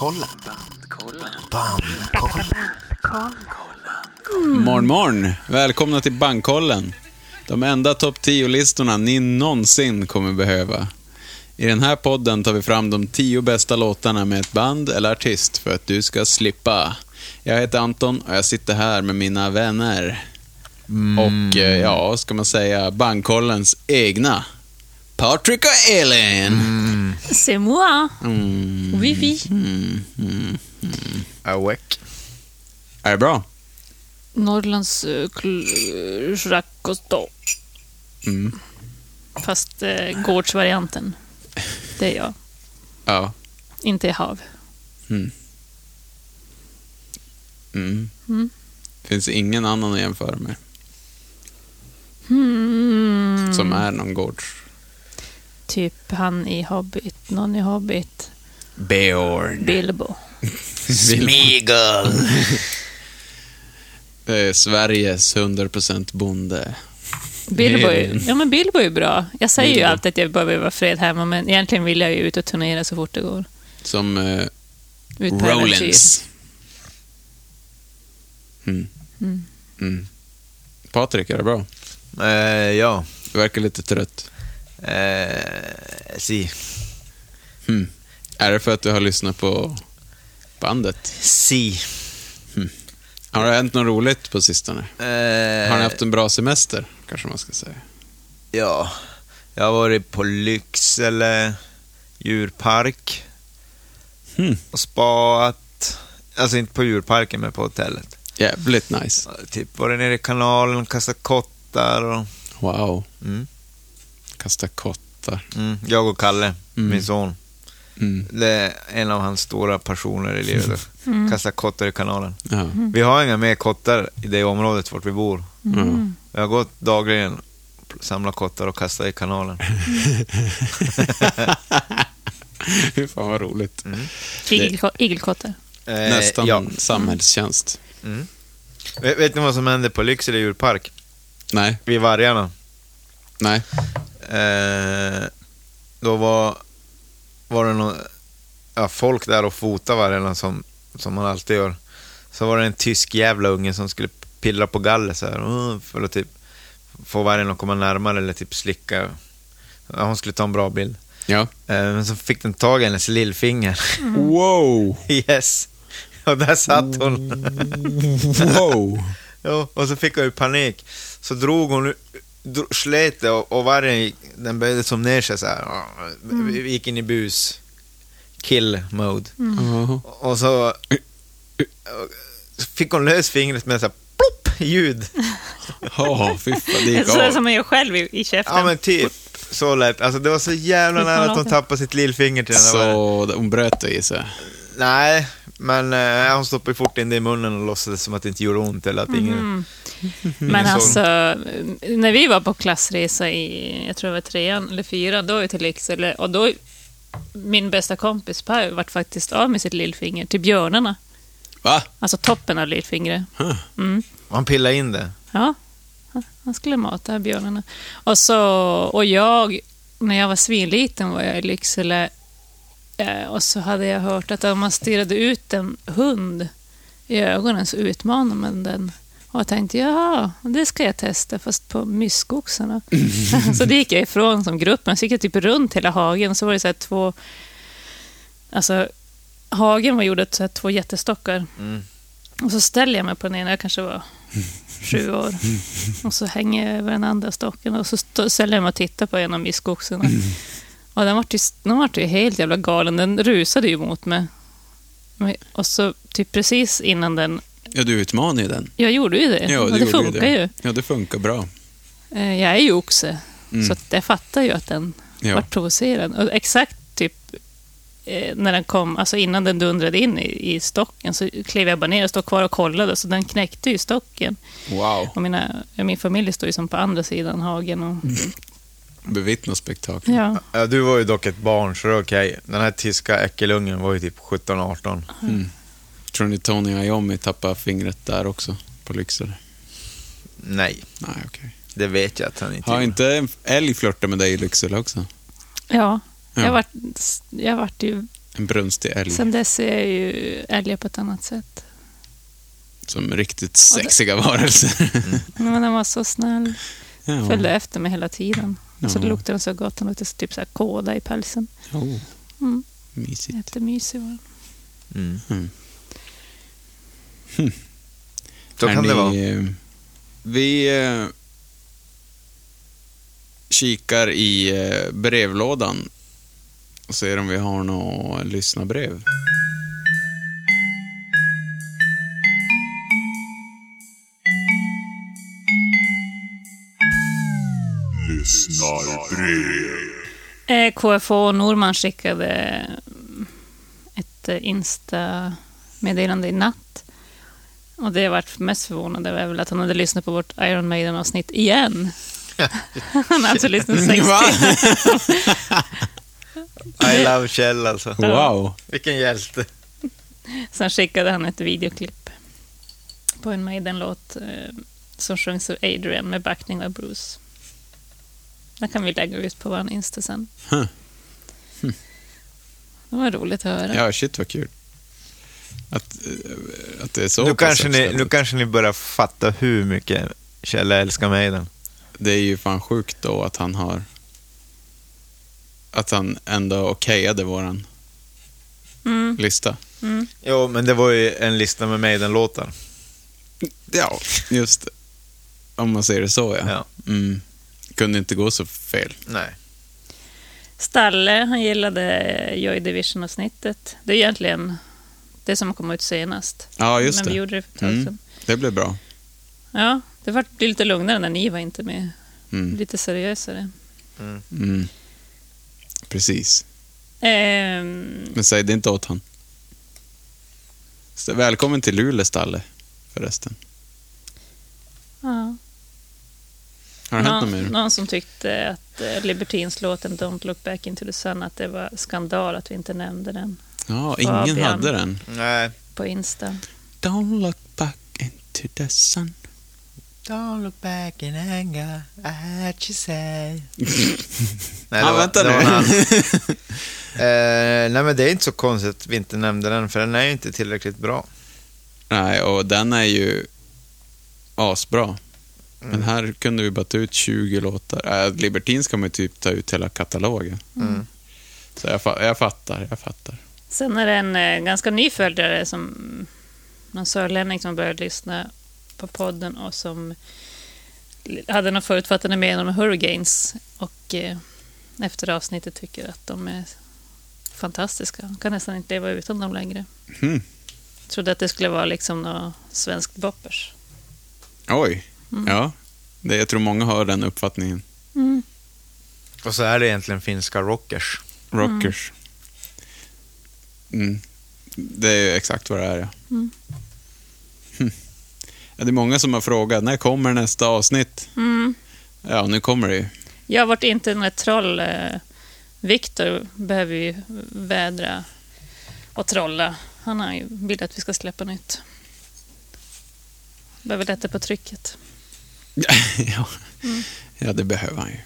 Bandkollen. Bandkollen. Morgon, morgon! Välkomna till Bankkollen. De enda topp 10-listorna ni någonsin kommer behöva. I den här podden tar vi fram de tio bästa låtarna med ett band eller artist för att du ska slippa. Jag heter Anton och jag sitter här med mina vänner. Och eh, ja, ska man säga Bankkollens egna. Patrik och Elin. C'est moi. Mm. Oui, oui. Awake. Är det bra? Norrlands uh, Jacques Mm. Fast uh, gårdsvarianten. Det är jag. Ja. Inte i hav. Mm. Mm. Mm. Finns ingen annan att jämföra med Hmm. som är någon gårds... Typ han i Hobbit. Någon i Hobbit. Beorn. Bilbo. Smigel. Det är Sveriges 100% bonde. Bilbo är ja, men Bilbo är bra. Jag säger ju Bilbo. alltid att jag behöver vara fred hemma, men egentligen vill jag ju ut och turnera så fort det går. Som eh. Rollins. Mm. Mm. Mm. Patrik, är det bra? Eh, ja. Du verkar lite trött. Eh, si. Mm. Är det för att du har lyssnat på bandet? Si. Har det hänt något roligt på sistone? Eh, Har ni haft en bra semester, kanske man ska säga? Ja. Jag har varit på Lycksele djurpark Mm. och spaat. Alltså inte på djurparken, men på hotellet. Jävligt nice. Typ varit nere i kanalen, kastat kottar och... Wow. Mm. Kasta kottar. Mm. Jag och Kalle, Mm. min son. Mm. Det är en av hans stora passioner i livet. Mm. Kasta kottar i kanalen. Ja. Vi har inga mer kottar i det området vart vi bor. Mm. Jag har gått dagligen, samlat kottar och kastat i kanalen. Fy fan vad roligt. Igelko- Igelkottar. Eh, Nästan Ja. samhällstjänst. Mm. Vet, vet ni vad som hände på Lycksele djurpark? Nej, Vid vargarna. nej. Eh, då var, var det någon, ja, folk där och fotade vargarna som, som man alltid gör. Så var det en tysk jävla unge som skulle pillra på galler så här, för att typ få vargen att komma närmare eller typ slicka. Ja, hon skulle ta en bra bild. Ja. Eh, men så fick den tag i hennes lillfinger. Wow! yes! Och där satt hon. Wow! Jo, och så fick hon ju panik. Så drog hon, slet det och, och vargen gick, den böjde som ner sig så här. Vi gick in i bus. Kill mode. Ja. Och så fick hon lös fingret med så här plopp ljud. Ja, fy fan, det gick Så som man gör själv i, i käften. Ja men typ. Så lätt. Alltså det var så jävla nära att hon tappade sitt lillfinger till den där vargen. Så hon bröt det i sig. Nej, men eh, hon stoppade fort in det i munnen och låtsades som att det inte gjorde ont eller att ingen... Mm. Men Så- alltså, när vi var på klassresa i, jag tror det var trean eller fyran, då var vi till Lycksele och då, min bästa kompis Per vart faktiskt av med sitt lillfinger till björnarna. Va? Alltså toppen av lillfingret. Mm. Man pillade in det. Ja, han skulle mata björnarna. Och, så, och jag, när jag var svinliten var jag i Lycksele och så hade jag hört att om man stirrade ut en hund i ögonen så utmanar man den. Och jag tänkte, ja, det ska jag testa, fast på myskoxarna. så det gick jag ifrån som gruppen. Så gick jag typ runt hela hagen. Så var det så två... Alltså, hagen var gjord av så två jättestockar. Mm. Och så ställer jag mig på den ena, jag kanske var sju år. Och så hänger jag över den andra stocken och så ställer jag mig och tittar på en av myskoxarna. Och den vart ju, den vart ju helt jävla galen. Den rusade ju mot mig. Och så typ precis innan den... Ja, du utmanade ju den. Jag gjorde ju det. Ja, och det det gjorde funkar det. ju. Ja, det funkar bra. Eh, Jag är ju oxe. Mm. Så jag fattar ju att den Ja. vart provocerad. Och exakt typ eh, när den kom, alltså innan den dundrade in i, i stocken så klev jag bara ner och stod kvar och kollade. Så den knäckte ju stocken. Wow. Och mina, min familj står ju som på andra sidan hagen. Och, Bevittna spektakel. ja. Ja, du var ju dock ett barn, så det är okej. Den här tyska äckelungen var ju typ 17-18. Mm. Tror ni Tony Iommi tappade fingret där också? På Lycksele? Nej, Nej, okej. det vet jag att han inte Har gjorde. inte en älg flörtat med dig i Lycksele också? ja. Ja. Jag vart, jag vart ju En brunstig älg. Sen dess ser jag ju älgar på ett annat sätt. Som riktigt sexiga varelser. Men den var så snäll. ja. Följde efter mig hela tiden. Så Ja. luktade den så gott. Den luktade typ så här kåda i pälsen. Oh, Mm. mysigt. Jättemysig var. Mm. Mm. Så Är kan det vara. eh, Vi eh, kikar i eh, brevlådan och ser om vi har några lyssnarbrev. Lyssnarbrev. Eh, KFH Norman skickade mm, ett eh, Insta-meddelande i natt. Och det jag varit mest förvånad över är väl att han hade lyssnat på vårt Iron Maiden-avsnitt igen. han har alltså lyssnat sex Va? I love Kjell alltså. Wow. Vilken hjälte. Sen skickade han ett videoklipp på en Maiden-låt eh, som sjöngs av Adrian med backning av Bruce. Den kan vi lägga ut på vår Insta sen. Huh. Det var roligt att höra. Ja, shit vad kul. Att, eh, att det är så Nu kanske, ni, nu kanske ni börjar fatta hur mycket Kjell älskar Maiden. Det är ju fan sjukt då att han har... Att han ändå okejade våran Mm, lista. mm. Jo, men det var ju en lista med Maiden-låtar. Ja, just det. Om man säger det så, ja. Ja. Mm. Kunde inte gå så fel. Nej. Stalle, han gillade Joy Division-avsnittet. Det är egentligen det som kom ut senast. Ja, just Men det. vi gjorde det för ett tag Mm. sedan. Det blev bra. Ja, det var lite lugnare när ni var inte med. Mm. Lite seriösare. Mm. Precis. Ehm, Men säg det inte åt han. Så välkommen till Luleå, Stalle, förresten. ja. Har det hänt något någon, mer? någon som tyckte att eh, Libertines-låten Don't look back into the sun, att det var skandal att vi inte nämnde den Ja, ingen Fabian. hade den. Nej. på Insta. Don't look back into the sun. Don't look back in anger at you say. nej, Ja, vänta det nu. eh, nej, men det är inte så konstigt att vi inte nämnde den, för den är ju inte tillräckligt bra. Nej, och den är ju asbra. Men Mm. här kunde vi bara ta ut 20 låtar. Äh, Libertine ska man ju typ ta ut hela katalogen. Mm. Så jag, fa- jag fattar, jag fattar. Sen är det en eh, ganska ny följare, som någon sörlänning som började lyssna på podden och som hade någon förutfattade mening om Hurricanes och eh, efter avsnittet tycker att de är fantastiska. Man kan nästan inte leva utan dem längre. Hmm. Trodde att det skulle vara liksom något svenskt boppers. Oj, Mm. ja. Det, jag tror många har den uppfattningen. Mm. Och så är det egentligen finska rockers. Rockers. Mm. Det är ju exakt vad det är, ja. Mm. Hm. ja. Det är många som har frågat, när kommer nästa avsnitt? Mm. Ja, nu kommer det ju. Jag har varit internettroll. Eh, Viktor behöver ju vädra och trolla. Han har ju vill att vi ska släppa nytt. Behöver lätta på trycket. ja. ja, det behöver han ju.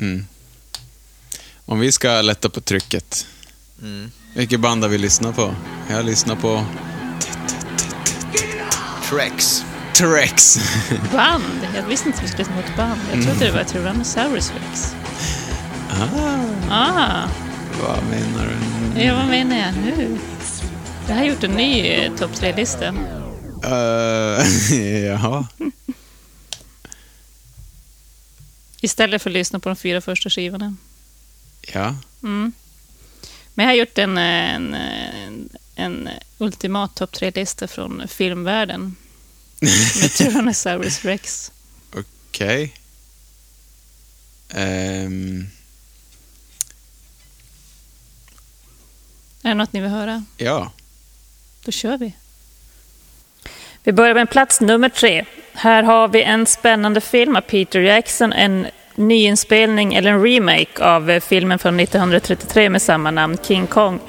Mm. Om vi ska lätta på trycket, Mm. vilket band har vi lyssnat på? Jag lyssnar på Trex. T-Rex. Band? Jag visste inte att vi skulle lyssna på ett band. Jag trodde det var Tyrannosaurus Rex. ah, Ah, vad menar du? ja, vad menar jag nu? Jag har gjort en ny eh, topp tre-lista. Uh, jaha. Istället för att lyssna på de fyra första skivorna. Ja. Mm. Men jag har gjort en, en, en, en ultimat topp tre-lista från filmvärlden. Med Tyrannosaurus Rex. Okej. Ehm, Är det något ni vill höra? ja. Då kör vi. Vi börjar med plats nummer tre. Här har vi en spännande film av Peter Jackson, en nyinspelning eller en remake av eh, filmen från 1933 med samma namn, King Kong.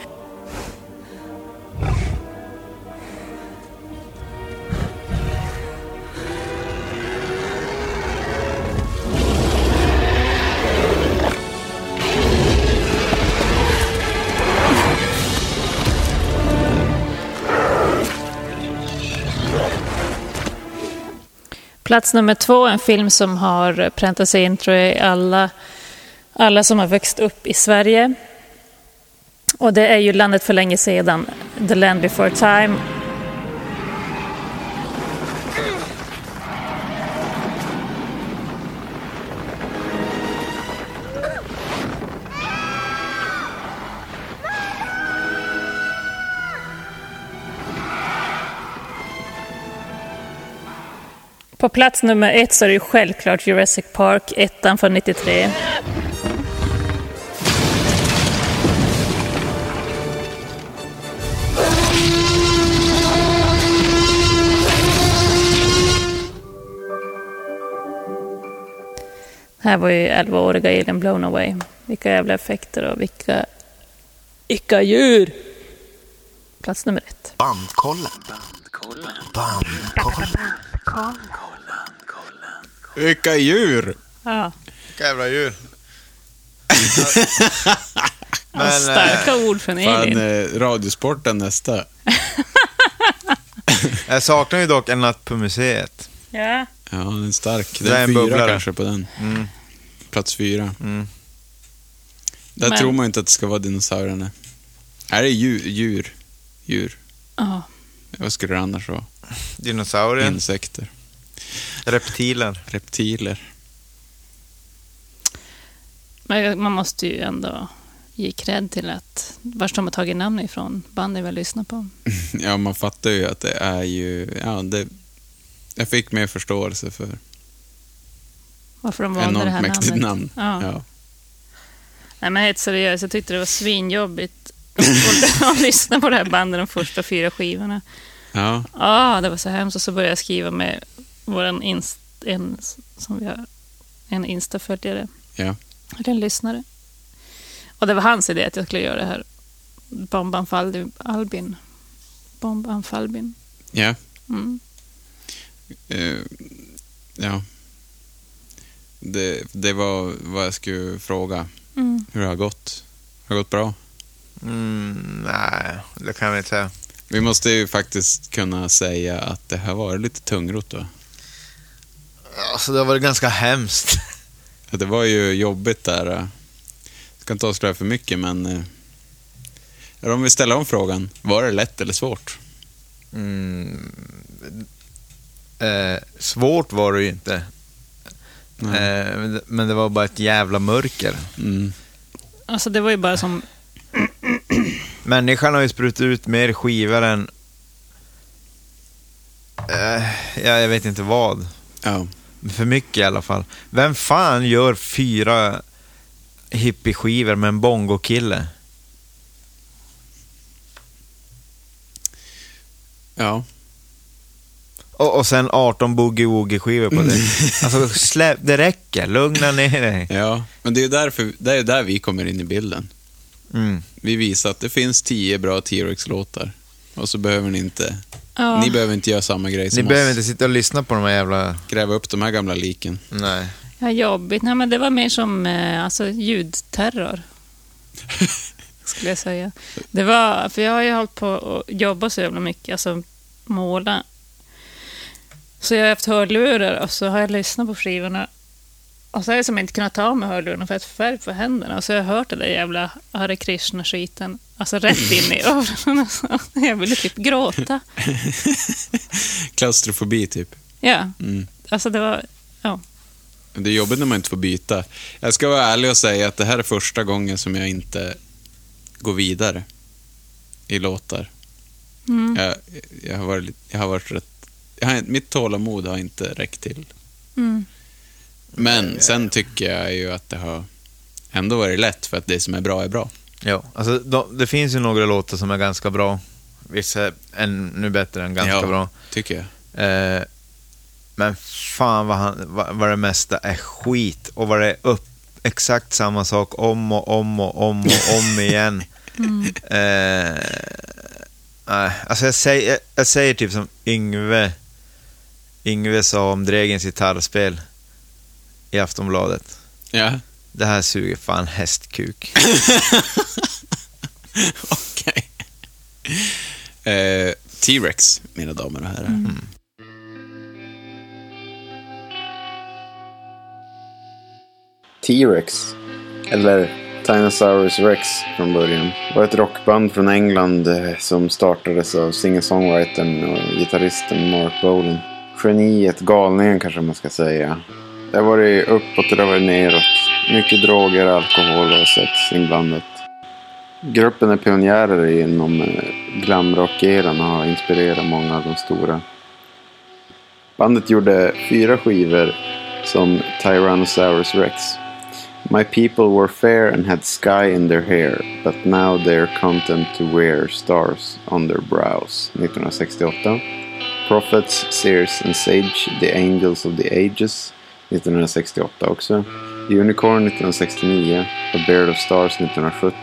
Plats nummer två, en film som har präntat sig in tror jag i alla, alla som har växt upp i Sverige. Och det är ju Landet för länge sedan, The Land before time. På plats nummer ett så är det ju självklart Jurassic Park, ettan från 93. Här var ju 11-åriga Elin blown away. Vilka jävla effekter och vilka... Vilka djur! Plats nummer ett. Bandkollen. Bandkollen. Vilka djur! Ja. Vilka jävla djur. Men, starka ord från Fan, Elin. eh, Radiosporten nästa. Jag saknar ju dock En natt på museet. Ja. Ja, den är stark. Det Den är en fyra bubblare. kanske på den. Mm. Plats fyra. Mm. Där Men- tror man inte att det ska vara dinosaurierna. Är det djur? Djur? Djur? Ja. Vad skulle det annars vara? Dinosaurier, Insekter? reptiler. Reptiler? Men man måste ju ändå ge cred till att vars de har tagit namn ifrån, bandet vi lyssnar på. Ja, man fattar ju att det är ju... Ja, det, jag fick mer förståelse för Varför de valde det här mäktigt namnet. namn. Ja. Ja. Nej, men helt seriöst, jag tyckte det var svinjobbigt att- att lyssna på det här bandet de första fyra skivorna. Ja. Ja, det var så hemskt. Och så började jag skriva med våran inst, en, som vi har, en Insta-följare, Ja. eller en lyssnare. Och det var hans idé att jag skulle göra det här. Bombanfall Albin. Bombanfallbin. Ja. Mm. Eh, ja. Det, det var vad jag skulle fråga. Mm. Hur det har gått. Har det gått bra? Mm, nej, det kan vi inte säga. Vi måste ju faktiskt kunna säga att det har varit lite tungrot då. Alltså, det har varit ganska hemskt. Att det var ju jobbigt där. eh. Jag ska inte avslöja för mycket, men... eh, Eller om vi ställer om frågan. Var det lätt eller svårt? Mm, eh, svårt var det ju inte. Eh, men det- men det var bara ett jävla mörker. Mm. Alltså det var ju bara som... Människan har ju sprutat ut mer skivor än... Eh, ja, jag vet inte vad. Ja. För mycket i alla fall. Vem fan gör fyra hippie-skivor med en bongo-kille? Ja. Och, och sen 18 boogie-woogie-skivor på det. Alltså, släpp, det räcker. Lugna ner dig. Ja. Men det är ju därför, det är där vi kommer in i bilden. Mm. Vi visar att det finns tio bra T-Rex-låtar. Och så behöver ni inte... Ja. Ni behöver inte göra samma grej Ni som behöver oss. inte sitta och lyssna på de här jävla... Gräva upp de här gamla liken. Nej. Ja, jobbigt. Nej, men det var mer som eh, alltså, ljudterror. skulle jag säga. Det var, för jag har ju hållit på och jobbat så jävla mycket, alltså måla. Så jag har haft hörlurar och så har jag lyssnat på skivorna. Och så har jag som inte kunnat ta mig hörlurarna för att färg på händerna. Och så har jag hört det där jävla Hare Krishna-skiten. Alltså rätt in i öronen. Alltså, Jag ville typ gråta. Klaustrofobi, typ. Ja, Mm. alltså det var... Ja. Det är jobbigt när man inte får byta. Jag ska vara ärlig och säga att det här är första gången som jag inte går vidare i låtar. Mm. Jag, jag, har, varit, jag har varit rätt... Jag har, mitt tålamod har inte räckt till. Mm. Men sen tycker jag ju att det har ändå varit lätt för att det som är bra är bra. Ja, alltså, de, det finns ju några låtar som är ganska bra. Vissa är ännu bättre än ganska Ja. bra. Tycker jag. Eh, men fan vad, han, vad, vad det mesta är skit och vad det är upp exakt samma sak om och om och om och om igen. Eh, nej, alltså jag säger, jag, jag säger typ som Yngve, Yngve sa om Dregens gitarrspel i Aftonbladet. Ja. Det här suger fan hästkuk. Okej. Okay. Uh, T-Rex, mina damer och herrar. Mm. T-Rex, eller Tyrannosaurus Rex från början, var ett rockband från England eh, som startades av singer-songwritern och gitarristen Mark Bolan. Geniet, galningen kanske man ska säga, det har varit uppåt och det har varit neråt. Mycket droger, alkohol och sex inblandat. Gruppen är pionjärer inom eh, glamrock-eran och har inspirerat många av de stora. Bandet gjorde fyra skivor som Tyrannosaurus Rex. My people were fair and had sky in their hair, but now they're content to wear stars on their brows. 1968. Prophets, Seers and Sage, The Angels of the Ages. 1968 också. Unicorn 1969 och Beard of Stars 1970.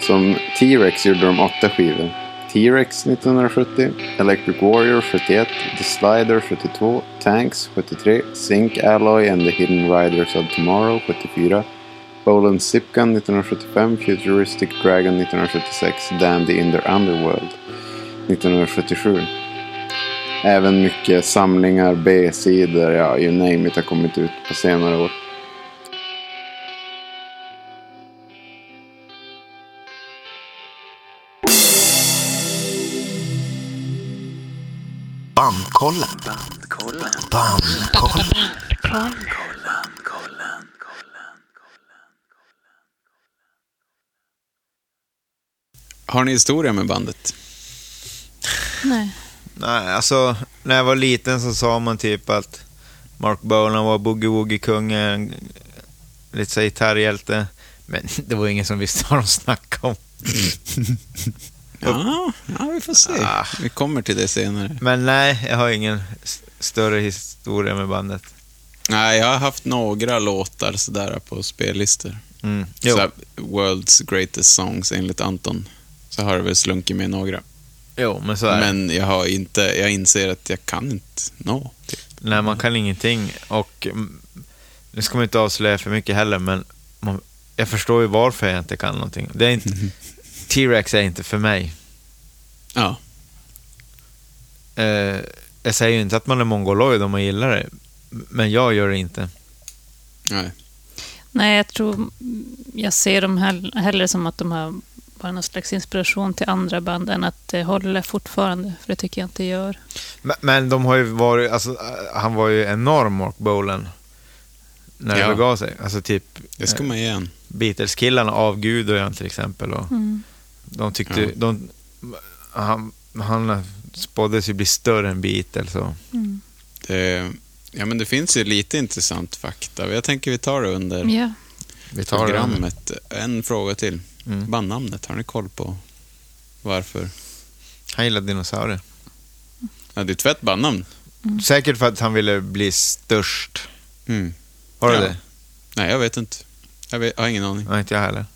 Som T-Rex gjorde de åtta skivor. T-Rex 1970, Electric Warrior 71, The Slider 72, Tanks 73, Zinc Alloy and the Hidden Riders of Tomorrow 74, Bolan Zipgun 1975, Futuristic Dragon 1976, Dandy in their Underworld 1977. Även mycket samlingar, B-sidor, ja, you name it har kommit ut på senare år. Bandkollen. Bandkollen. Har ni historia med bandet? Nej. Nej, alltså när jag var liten så sa man typ att Mark Bolan var boogie-woogie-kungen, lite så här gitarrhjälte. Men det var ingen som visste vad de snackade om. Ja, ja, vi får se. Ah. Vi kommer till det senare. Men nej, jag har ingen större historia med bandet. Nej, jag har haft några låtar sådär på spellistor. Mm. Jo. Så här, World's Greatest Songs enligt Anton. Så har det väl slunkit med några. Jo, men så är det. Men jag har inte, jag inser att jag kan inte nå. Typ. Nej, man kan ingenting. Och mm, nu ska man inte avslöja för mycket heller, men man, jag förstår ju varför jag inte kan någonting. Det är inte, T-Rex är inte för mig. Ja, Eh, jag säger ju inte att man är mongoloid om man gillar det, men jag gör det inte. nej. Nej, jag tror jag ser dem hell- hellre som att de har bara någon slags inspiration till andra band än att det håller fortfarande, för det tycker jag inte gör. Men, men de har ju varit, alltså, eh, han var ju enorm, Mark Bolan, när det Ja. begav sig. Alltså typ Det ska man ge en. Beatles-killarna avgudar han till exempel. Och Mm. de tyckte, Ja. de, han, han spåddes ju bli större än Beatles. Och, Mm. Det, ja, men det finns ju lite intressant fakta. Jag tänker vi tar det under Ja. vi tar det. programmet. En fråga till. Mm. Bandnamnet, har ni koll på varför? Han gillade dinosaurier. Ja, det är ett fett bandnamn. Säkert för att han ville bli störst. Mm. Har du Ja. det? Nej, jag vet inte. Jag, vet, jag har ingen aning. Nej, inte jag heller.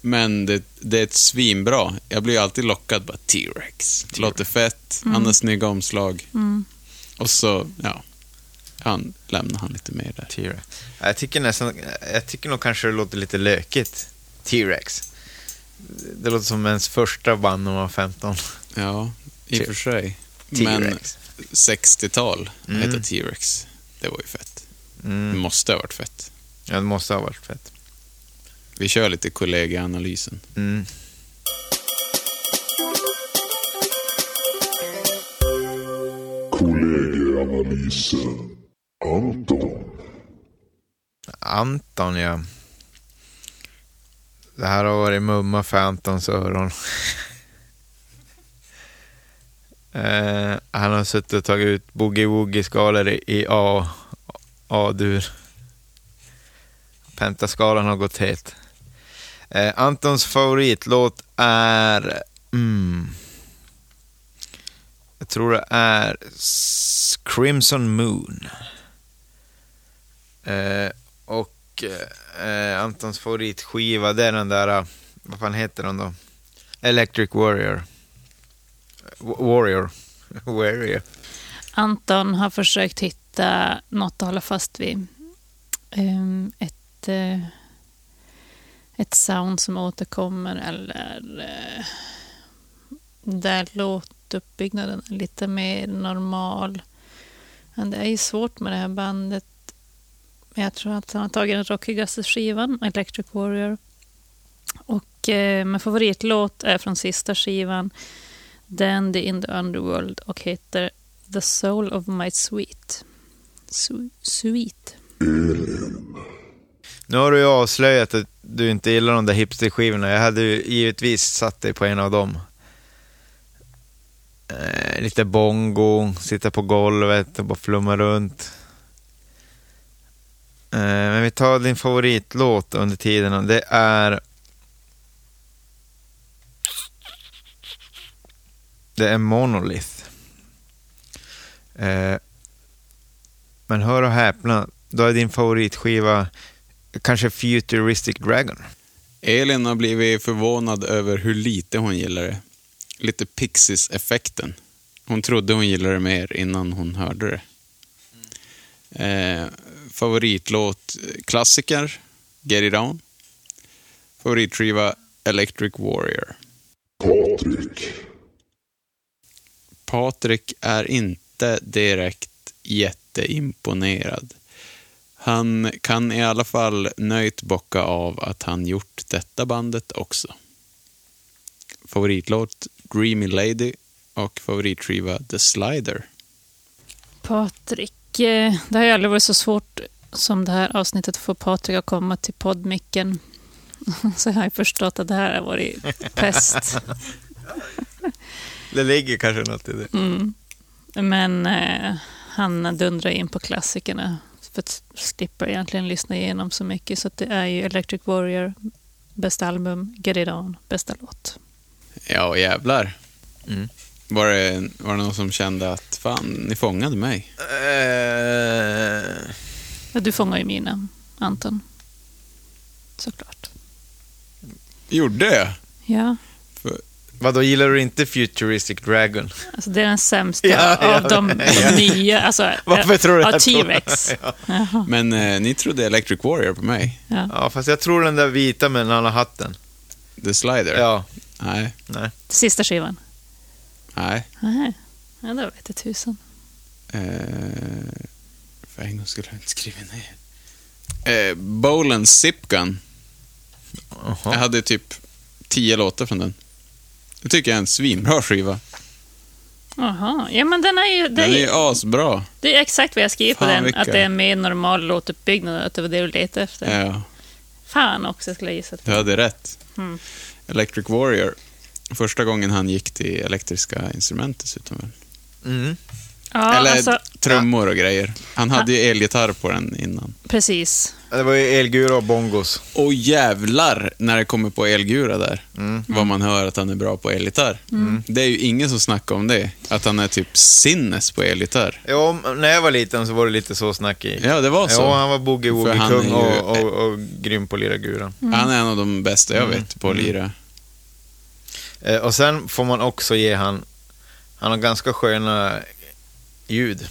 Men det, det är ett svinbra. Jag blir ju alltid lockad. Bara T-Rex. Låter fett. Han har snygga omslag. Mm. Och så, ja. Han lämnar han lite mer där. T-Rex. Jag tycker nästan, jag tycker nog kanske det låter lite lökigt. T-Rex. Det låter som ens första band när man var 15. Ja, i och för sig. Men T-Rex. 60-tal Mm. hette T-Rex. Det var ju fett. Det Mm. måste ha varit fett. Ja, det måste ha varit fett. Vi kör lite kollegianalysen. Mm. Kollegieanalysen. Anton. Anton, ja. Det här har varit mumma för Antons öron. eh, han har suttit och tagit ut boogie-woogie-skalor i A, A-dur. Pentaskalan har gått het. Eh, Antons favoritlåt är... Mm, jag tror det är Crimson Moon. Eh, och eh, Eh, Antons favoritskiva, det är den där, eh, vad fan heter den då? Electric Warrior. W- Warrior. Warrior. Anton har försökt hitta något att hålla fast vid. Um, ett, uh, ett sound som återkommer eller uh, där låtuppbyggnaden är lite mer normal. Men det är ju svårt med det här bandet. Men jag tror att han har tagit den rockigaste skivan, Electric Warrior. Och eh, min favoritlåt är från sista skivan, Dandy in the Underworld och heter The Soul of My Sweet. Su- sweet. Nu har du ju avslöjat att du inte gillar de där hipsterskivorna. Jag hade ju givetvis satt dig på en av dem. Eh, lite bongo, sitta på golvet och bara flumma runt. Eh, men vi tar din favoritlåt under tiden och det är... Det är Monolith. Eh, men hör och häpna, då är din favoritskiva kanske Futuristic Dragon. Elin har blivit förvånad över hur lite hon gillar det. Lite Pixies-effekten. Hon trodde hon gillade det mer innan hon hörde det. Eh, favoritlåt, klassiker, Get It On. Favoritskiva, Electric Warrior. Patrik. Patrik är inte direkt jätteimponerad. Han kan i alla fall nöjt bocka av att han gjort detta bandet också. Favoritlåt Dreamy Lady och favoritskiva The Slider. Patrik, det har ju aldrig varit så svårt som det här avsnittet att få Patrik att komma till poddmicken. Så jag har ju förstått att det här har varit pest. Det ligger kanske något i det. Mm. Men eh, han dundrar in på klassikerna för att slippa egentligen lyssna igenom så mycket. Så det är ju Electric Warrior, bästa album, Get It On, bästa låt. Ja, jävlar. Mm. Var, det, var det någon som kände att fan, ni fångade mig? Eh, Ja, du fångar ju mina, Anton. Såklart. Gjorde jag? Ja, vadå, gillar du inte Futuristic Dragon? alltså det är den sämsta Ja, ja, av de, de ja. nya. Alltså, Varför tror du av T-Rex. Men eh, ni trodde Electric Warrior på mig? ja. Ja, fast jag tror den där vita med den andra hatten. The Slider? Ja, Nej, nej. Sista skivan. Nej. Nej, ja, det vete tusan. Eh, för en gång skulle jag inte skriva ner. Eh, Bolens Zipgun. Jag hade typ tio låtar från den. Det tycker jag är en svinbra skiva. Jaha, ja men den är ju... Det Den är ju asbra. det är exakt vad jag skriver på den, vilka. att det är mer normal låtuppbyggnad, att det var det du letade efter. Ja, Fan också, skulle jag gissa. du hade rätt. Mm. Electric Warrior. Första gången han gick till elektriska instrument dessutom. väl? Mm. Ja, Eller alltså, trummor och grejer. Han hade ju elgitarr på den innan. precis. Det var ju elgura och bongos. Och jävlar när det kommer på elgura där. Mm. Vad man hör att han är bra på elgitarr. Det är ju ingen som snackar om det. Att han är typ sinnes på elgitarr. Ja, när jag var liten så var det lite så snack i. Ja, det var så. Ja, han var boogie-woogie-kung ju- och, och, och grym på att lira guran. Han är en av de bästa jag Mm. vet på att lira. Eh, och sen får man också ge han, han har ganska sköna ljud.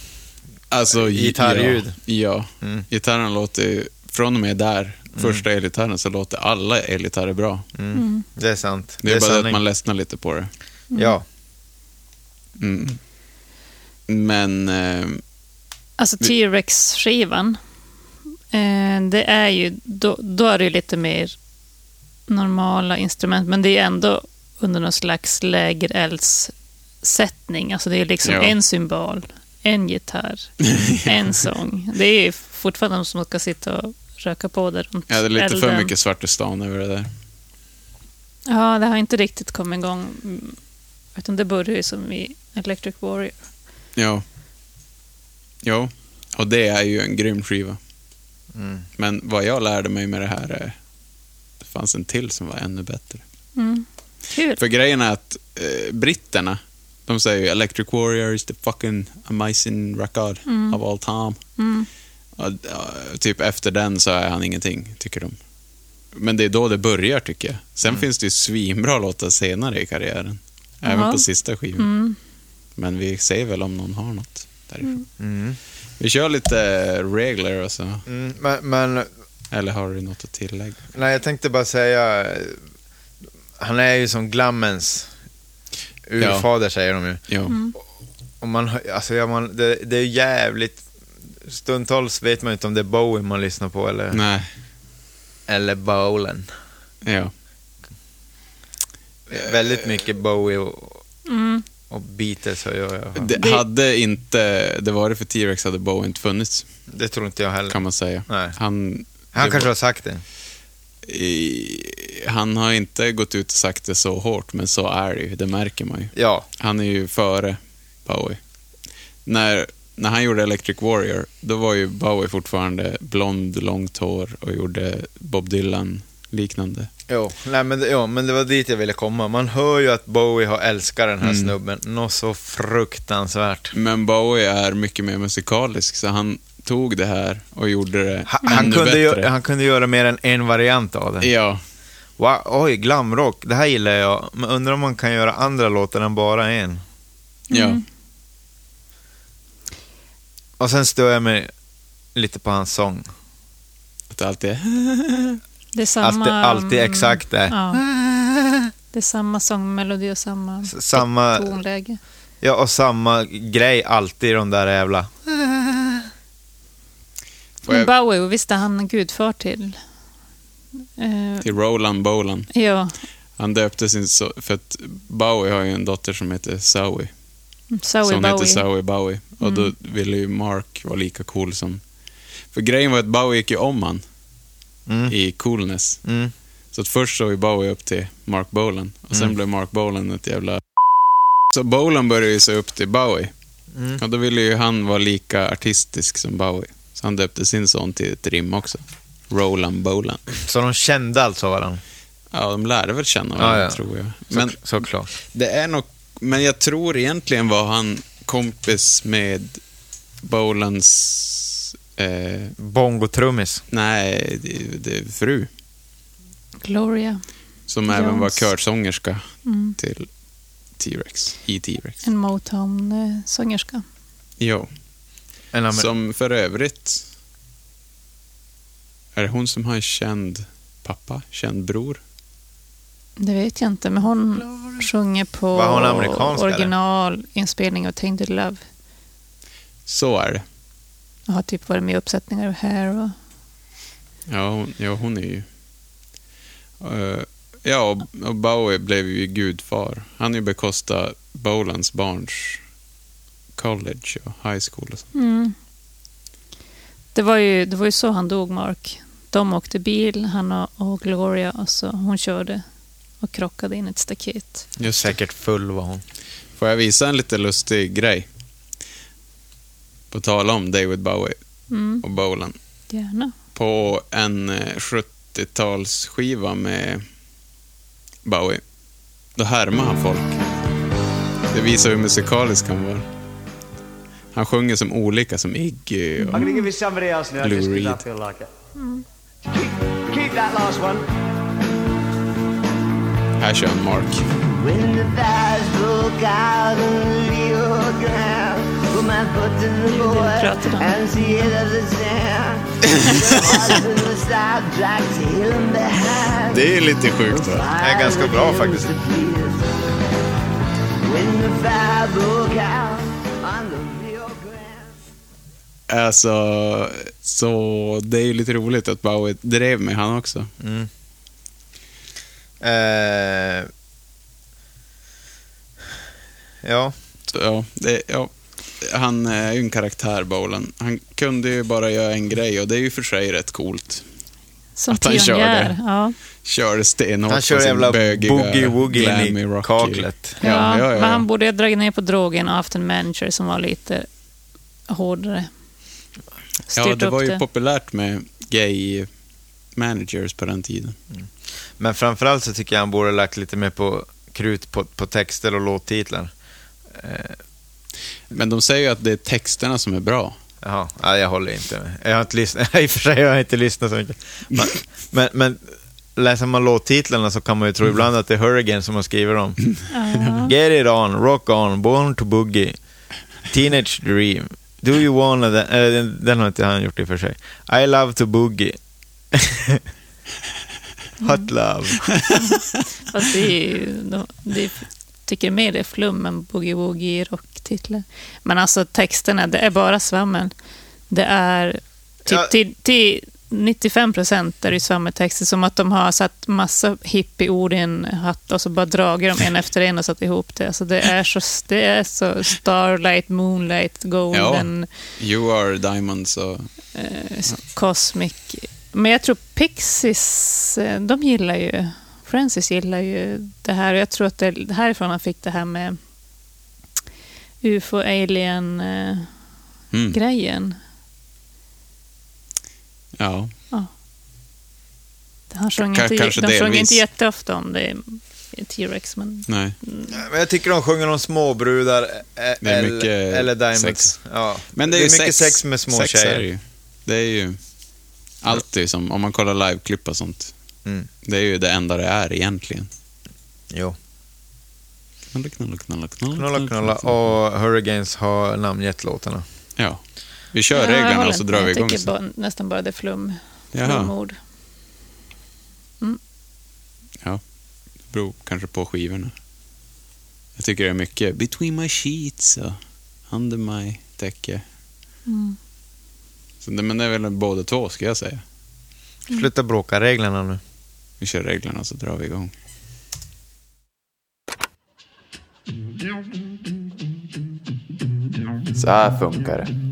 Alltså, Gitarrljud. Ja, ja. Mm. gitarren låter ju, från och med där, första elgitarren, så låter alla elgitarrer bra. Mm. Det är sant. Det är, bara sanning. att man ledsnar lite på det. Ja. Mm. Men, eh, Alltså T-Rex-skivan, eh, det är ju, då, då är det ju lite mer normala instrument, men det är ändå under någon slags lägereldssättning. Alltså det är liksom Ja. en symbol, en gitarr, en sång. Det är ju fortfarande de som ska sitta och röka på där runt jag hade lite för elden. mycket Svartestan över det där. Ja, det har inte riktigt kommit igång. mm, Utan det började ju som i Electric Warrior. Ja. Jo, och det är ju en grym skiva. Mm. Men vad jag lärde mig med det här är det fanns en till som var ännu bättre. Mm. Kul. För grejen är att eh, britterna, de säger ju Electric Warrior is the fucking amazing record of all time. Mm. Och, ja, typ efter den så är han ingenting, tycker de. Men det är då det börjar, tycker jag. Sen finns det ju svinbra låtar senare i karriären. Även på sista skivan. Mm. Men vi ser väl om någon har något därifrån. Mm. Vi kör lite regler och så. Mm. Men, men Eller har du något att tillägga? nej, jag tänkte bara säga, eh, han är ju som glammens urfader säger de ju. Ja. Mm. Och man, alltså, ja, man, det, det är jävligt stundtals vet man inte om det är Bowie man lyssnar på eller, Nej, eller Bowlen. ja. Väldigt mycket Bowie och, Mm. och Beatles har jag. jag Det, hade inte det varit för T-Rex hade Bowie inte funnits, Det tror inte jag heller. kan man säga. Nej. Han, Han kanske var- har sagt det. Han har inte gått ut och sagt det så hårt, men så är det ju. Det märker man ju. Ja, Han är ju före Bowie. När, när han gjorde Electric Warrior, då var ju Bowie fortfarande blond, långt hår och gjorde Bob Dylan-liknande. jo. Nej, men, jo, men det var dit jag ville komma. Man hör ju att Bowie har älskat den här Mm. snubben. Något så fruktansvärt. Men Bowie är mycket mer musikalisk, så han tog det här och gjorde det Han, ännu han, kunde bättre. ju, han kunde göra mer än en variant av det. Ja, Wow, oj, glamrock. Det här gillar jag. Men undrar om man kan göra andra låtar än bara en. ja. Mm. Och sen stör jag mig lite på hans sång. Att det alltid är... Det är samma... Alltid, alltid exakt det. Ja. Det är samma sångmelodi och samma Samma, tonläge. ja, och samma grej alltid i de där jävla... Men Bowie, visst är han gudfar till... Eh, Till Roland Bolan. ja, Han döpte sin... So- för att Bowie har ju en dotter som heter Zoe. Zoe som Bowie. heter Zoe Bowie. Och då ville ju Mark vara lika cool som... För grejen var att Bowie gick ju om han Mm, i coolness. mm. Så att först såg ju Bowie upp till Mark Bolan och sen Mm. blev Mark Bolan ett jävla... Så Bolan började ju se upp till Bowie. Mm. Och då ville ju han vara lika artistisk som Bowie. Så han döpte sin son till ett rim också. Roland Bolan. Så de kände alltså varandra? Ja, de lärde väl känna varandra, Ja, ja. tror jag. Men, Men såklart. det är nog... Men jag tror egentligen var han kompis med Bolans... Eh, Bongo-trummis. nej, det, det, fru. Gloria. Som även var Jones. körsångerska Mm. till T-Rex. I T-Rex. En Motown-sångerska. Jo. En amer- Som för övrigt... Är det hon som har en känd pappa? Känd bror? Det vet jag inte, men hon sjunger på originalinspelning av Tainted Love. Så är det. Och har typ varit med i uppsättningar av Hair och... Ja, hon, ja, hon är ju... Eh, ja, och, och Bowie blev ju gudfar. Han ju bekostat Bolans barns college och high school och så. Mm. Det, var ju, det var ju så han dog, Mark. De åkte bil, han och, och Gloria, och så hon körde och krockade in i ett staket. Just. Säkert full var hon. Får jag visa en lite lustig grej? På tal om David Bowie Mm, och Bolan. gärna. På en eh, 70-talsskiva med Bowie, då härmar han folk. Det visar hur musikalisk han var. Han sjunger som olika, som Iggy och... I'm gonna give you somebody else now, Lou Reed. I feel like it. Keep, keep that last one. Här kör han Mark. When the fires broke out in Rio Grande, put my foot in the boy pratar de. and see it as the sand. The horse in the side drag tailing behind. Det är lite sjukt va? Det är ganska bra faktiskt. Alltså, så det är ju lite roligt att Bowie drev med han också. Mm. Eh, ja, Så, ja, det, ja, han är ju en karaktär, Bolan. Han kunde ju bara göra en grej och det är ju för sig rätt coolt. Som Att han kör pionjär. det. Ja. Kör stenhårt han kör på sin jävla boogie-woogie in i kaklet. Ja, Ja, ja, ja. Men han borde ha dragit ner på drogen och haft en manager som var lite hårdare. Ja, det var ju det. populärt med gay managers på den tiden. Men framförallt så tycker jag han borde ha lagt lite mer på krut på, på texter och låttitlar. Eh, Men de säger ju att det är texterna som är bra. Jaha, ja, jag håller inte med. Jag har inte lyssnat, i och för sig har jag inte lyssnat så mycket. Men, men, men läser man låttitlarna så kan man ju tro ibland att det är Hurricane som har skrivit dem. Get it on, rock on, born to boogie, teenage dream, do you wanna... Den, äh, den, den har inte han gjort i och för sig. I love to boogie. Hot love. Fast det är ju, de- det är, tycker mer det är flum än boogie-woogie rocktitlar. Men alltså texterna, det är bara svammel. det är typ Ja. till, till 95 procent är det samma texter, som att de har satt massa hippieord i en hatt och så bara dragit dem en efter en och satt ihop det. Alltså det, är så, det är så starlight, moonlight, golden, You are diamonds och... eh, cosmic. Men jag tror Pixies, eh, de gillar ju, Francis gillar ju det här. Och jag tror att det är härifrån han fick det här med UFO, alien, eh, Mm. Grejen. Ja. Han sjöng inte, kanske de sjöng delvis. inte jätteofta om det i T-Rex, men Nej. Men jag tycker de sjunger om småbrudar Det är eller, mycket eller diamonds. sex. Ja. Men det är, ju mycket sex, med små sex Är det, tjejer. ju. det är ju alltid som, om man kollar liveklipp och sånt. Mm. Det är ju det enda det är egentligen. Jo. Knulla, knulla, knulla, knulla. Knulla, knulla. Och Hurricanes har namngett låtarna. Ja. Vi kör reglerna och så drar vi igång. Jag tycker bara, nästan bara det är flum, flumord. Ja. Det beror kanske på skivorna. Jag tycker det är mycket between my sheets och under my täcke. Mm. Så det, men det är väl båda två, ska jag säga. Sluta bråka reglerna nu. Vi kör reglerna så drar vi igång. Så här funkar det.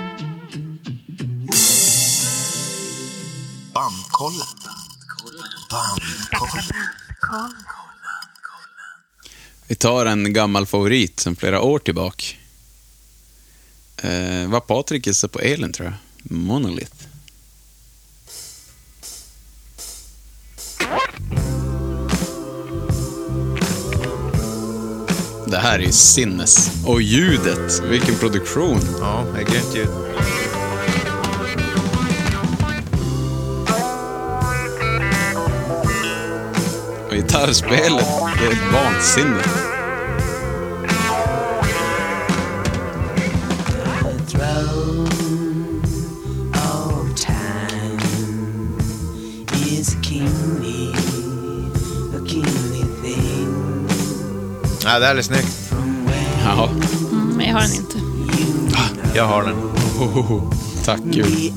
Bandkollen. Bandkollen. Vi tar en gammal favorit sen flera år tillbaka. Eh, var Patrik gissade på Elin, tror jag. Monolith. Det här är ju sinnes. Och ljudet, vilken produktion. Ja, det är grymt ljud. Gitarrspelet, det är vansinnigt. throne of time is a kingly, a kingly thing. Ja, det här är snyggt. Ja, Mm, men jag har den inte. Jag har den. oh, tack Gud.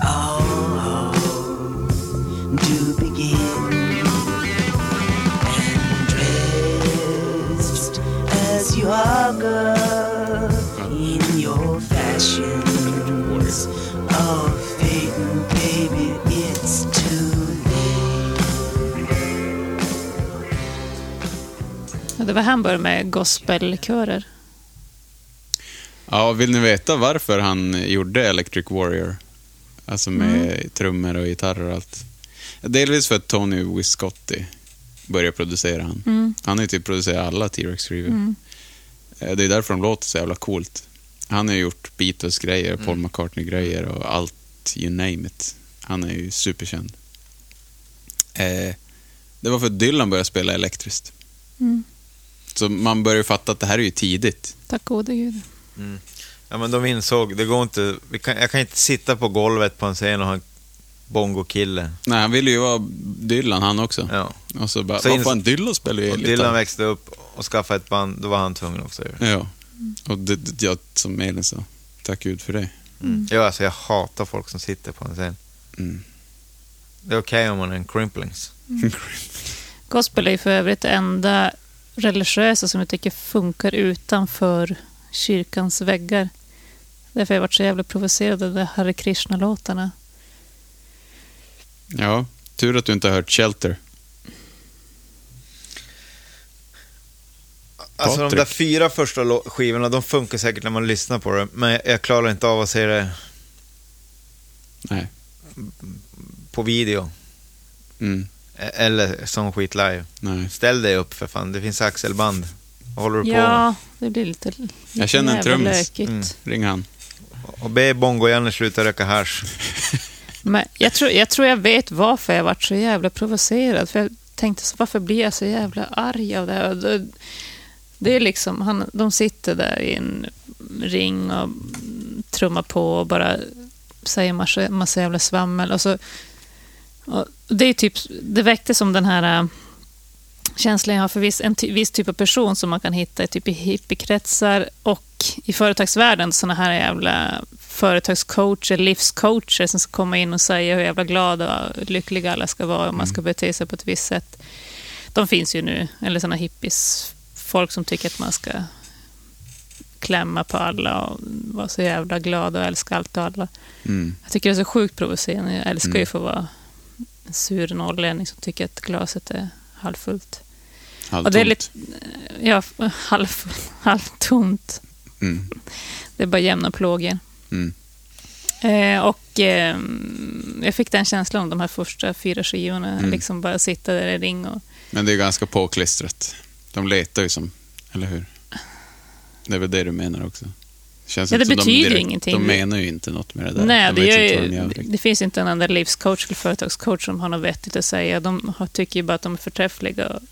You are, girl, in your fashions of fading, baby, it's too Ja, Det var han började med gospelkörer. Ja, vill ni veta varför han gjorde Electric Warrior? Alltså med trummor och gitarrer och allt. Delvis för att Tony Viscotti började producera han. Mm. Han har ju typ producerat alla T-Rex-skivor. Eh, Det är därför de låter så jävla coolt. Han har ju gjort Beatles-grejer, Paul McCartney-grejer och allt, you name it. Han är ju superkänd. Eh, det var för att Dylan började spela elektriskt. Mm. Så man börjar ju fatta att det här är ju tidigt. Tack gode gud. Ja, men de insåg, det går inte, vi kan, jag kan inte sitta på golvet på en scen och ha en bongokille. Nej, han ville ju vara Dylan han också. Ja. Och så bara, Så vad fan, Dylan spelar ju Och gitarr. Dylan växte upp och skaffade ett band, då var han tvungen också. Ja. Och det, det, jag, som Elin sa, tack Gud för det. Mm. Ja, alltså jag hatar folk som sitter på en scen. Mm. Det är okej om man är en crimplings. Gospel är ju för övrigt det enda religiösa som jag tycker funkar utanför kyrkans väggar. Därför har jag varit så jävla provocerad av de Hare Krishna-låtarna. Ja, tur att du inte har hört Shelter. Alltså de Patrik. där fyra första skivorna, de funkar säkert när man lyssnar på det, men jag klarar inte av att se det Nej. på video. Mm. E- Eller som skit live. Nej. Ställ dig upp för fan, det finns axelband. Vad håller du på med? Ja, det blir lite, lite Jag känner en trummis. Mm. Ring han. Och be Bongo-Janne sluta röka hasch. Men jag tror, jag tror jag vet varför jag varit så jävla provocerad. För jag tänkte, så, varför blir jag så jävla arg av det här? Det, det är liksom, han, de sitter där i en ring och trummar på och bara säger massa, massa jävla svammel. Och så, och det, är typ, det väckte som den här äh, känslan jag har för viss, en ty, viss typ av person som man kan hitta typ i hippiekretsar och i företagsvärlden, såna här jävla företagscoacher, livscoacher som ska komma in och säga hur jävla glada och lyckliga alla ska vara om man ska bete sig på ett visst sätt. De finns ju nu, eller såna hippies, folk som tycker att man ska klämma på alla och vara så jävla glad och älska allt och alla. Mm. Jag tycker det är så sjukt provocerande. Jag älskar Mm. ju att få vara en sur norrlänning som tycker att glaset är halvfullt. Halvtomt. Och det är lite, ja, halv, halvtomt. Mm. Det är bara jämna plågor. Mm. Eh, och eh, jag fick den känslan om de här första fyra skivorna. Mm. Liksom bara sitta där i ring och... Men det är ganska påklistrat. De letar ju som, eller hur? Det är väl det du menar också? Känns Ja, det betyder de ju ingenting. De menar ju inte något med det där. Nej, de det, de ju, det, det finns inte en enda livscoach eller företagscoach som har något vettigt att säga. De har, tycker ju bara att de är förträffliga och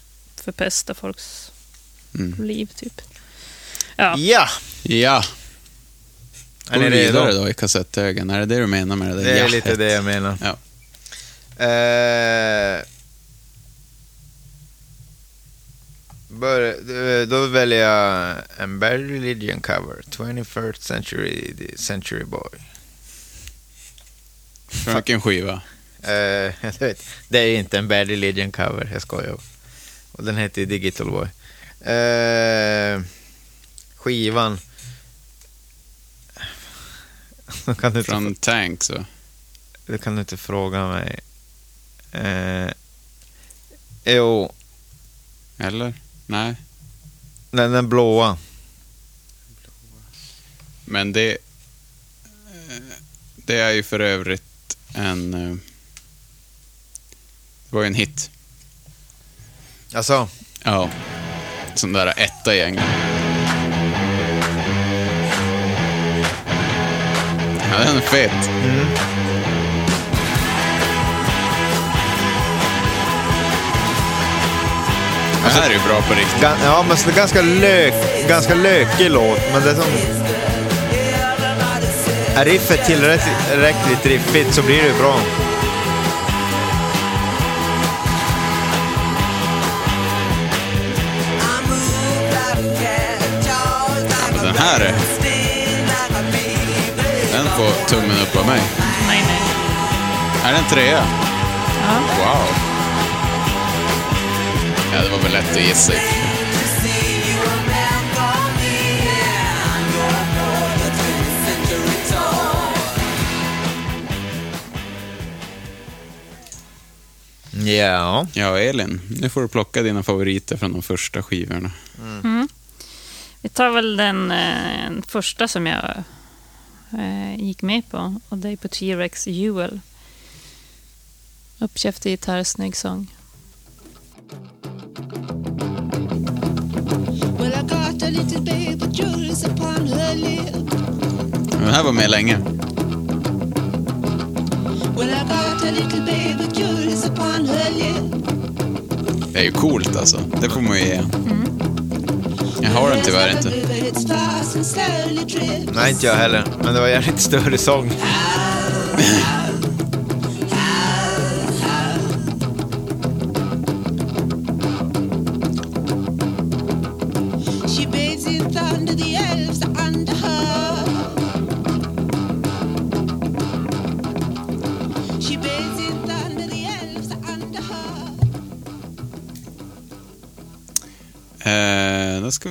förpestar folks Mm. liv, typ. Ja, Ja, Ja, är går vi vidare då i kassetthögen? Är det det du menar med det där Det är jahet? lite det jag menar. Ja. Eh, bör, då väljer jag en Bad Religion cover, 21st Century, century Boy. Från vilken skiva? Eh, jag vet, det är inte en Bad Religion cover, jag skojar. Och den heter Digital Boy. Eh, skivan... Då kan du inte, Från Tank, så. det kan du inte fråga mig. Eh, jo, Eller? Nej. den, den blåa. Men det... eh, Det är ju för övrigt en... eh, Det var ju en hit. Alltså, Ja. Sån där etta i England. Ja, den är fet. Det här är ju bra på riktigt. Ja, men så det är ganska, lök, ganska lökig låt, men det är som... Är riffet tillräckligt riffigt så blir det ju bra. Av mig. nej, nej. Är det en trea? Ja. Wow. Ja, det var väl lätt att gissa. Ja. Ja, Elin. Nu får du plocka dina favoriter från de första skivorna. Vi tar väl den eh, första som jag eh, gick med på. Och det är på T-Rex Jewel. Uppkäftig gitarr, snygg sång. Den här var med länge. Det är ju coolt alltså. Det får man ju ge. Jag har den tyvärr inte. Nej, inte jag heller. Men det var jävligt större sång.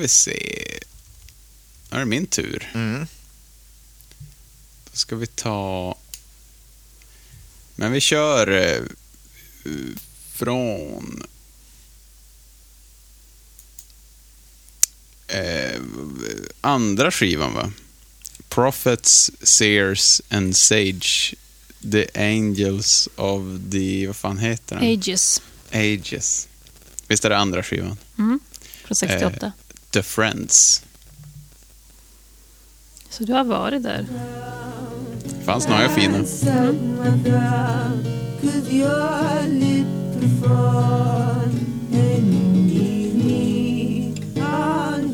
vi se. Nu är det min tur. Mm. Då ska vi ta... Men vi kör eh, från... Eh, andra skivan, va? Prophets, Seers and Sage. The Angels of the... Vad fan heter den? Ages Ages. Visst är det andra skivan? från 68. The Friends. Så du har varit där. fanns några fina. On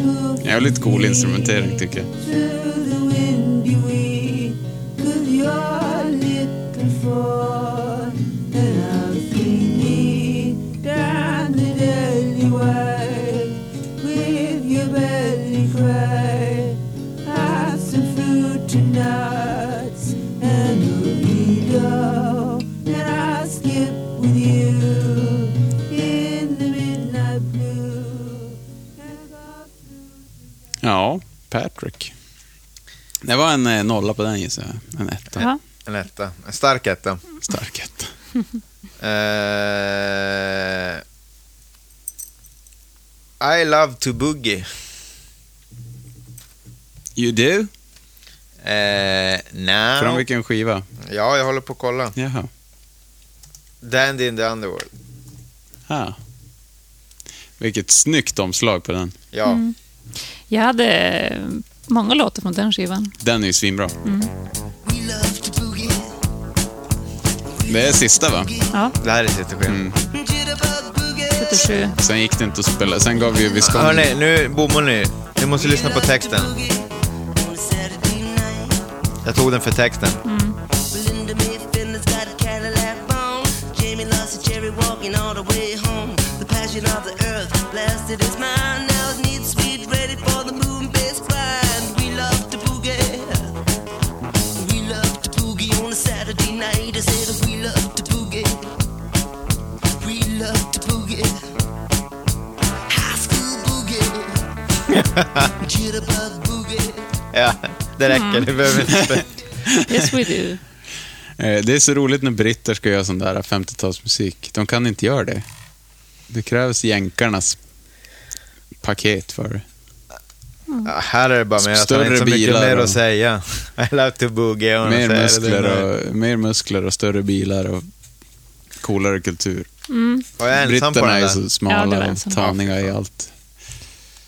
hook Jävligt cool instrumentering tycker jag. Ja, Patrick. Det var en eh, nolla på den gissar jag. En etta. Ja. En etta. En stark etta. Stark etta. Eh, I love to boogie. You do? Eh, no. Från vilken skiva? Ja, jag håller på att kolla. Jaha. Dandy in the Underworld. Ah. Vilket snyggt omslag på den. Ja. Jag hade många låtar från den skivan. Den är ju svinbra. Det är sista va? Ja, Det här är sista skivan. Mm. 77. Sen gick det inte att spela. Sen gav vi ju Visconti. Hörni, nu bommar ni. Ni måste lyssna på texten. Jag tog den för texten. Linda Jamie lost a cherry walking all the way home. The passion of the earth blasted his mind. Now his neat sweet ready for the moon base grind. We love to boogie. We love to boogie on a Saturday night. I said we love to boogie. We love to boogie. High school boogie. Jitterbug boogie. Ja, det räcker. Det behöver inte... Yes we do. Eh, Det är så roligt när britter ska göra sån där 50-talsmusik. De kan inte göra det. Det krävs jänkarnas paket för det. Ja, här är det bara mer att han Större inte så mycket bilar mer och- att säga. I love to boogie. och Mer muskler, och, mer muskler och större bilar och coolare kultur. Och jag är ensam på Britterna den är så Ja, smala var och taniga i allt.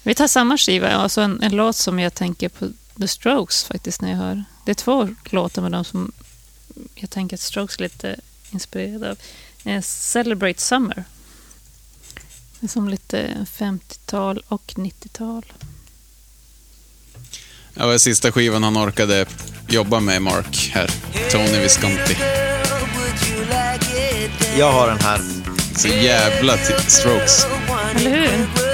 Vi tar samma skiva, alltså en, en låt som jag tänker på The Strokes faktiskt när jag hör. Det är två låtar med dem som jag tänker att Strokes är lite inspirerad av. Eh, Celebrate Summer. Det är som lite 50-tal och 90-tal. Det var sista skivan han orkade jobba med Mark här. Tony Visconti. Jag har den här. Så jävla strokes. Eller hur?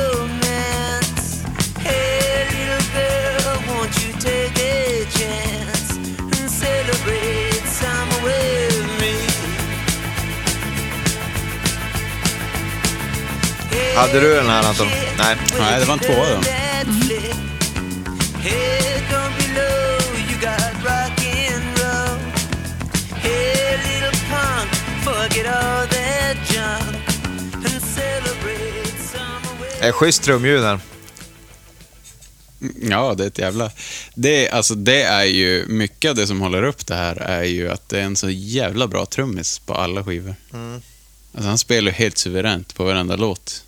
Hade du den här Anton? Nej. Nej, det var en tvåa då. Det är schysst trumljud här. Ja, det är ett jävla... Det, alltså, det är ju... Mycket av det som håller upp det här är ju att det är en så jävla bra trummis på alla skivor. Alltså, han spelar ju helt suveränt på varenda låt.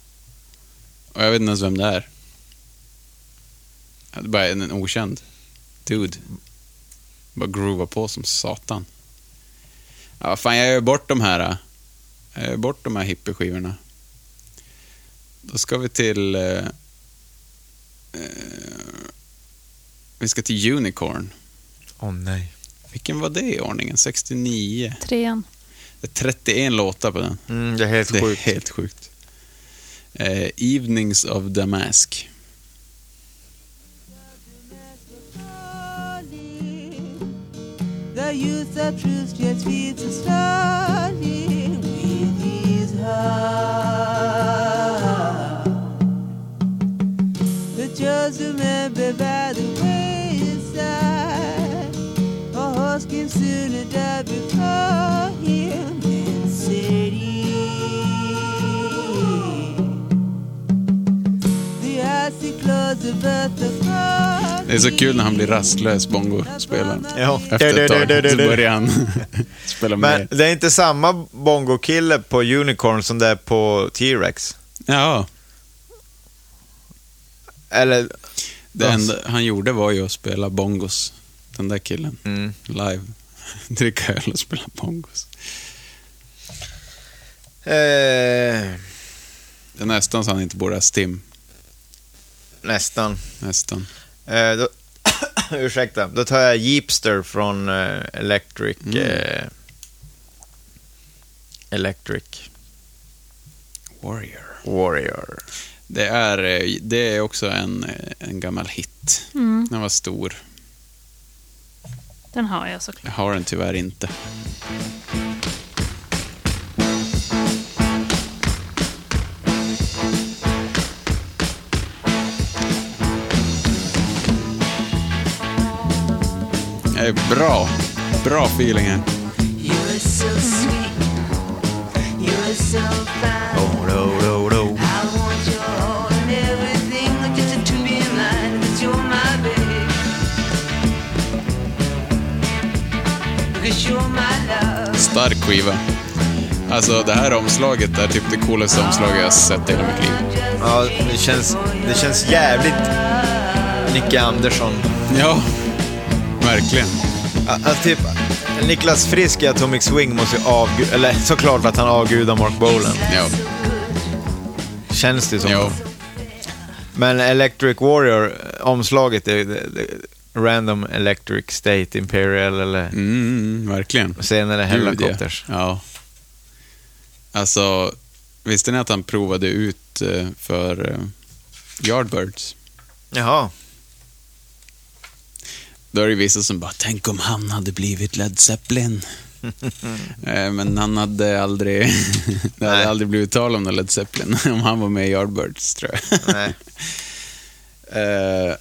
Och jag vet inte ens vem det är. Det är bara en, en okänd dude. Bara groova på som satan. Ja, fan, jag gör bort de här. Jag gör bort de här hippieskivorna. Då ska vi till... Eh, vi ska till Unicorn. Åh nej. Vilken var det i ordningen? 69? Trean. Det är 31 låtar på den. Mm, det är helt Det är sjukt. helt sjukt. Eh, Evenings of Damask. The youth of truth just feeds with his heart. Just remember by the wayside, a horse sooner die before him than. Det är så kul när han blir rastlös, bongospelaren. Ja. Efter ett tag så börjar han spela Men med. det är inte samma bongo-kille på Unicorn som det är på T-Rex. Ja, Eller... det enda han gjorde var ju att spela bongos. Den där killen. Mm. Live. dricka öl och spela bongos. Eh, Det är nästan så han inte borde ha stim. Nästan. Nästan. Eh, då, ursäkta, då tar jag Jeepster från eh, Electric. Mm. Eh, Electric Warrior. Warrior. Det är, eh, det är också en, eh, en gammal hit. Mm, Den var stor. den har jag såklart. Jag har den tyvärr inte. Baby. Because you're my love. Stark skiva. Alltså det här omslaget är typ det coolaste omslaget jag sett i hela mitt liv. Ja, det känns, det känns jävligt Nicke Andersson. Ja, verkligen. Alltså typ, Niklas Frisk i Atomic Swing måste ju avguda, eller såklart att han avgudar Mark Bolan. Ja, Känns det som. ja. Men Electric Warrior, omslaget är det, det, Random Electric State Imperial eller Mm, verkligen. senare Gud, Helicopters. Ja. ja. Alltså, visste ni att han provade ut eh, för eh, Yardbirds? Jaha. Då är det vissa som bara, tänk om han hade blivit Led Zeppelin. Eh, Men han hade aldrig, det hade Nej. aldrig blivit tal om Led Zeppelin om han var med i Yardbirds, tror jag. Nej, Eh,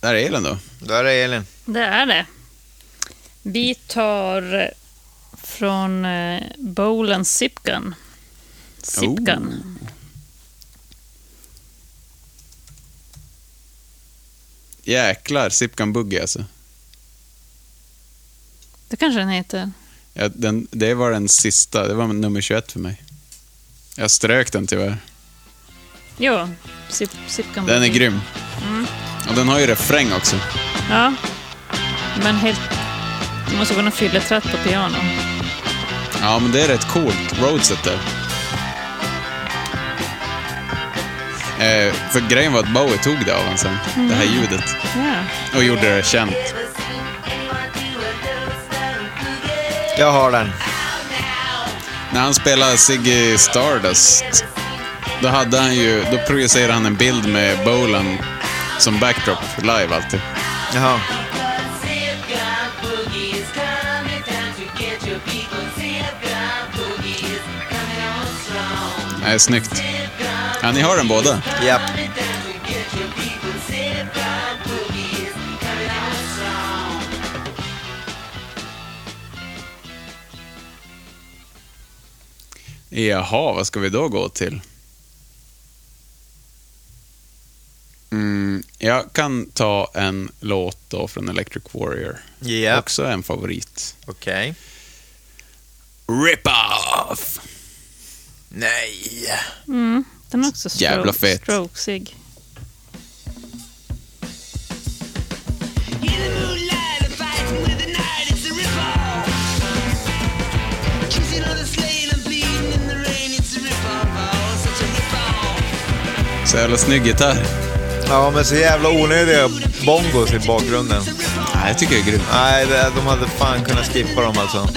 där är Elin då. då är det Elin. Det är det. Vi tar från eh, Bowlen Zipgun. Zipgun. Jäklar, Zipgun Boogie alltså. Det kanske den heter. Ja, den, det var den sista, det var nummer 21 för mig. Jag strök den tyvärr. Jo, Zip, Zipgun. Den är grym. Och den har ju refräng också. Ja. Men helt... Det måste vara någon fylletratt på piano. Ja, men det är rätt coolt. Roadset där. Eh, för grejen var att Bowie tog det av honom sen, det här ljudet. Ja. Och gjorde det känt. Jag har den. När han spelade Ziggy Stardust, då, hade han ju, då projicerade han en bild med Bolan som backdrop live alltid. Jaha. Nej, snyggt. Ja, ni har den båda. Japp. Jaha, vad ska vi då gå till? Mm, jag kan ta en låt då från Electric Warrior. Japp. Också en favorit. Okej. Rip Off! Nej. Mm, den är också stroke, Jävla fet. strokesig. Så jävla snygg gitarr. Ja, men så jävla onödiga bongos i bakgrunden. Nej, jag tycker det är grymt. Nej, det, de hade fan kunnat skippa dem alltså.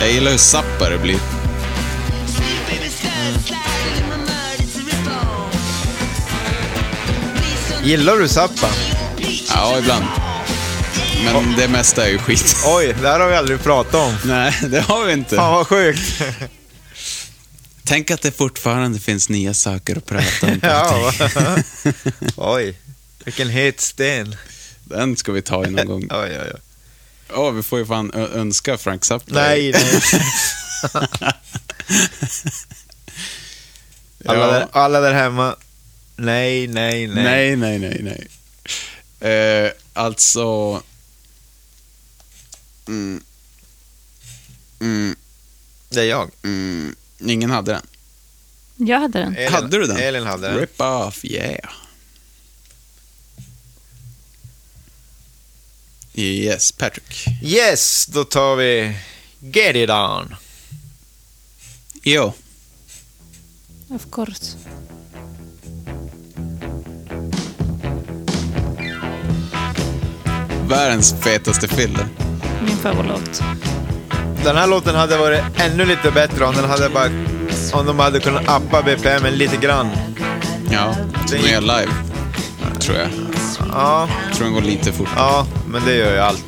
Jag gillar hur sappa det blir. Gillar du Zappa? Ja, ibland. Men det mesta är ju skit. Oj, det här har vi aldrig pratat om. Nej, det har vi inte. Fan vad sjukt. Tänk att det fortfarande finns nya saker att prata om. ja. Oj, vilken het sten. Den ska vi ta i någon gång. Oj, oj, oj. Ja, vi får ju fan önska Frank Zappa. Nej, nej. Alla, Ja. där, alla där hemma. Nej, nej, nej. Nej, nej, nej, nej. Eh, alltså... Mm. Mm, Det är jag. mm, ingen hade den. Jag hade den. Elin, hade du den? Elin hade den. Rip off, yeah. Yes, Patrick. Yes, då tar vi Get It On. Jo. Of course. Världens fetaste filler. Min favoritlåt. Den här låten hade varit ännu lite bättre om den hade bara om de hade kunnat appa BPM lite grann. Ja, som är live. Tror jag. Ja, Tror den går lite fort. ja, men det gör ju allt.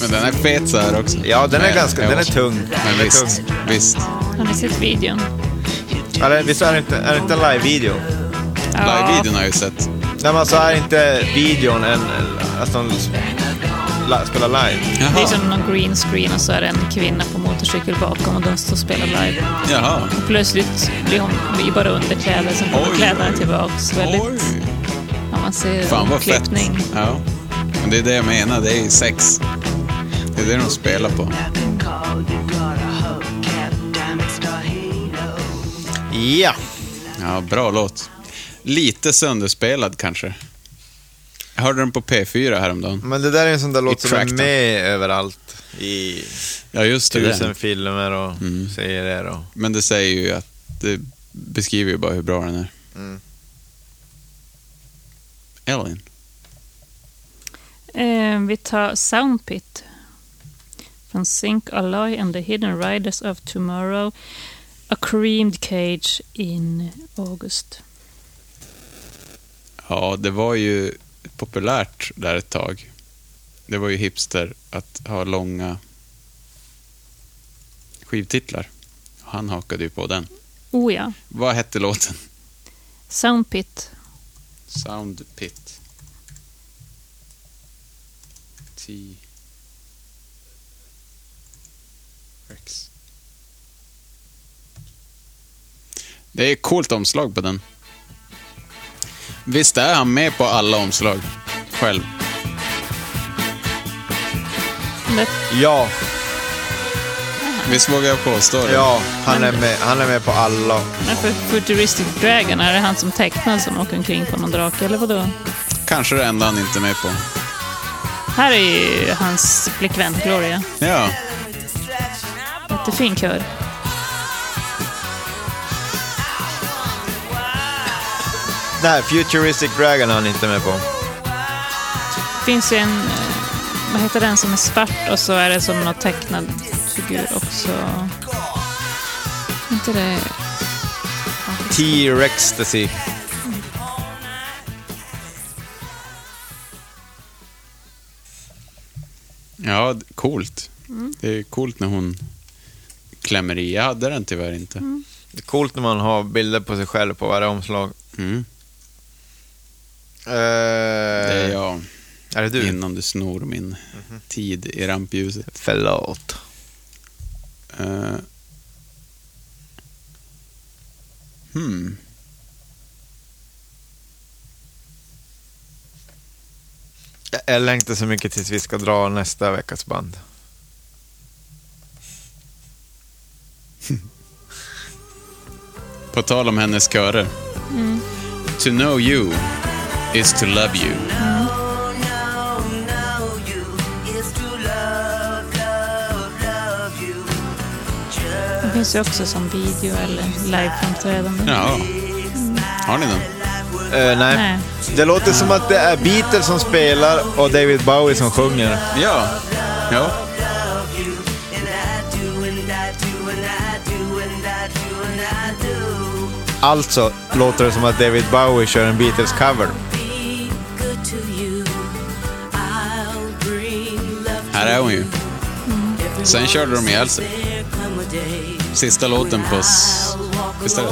Men den är fet så här också. Ja, den är Men- ganska, ja. den är tung. Men Den visst, tung. visst. Har ni sett videon? Eller, visst är det inte, är det inte en live-video? Live-videon har jag ju sett. Nej, men alltså är inte videon en, att de la- spelar live? Det är Jaha. som någon green screen och så är det en kvinna på motorcykel bakom och de står och spelar live. Jaha. Och plötsligt blir hon i bara underkläder, sen kommer kläderna tillbaks. Väldigt, Oj. ja, man ser Fan vad fett. klippning. Ja. Men det är det jag menar, det är sex. Det är det de spelar på. Ja. Ja, bra låt. Lite sönderspelad kanske. Jag hörde den på P4 häromdagen. Men det där är en sån där låt som är med överallt i Ja, just det. tusen det. filmer och Mm. serier. Och... Men det säger ju att det beskriver ju bara hur bra den är. Mm. Elin. Eh, vi tar Soundpit från Sync Alloy and the Hidden Riders of Tomorrow. A Creamed Cage in August. Ja, det var ju populärt där ett tag. Det var ju hipster att ha långa skivtitlar. Han hakade ju på den. Oh ja, Vad hette låten? Soundpit. Sound Pit. T. Rex. Det är coolt omslag på den. Visst är han med på alla omslag? Själv. Ja, Visst vågar jag påstå det? ja han, är med, han är med på alla. men för Futuristic Dragon, är det han som tecknar som åker omkring på någon drake eller vadå? Kanske det enda han inte är med på. Här är ju hans flickvän Gloria. Ja, Jättefin kör. Nej, Futuristic Dragon är han inte med på. Det finns ju en, eh, vad heter den som är svart och så är det som någon tecknad figur också. inte det... T-Rextasy. ja coolt. Det är coolt när hon klämmer i. Jag hade den tyvärr inte. Det är coolt när man har bilder på sig själv på varje omslag. Mm. Eh, Det är jag. Är det du? Innan du snor min tid i rampljuset. Förlåt. Uh. Hmm. Jag- Jag längtar så mycket tills vi ska dra nästa veckas band. På tal om hennes körer. To know you is to love you. Det finns ju också som video eller liveframträdande. Ja. Har ni den? Eh, nej. Nej. Det låter som att det är Beatles som spelar och David Bowie som sjunger. Ja. Ja. Alltså låter det som att David Bowie kör en Beatles-cover. Här är hon ju. Sen körde de ihjäl sig. Sista låten på... Visst är det?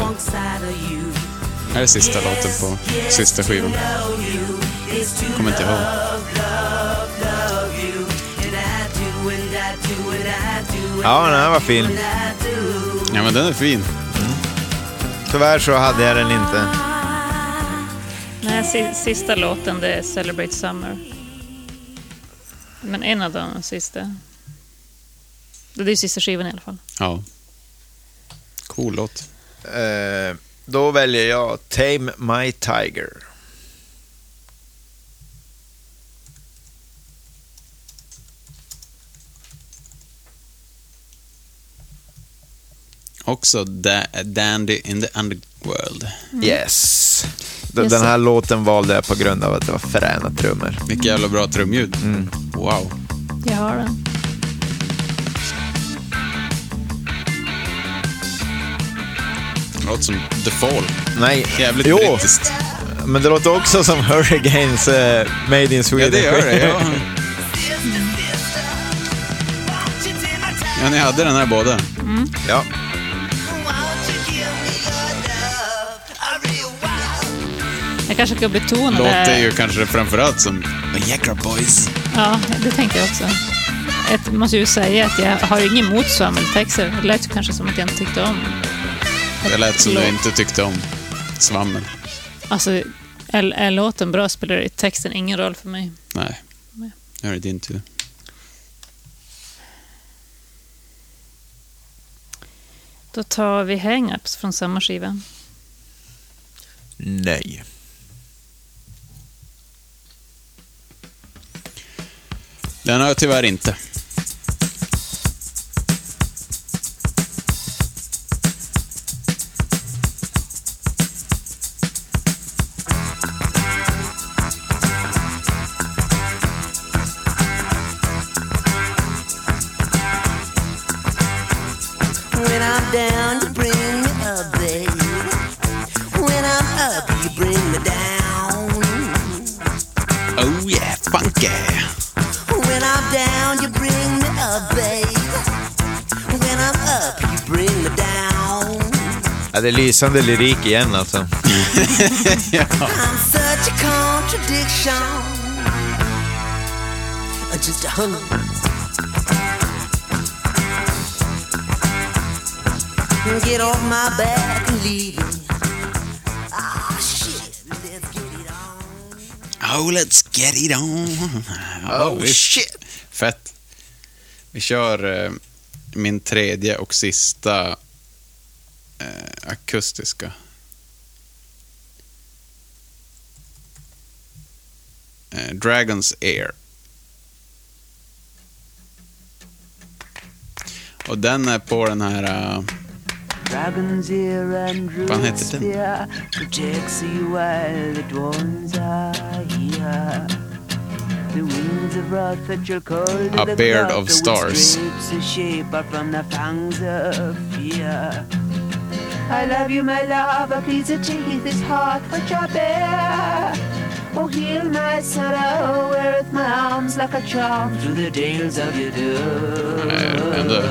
Här är sista låten på sista skivan. Kommer inte ihåg. Ja, den här var fin. Ja, men den är fin. Tyvärr så hade jag den inte. Nej, si- sista låten det är Celebrate Summer. Men en av de sista. Det är ju sista skivan i alla fall. Ja. Cool låt. Eh, då väljer jag Tame My Tiger. Också da Dandy in the Underworld. Mm. Yes. Den här sir. låten valde jag på grund av att det var fräna trummor. Vilket jävla bra trumljud. Wow. Jag har den. Låter som The Fall. Nej, Jävligt jo, brittiskt. men det låter också som Hurricanes eh, Made in Sweden. Ja, det gör det. Ja. ja, ni hade den här båda. ja. Jag kanske ska betona det. Låter ju kanske framförallt som Viagra Boys. Ja, det tänkte jag också. Jag måste ju säga att jag har ju inget emot svammeltexter. Det lät ju kanske som att jag inte tyckte om. Det lät som Låt. du inte tyckte om svammel. Alltså, är, är låten bra spelar i texten ingen roll för mig. Nej, nu är det din tur. Då tar vi Hang-Ups från samma skiva. Nej. Den har jag tyvärr inte. When I'm down, Ja, det är lysande lyrik igen alltså. I'm such a contradiction. Just a hunger. Get off my back and leave me. Ah, shit, let's get it on. Oh, let's get it on. Oh, shit. Fett. Vi kör eh, min tredje och sista eh, akustiska. Eh, Dragons Air. Och den är på den här... eh, Dragon's ear and Fan root heter den? spear protects you while the dawns are here. The winds of wrath that you're cold A beard of stars. a shape up from the fangs of fear. I love you, my love, but please the teeth is heart which I bear. Oh, heal my sorrow, weareth my arms like a charm through the dales of your doom. Eh, ändå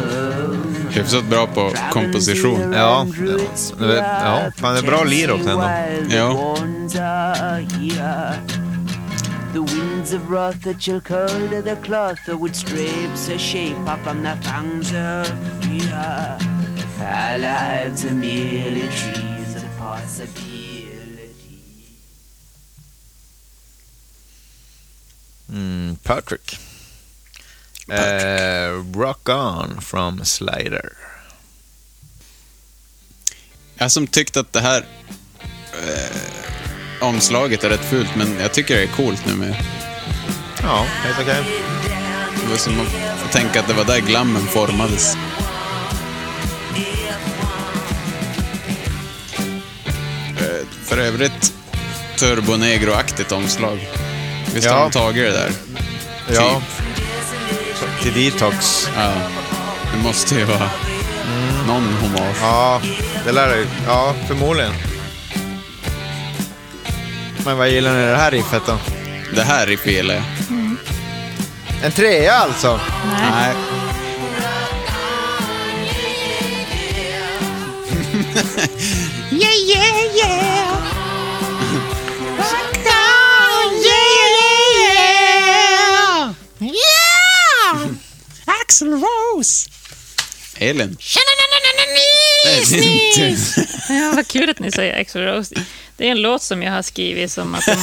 hyfsat bra på komposition. Ja, ja, fan det är bra lir också ändå. Ja. The winds of wrath that shall curl the cloth which stripes a shape up from the fangs of fear. Our lives are merely trees of possibility. Mm, Patrick. Eh, rock on from Slider. Jag som tyckte att det här eh, omslaget är rätt fult, men jag tycker det är coolt nu med. Ja, helt okej. Det var som att tänka att det var där glammen formades. Övrigt turbonegro-aktigt omslag. Visst har Ja. de tagit det där? Ja. Till Detox. Ja. Det måste ju vara någon hommage. Ja, det lär det Ja, förmodligen. Men vad gillar ni det här riffet då? Det här riffet gillar jag. En trea alltså? Nej. Elin. Nis, nis. Ja, vad kul att ni säger Axl Rose. Det är en låt som jag har skrivit som att den,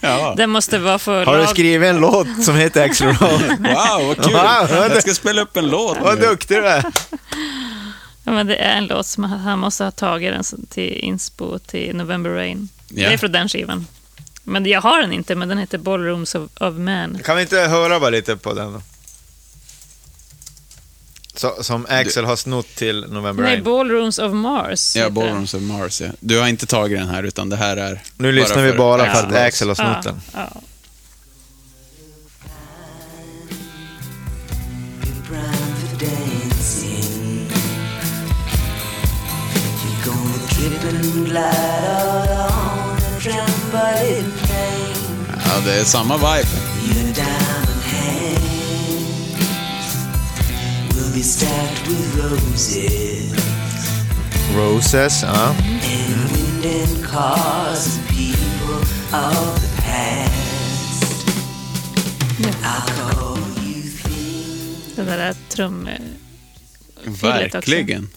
Ja. den måste vara för Har du skrivit en låt som heter Axl Rose? Wow, vad kul! Wow, vad Jag ska spela upp en låt Vad duktig du är. Ja, men det är en låt som han- måste ha tagit den till inspo till November Rain. Yeah. Det är från den skivan. Men jag har den inte, men den heter Ballrooms of, of Man. Kan vi inte höra bara lite på den då? Så, som Axel har snott till November Nej, Rain. Ballrooms of Mars. Ja. Ballrooms of Mars, ja. Du har inte tagit den här, utan det här är... Nu lyssnar vi bara för att. Axel har snott den. Ja. Ja, det är samma vibe. Be stacked with roses Roses, ja. and wind and cars and people of the past. I'll call you things. Det där trum... också. Verkligen.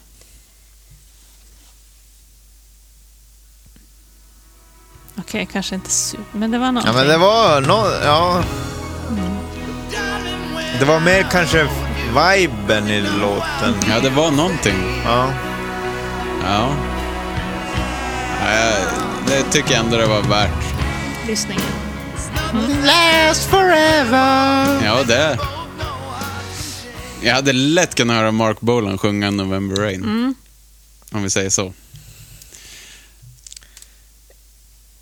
Okej, kanske inte super, men det var Ja, någonting. men det var nå ja. Det var mer kanske viben i låten. Ja, det var någonting. Ja. Ja. ja jag- det tycker jag ändå det var värt. Lyssningen. Last forever. Ja, det... Jag hade lätt kunnat höra Mark Bolan sjunga November Rain. Mm. Om vi säger så.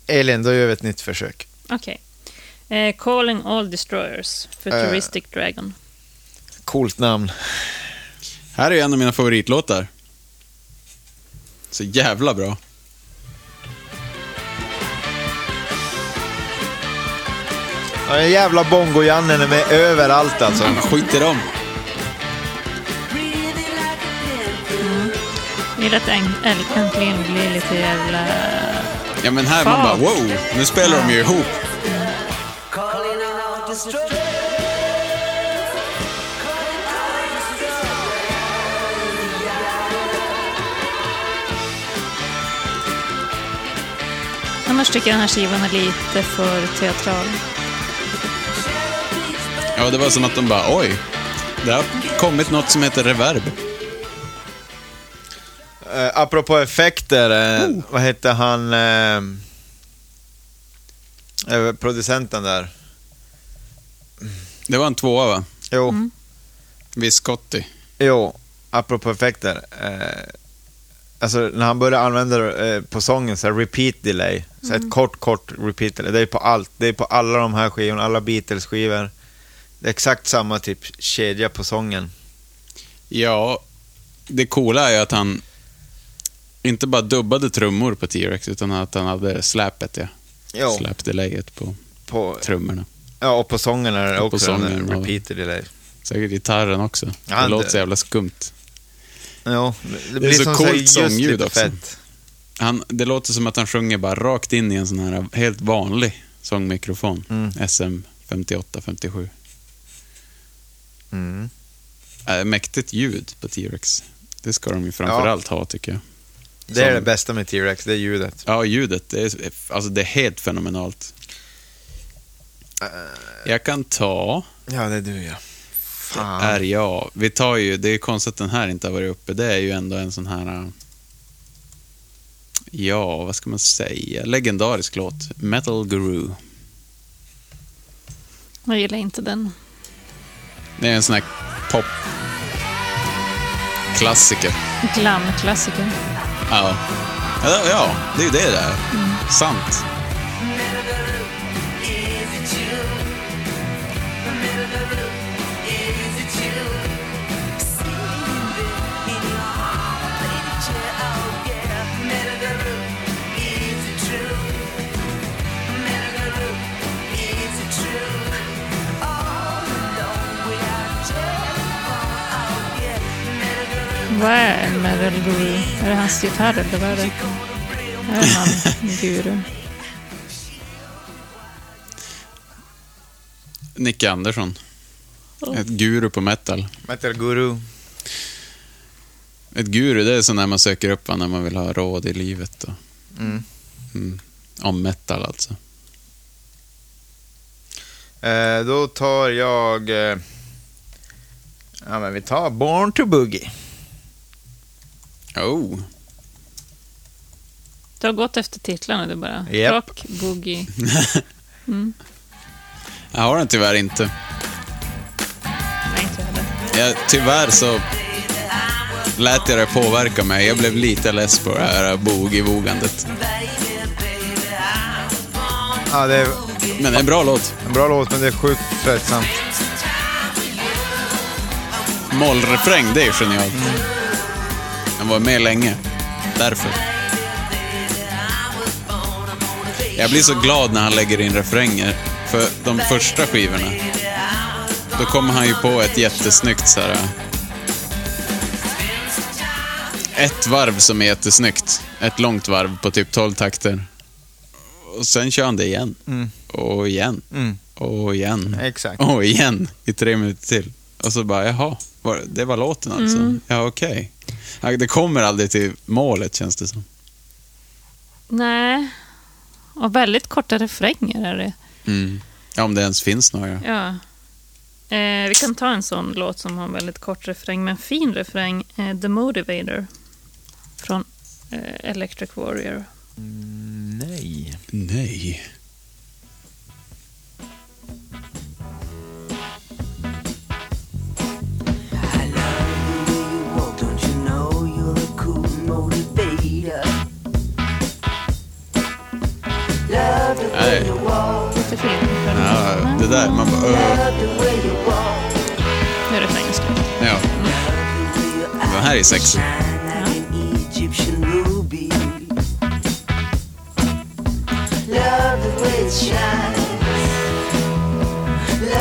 Elin, då gör vi ett nytt försök. Okej. Eh, Calling All Destroyers, Futuristic Dragon. Coolt namn. Här är ju en av mina favoritlåtar. Så jävla bra. Ja, den jävla bongo-Janne är med överallt alltså. Han skiter om. Att äng- äl- äntligen blir lite jävla... Ja, men här man bara wow, nu spelar de ju ihop. Annars tycker jag den här skivan är lite för teatral. Ja, det var som att de bara oj, det har kommit något som heter reverb. Uh, apropå effekter, eh, vad hette han, eh, eh, producenten där? Det var en tvåa va? Jo, Viscotti. jo, apropå effekter. Eh, alltså när han började använda det eh, på sången, så här repeat delay, så ett kort, kort repeat delay. Det är på allt, det är på alla de här skivorna, alla Beatles-skivor. Det är exakt samma typ kedja på sången. Ja, det coola är att han inte bara dubbade trummor på T-Rex, utan att han hade släpet, ja. Jo, Släpdelayet på på, trummorna. ja, och på sången är det på också en sången repeat delay. Säkert gitarren också. Ja, det låter så jävla skumt. Ja, det, är blir så som coolt sångljud lite också. fett. Han, det låter som att han sjunger bara rakt in i en sån här helt vanlig sångmikrofon. Mm. SM 58-57. Mm. Äh, mäktigt ljud på T-Rex. Det ska de ju framförallt ha, tycker jag. Det är Som- det bästa med T-Rex, det är ljudet. Ja, ljudet. Det är, alltså, det är helt fenomenalt. Äh. Jag kan ta, Ja, det är du ja. Fan. är jag. Vi tar ju, det är konstigt att den här inte har varit uppe. Det är ju ändå en sån här, äh, ja, vad ska man säga, legendarisk låt. Metal Guru. Jag gillar inte den. Det är en sån här pop klassiker. Glam-klassiker. Ja. ja, det är ju det där. Sant. Vad är Metal Guru? Är det hans gitarr eller vad är det? Är det han guru? Nicke Andersson. Ett guru på metal. Metal Guru. Ett guru, det är sån där man söker upp när man vill ha råd i livet. Och, Mm. mm, om metal alltså. Eh, då tar jag... Eh, ja, men vi tar Born to Boogie. Oh. Du har gått efter titlarna du bara. Japp. Rock, boogie. Jag har den tyvärr inte. Nej, inte jag heller. Jag, tyvärr så lät jag det påverka mig. Jag blev lite less på det här boogie-vogandet. Ja, det är Men det är en bra låt. en bra låt, men det är sjukt tröttsamt. Mollrefräng, det är genialt. Den var med länge. Därför. Jag blir så glad när han lägger in refränger. För de första skivorna, då kommer han ju på ett jättesnyggt så här. Ett varv som är jättesnyggt. Ett långt varv på typ 12 takter. Och sen kör han det igen. Och igen. Mm. Och igen. Exakt. Och igen i tre minuter till. Och så bara, jaha, det var låten alltså? Ja, okej. Ja, Det kommer aldrig till målet känns det som. Nej. Och väldigt korta refränger är det. Mm. Ja, om det ens finns några. Ja. Eh, vi kan ta en sån låt som har en väldigt kort refräng, men fin refräng. Eh, The Motivator. Från eh, Electric Warrior. Nej. Nej. Nej. Ja, det där, man bara, love the way you walk. Nu är refrängen slut. Ja, den här är sexig.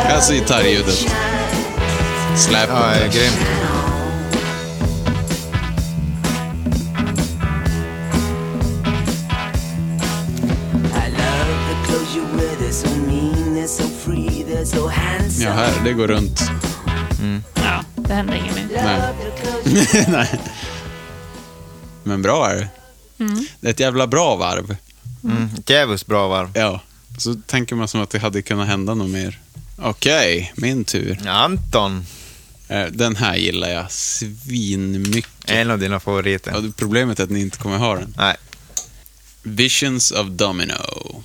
Alltså gitarrljudet. Släp. Ja, är Ja, här, det går runt. Ja, det hände inget mer. Nej. Nej. Men bra är det. Det är ett jävla bra varv. Mm. Djävulskt bra varv. Ja. Så tänker man som att det hade kunnat hända något mer. Okej, min tur. Anton, Eh, Den här gillar jag svinmycket. en av dina favoriter. Ja, problemet är att ni inte kommer ha den. Nej. Visions of Domino.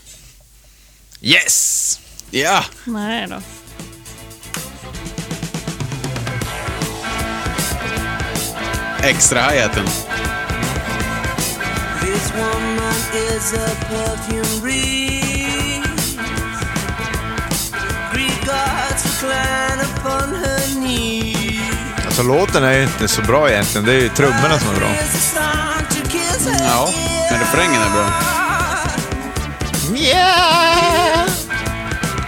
Yes! Ja! Nej då. Extra hi-haten. This woman is a perfume breeze. Greek gods recline upon her knees. Alltså låten är ju inte så bra egentligen. Det är ju trummorna som är bra. Ja, men refrängen är bra. Yeah!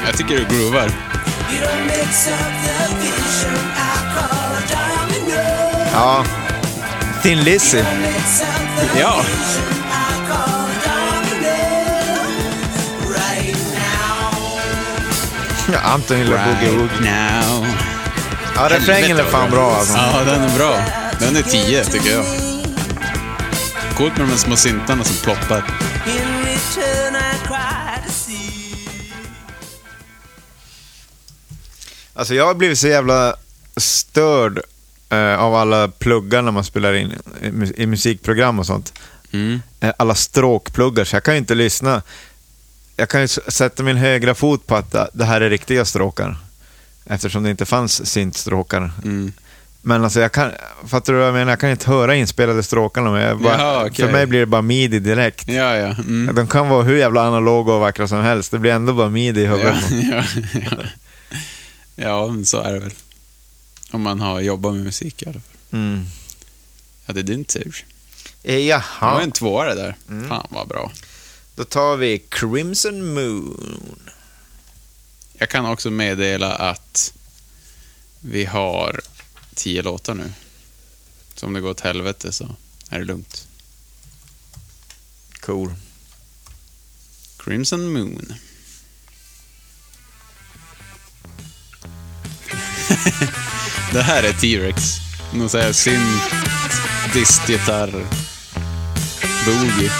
Jag tycker du groovar. Ja. Thin Lizzy. Ja. Right Anton gillar Boogie Woogie. now. Ja, refrängen är fan bra alltså. Ja, den är bra. Den är 10 tycker jag. Coolt med de små syntarna som ploppar. Alltså jag har blivit så jävla störd eh, av alla pluggar när man spelar in i, i musikprogram och sånt. Mm. Eh, alla stråkpluggar, så jag kan ju inte lyssna. Jag kan ju sätta min högra fot på att det här är riktiga stråkar. Eftersom det inte fanns syntstråkar. Mm. Men alltså jag kan, fattar du vad jag menar? Jag kan inte höra inspelade stråkarna. Men jag bara, Jaha, okej. För mig blir det bara midi direkt. Ja, ja. Mm. De kan vara hur jävla analoga och vackra som helst. Det blir ändå bara midi i Ja, huvudet. ja, men så är det väl. Om man har jobbat med musik i alla fall. Mm. Ja, det är din tur. Eh, Det var Jaha, en tvåare där. Fan vad bra. då tar vi Crimson Moon. Jag kan också meddela att vi har tio låtar nu. Så om det går åt helvete så är det lugnt. Cool. Crimson Moon. Det här är T-Rex. Någon sån här synt, distgitarr, boogie.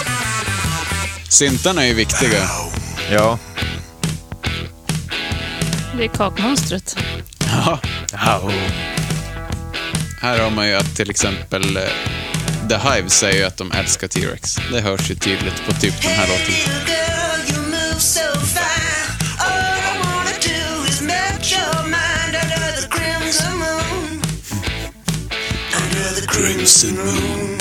Syntarna är ju viktiga. Ja. Det är kakmonstret. Ja. Här har man ju att till exempel eh, The Hive säger ju att de älskar T-Rex. Det hörs ju tydligt på typ den här låten. Crimson moon. Under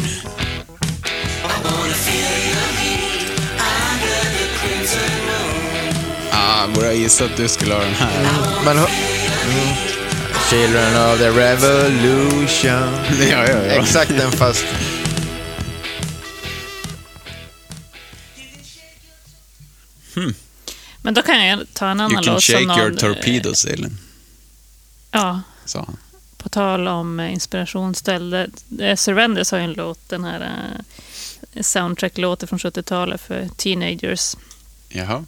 the crimson moon. Ah, borde jag gissa att du skulle ha den här. Men, hö- mm. Children of the revolution. Ja, ja, ja. Exakt den fast... Men då kan jag ta en annan You can låt som shake någon... your torpedoes, Elin, Ja, sa han. På tal om eh, inspirationsställe. Eh, Surrenders har ju en låt, den här eh, soundtrack-låten från 70-talet för teenagers. Jaha,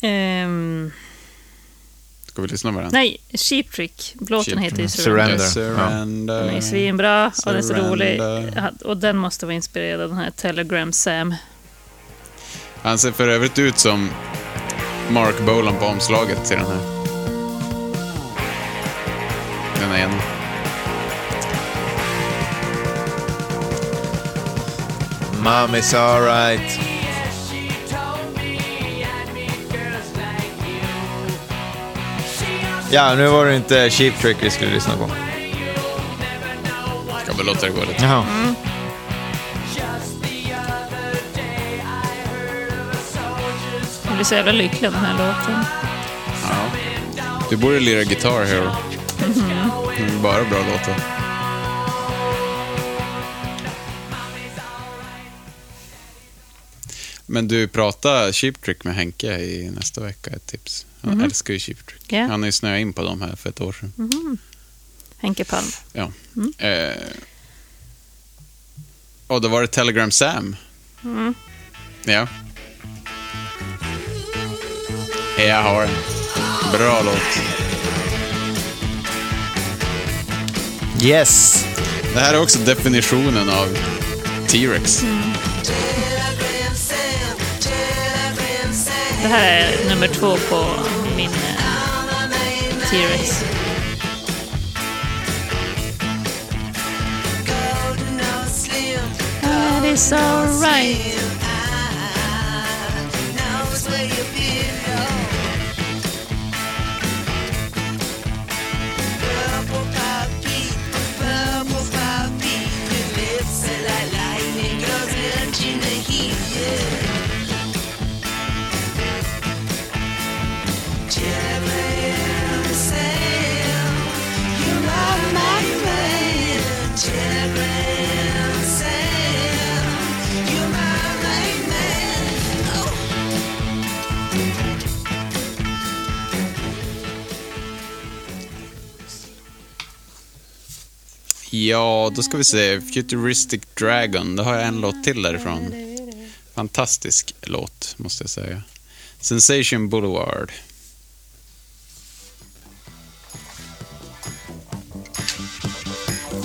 Ehm, ska vi lyssna på den? nej, Cheap Trick. Låten heter ju. Surrender. Surrender. Surrender. Den är svinbra och den är så rolig. Och den måste vara inspirerad av den här Telegram Sam. Han ser för övrigt ut som Mark Bolan på omslaget till den här. Den är ena. Mommy's alright. Ja, nu var det inte Cheap Trick vi skulle lyssna på. Ska väl låta det gå lite. Jaha. Jag blir så jävla lycklig av den här låten. Ja. Du borde lira Guitar Hero. Är bara bra låtar. Men du, prata Cheap Trick med Henke i nästa vecka, ett tips. Han älskar ju Cheap Trick. Ja. Han har ju snöat in på dem här för ett år sedan. Henke Palm. Ja. Eh, och då var det Telegram Sam. Ja. Jag har en. Bra låt. Yes! Det här är också definitionen av T-Rex. Det här är nummer två på min eh, T-Rex. That is alright. Ja, då ska vi se. Futuristic Dragon. Då har jag en låt till därifrån. Fantastisk låt, måste jag säga. Sensation Boulevard.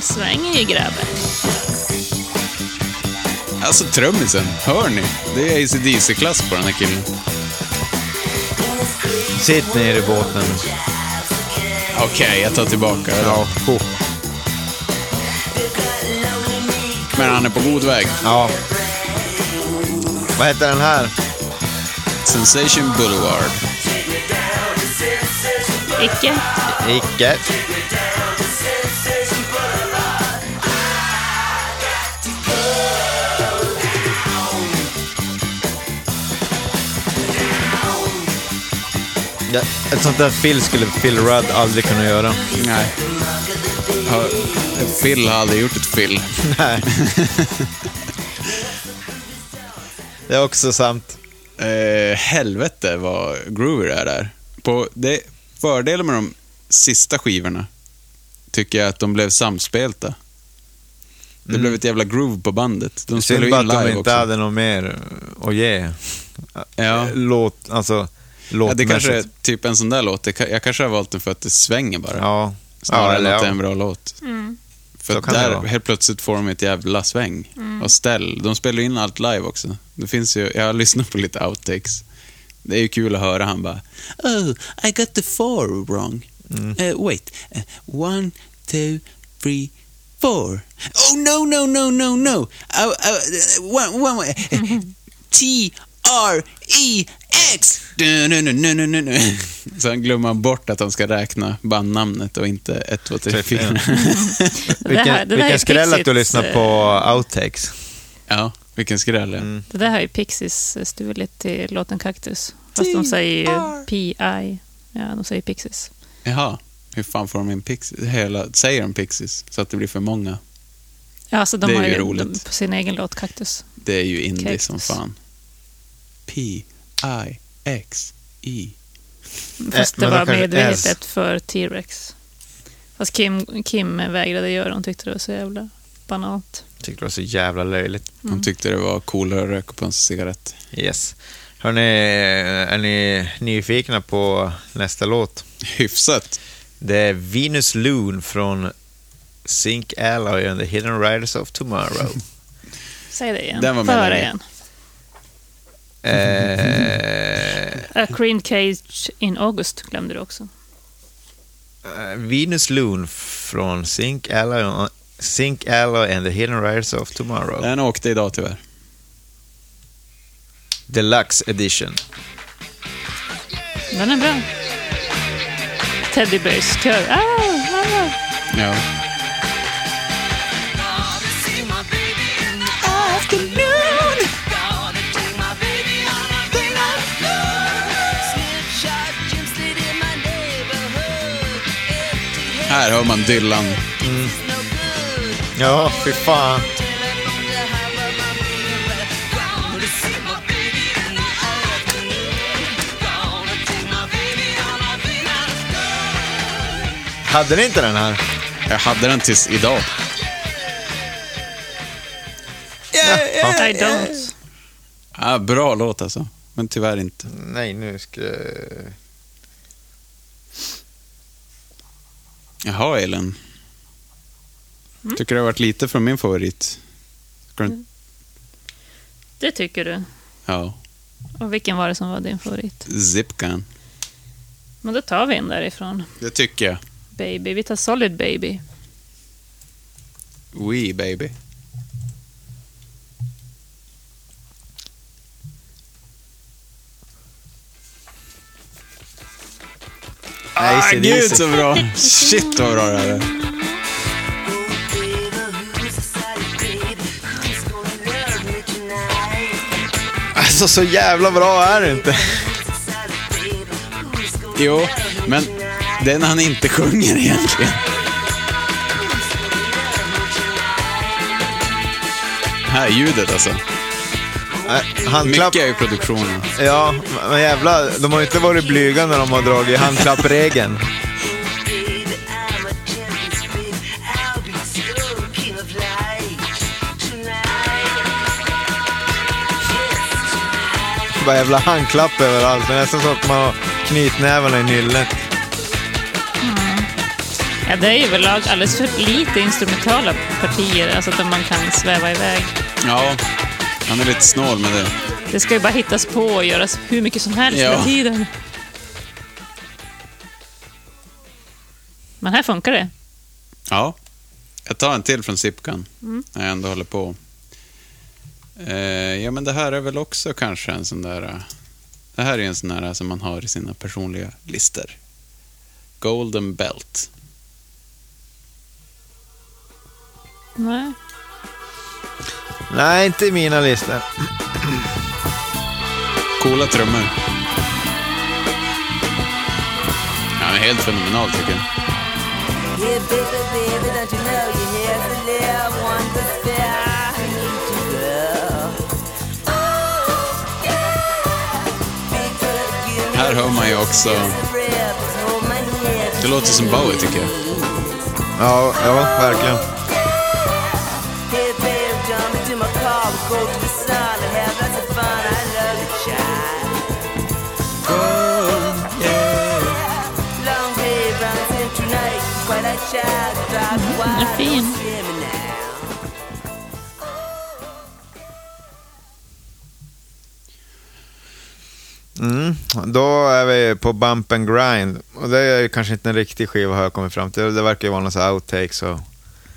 Svänger ju grabben. Alltså trummisen, hör ni? Det är ACDC-klass på den här killen. Sitt ner i båten. Okej, jag tar tillbaka det. Ja, ho. Men han är på god väg. ja. Vad heter den här? Sensation Boulevard. Icke. Icke. Ja, ett sånt där fill skulle Phil Rudd aldrig kunna göra. Nej. Har- Phil har aldrig gjort ett Phil. Nej. Det är också sant. Eh, helvete vad groovy det är där. På, det, fördelen med de sista skivorna tycker jag att de blev samspelta. Det blev ett jävla groove på bandet. De spelade Synd ju bara in att de live inte också. hade något mer att ge. Ja. Låt, alltså, Ja, det låtmässigt. kanske är typ en sån där låt. Jag kanske har valt den för att det svänger bara. Ja. Snarare ja, än eller att det är en bra låt. För kan det där helt plötsligt får de ett jävla sväng. Och ställ. De spelar in allt live också. Det finns ju, jag har lyssnat på lite outtakes. Det är ju kul att höra han bara Oh, I got the four wrong. Mm. Uh, wait. Uh, one, two, three, four. Oh no, no, no, no, no. Uh, uh, one, one, uh, T, R, E, X! Du, nu, nu, nu, nu, nu, nu. Sen glömmer man bort att han ska räkna bandnamnet och inte 1, 2, 3, 4. Det Vilken, vilken skräll att du lyssnar på outtakes. Ja, vilken skräll. ja. Det där har ju Pixies stulit till låten Cactus. Fast de säger ju P.I. Ja, de säger Pixies. Jaha, hur fan får de in Pixies? Hela, säger de Pixies så att det blir för många? Ja, alltså de Det är har ju ju roligt. de, på sin egen låt Cactus. Det är ju indie Cactus. som fan. P, I, X, E. Fast men det var medvetet för T-Rex. Fast Kim, Kim vägrade göra hon tyckte det var så jävla banalt. Tyckte det var så jävla löjligt. Hon tyckte det var coolare att röka på en cigarett. Yes. Hörrni, är ni nyfikna på nästa låt? Hyfsat. Det är Venus Loon från Sink Alloy and the Hidden Riders of Tomorrow. Säg det igen. Den var länge. igen. Eh, A Green Cage in August glömde du också. eh, Venus Loon från Sink Alloy, Sink Alloy and the Hidden Riders of Tomorrow. Den åkte idag tyvärr. Deluxe edition. Den är bra. Teddy Bears kör. Ah, ah. Ja. Här hör man Dylan. Ja, fy fan. Hade ni inte den här? Jag hade den tills idag. I don't. Ja, bra låt alltså. Men tyvärr inte. Nej, nu ska jag... Jaha, Elin. Tycker det har varit lite från min favorit. Du... Det tycker du. Ja. Och vilken var det som var din favorit? Zipgun. Men då tar vi en därifrån. Det tycker jag. Baby. Vi tar Solid Baby. We baby. Nej, Ah, gud så bra! Shit vad bra det här är. Alltså, så jävla bra är det inte. Jo, men det är när han inte sjunger egentligen. Här är ljudet alltså. Nej, Handklapp... Mycket är ju produktionen. Ja, men jävla, de har ju inte varit blyga när de har dragit handklappregeln. Bara jävla handklapp överallt. Det är nästan så att man har knytnävarna i nyllet. Ja, det är ju väl alldeles för lite instrumentala partier, alltså att man kan sväva iväg. Ja, han är lite snål med det. Det ska ju bara hittas på och göras hur mycket som helst Ja. hela tiden. Men här funkar det. Ja. Jag tar en till från Zipgun. Mm. När jag ändå håller på. Eh, ja, men det här är väl också kanske en sån där... eh, Det här är en sån där som man har i sina personliga listor. Golden Belt. Nej. Nej, inte i mina listor. Coola trummor. Han är helt fenomenal tycker jag. Här hör man ju också... Det låter som Bowie tycker jag. Ja, ja verkligen. Car. We'll go to the sun and have lots of fun. I love you, child. Long day runs in tonight. Quite a child. Drive Den är fin. Hear me now. Mm. Då är vi på Bump and Grind. Och det är kanske inte en riktig skiva har jag kommit fram till. Det verkar ju vara några så här outtakes och...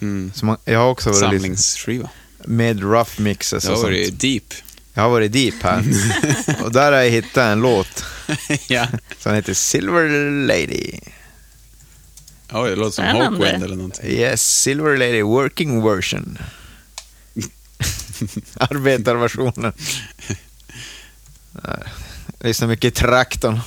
Mm. Så man, jag har också varit lite Samlingsskiva. Med rough mixes Det och har sånt. varit deep. Jag har varit deep här. Och där har jag hittat en låt ja. som heter Silver Lady. Oj, det låter som Spännande. Hawkwind eller någonting. Yes, Silver Lady Working Version. Arbetarversionen. Nej, Lyssnar mycket i traktorn.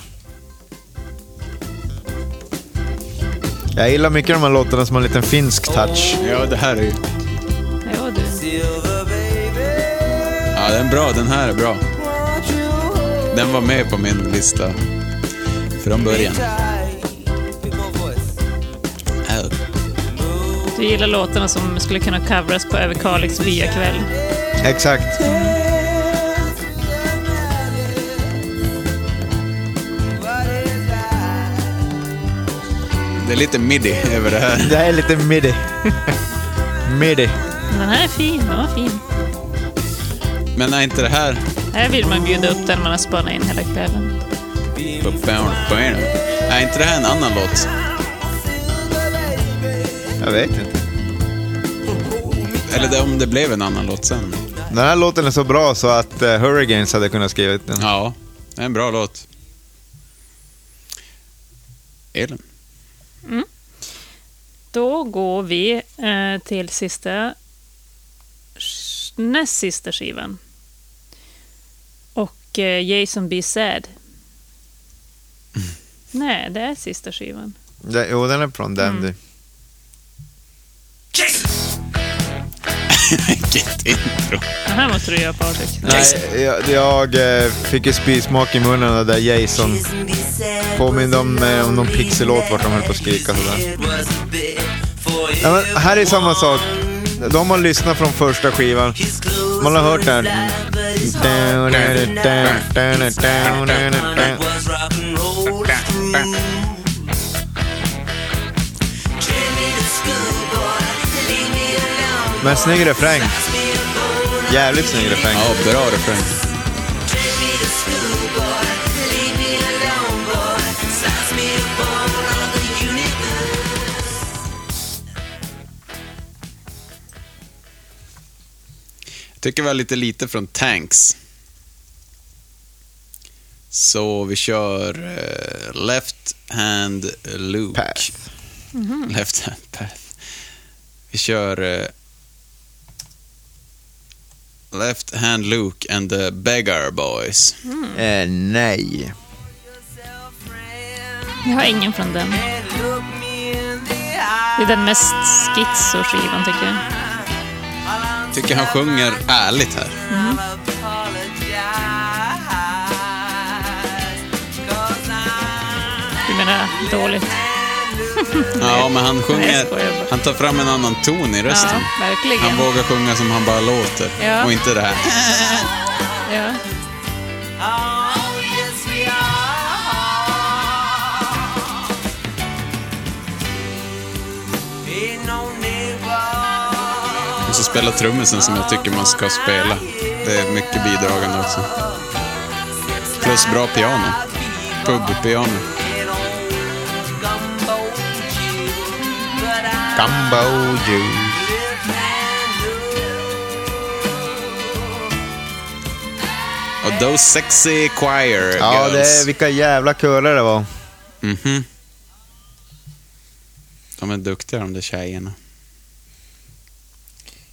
Jag gillar mycket de här låtarna som har en liten finsk touch. Ja, det här är ju... Ja, den är bra. Den här är bra. Den var med på min lista från början. Du gillar låtarna som skulle kunna covras på Överkalix byakväll. Exakt. Det är lite midi över det här. Det här är lite midi. midi. Den här är fin, den var fin. Men är inte det här... Här vill man bjuda upp den man har spanat in hela kvällen. Är inte det här en annan låt? Jag vet inte. Eller det, om det blev en annan låt sen. Den här låten är så bra så att uh, Hurricanes hade kunnat skriva den. Ja, det är en bra låt. Elin. Då går vi eh, till sista, näst sista skivan. Och eh, Jason B. Sad. Nej, det är sista skivan. Det, jo, den är från Dandy. Vilket intro. Den här måste du göra Patrik. Nej, jag, jag eh, fick ju spysmak i munnen där Jason påminde om, eh, om någon pixelåt vart de höll på att skrika sådär. Ja, men här är samma sak. De har lyssnat från första skivan. Man har hört den här. Men snygg refräng. Jävligt snygg refräng. Ja, bra refräng. Tycker vi har lite lite från Tanks. Så vi kör eh, Left Hand Luke. Path. Left Hand Path. Vi kör eh, Left Hand Luke and the Beggar Boys. Eh, nej. Jag har ingen från den. Det är den mest schizo-skivan tycker jag. Tycker han sjunger ärligt här. Du menar dåligt? Ja, men han sjunger... Han tar fram en annan ton i rösten. Ja. Han vågar sjunga som han bara låter. Ja. Och inte det här. Ja. Så spelar trummisen som jag tycker man ska spela. Det är mycket bidragande också. Plus bra piano. Pub-piano. Gumbo juice. Och those sexy choir Ja, girls. det är, vilka jävla körer det var. Mhm. De är duktiga de där tjejerna.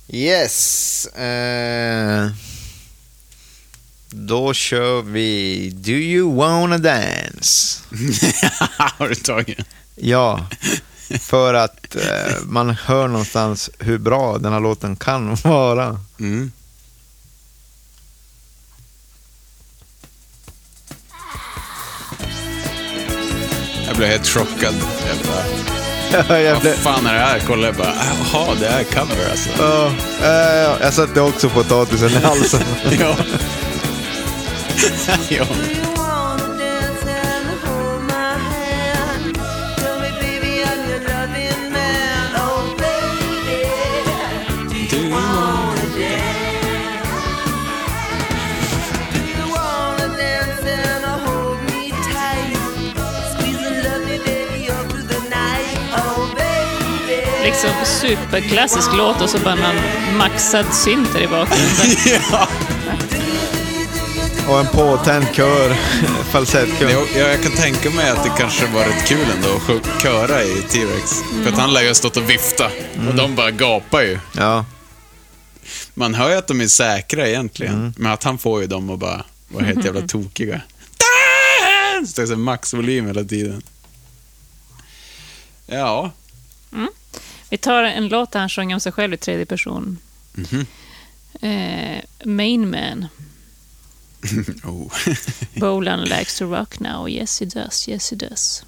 Yes. Eh, då kör vi Do you wanna dance? Har du tagit? Ja, för att eh, man hör någonstans hur bra den här låten kan vara. Mm. Jag blev helt chockad. Vad fan är det här? Kollade jag bara, jaha, det är cover alltså. Ja, eh, jag satte också potatisen i halsen. ja. ja. Superklassisk låt och så bara någon maxad synt där i bakgrunden. ja. Och en påtänd kör, falsettkör. Jag, jag, jag kan tänka mig att det kanske var rätt kul ändå att köra i T-Rex. För att han lär ju ha stått och vifta. Och de bara gapar ju. Ja, Man hör ju att de är säkra egentligen. Men att han får ju dem att bara vara helt jävla tokiga. Så det är så maxvolym hela tiden. Ja. Vi tar en låt där han sjunger om sig själv i tredje person. Eh, Main Man. Oh. Bolan likes to rock now. Yes he does, yes he does.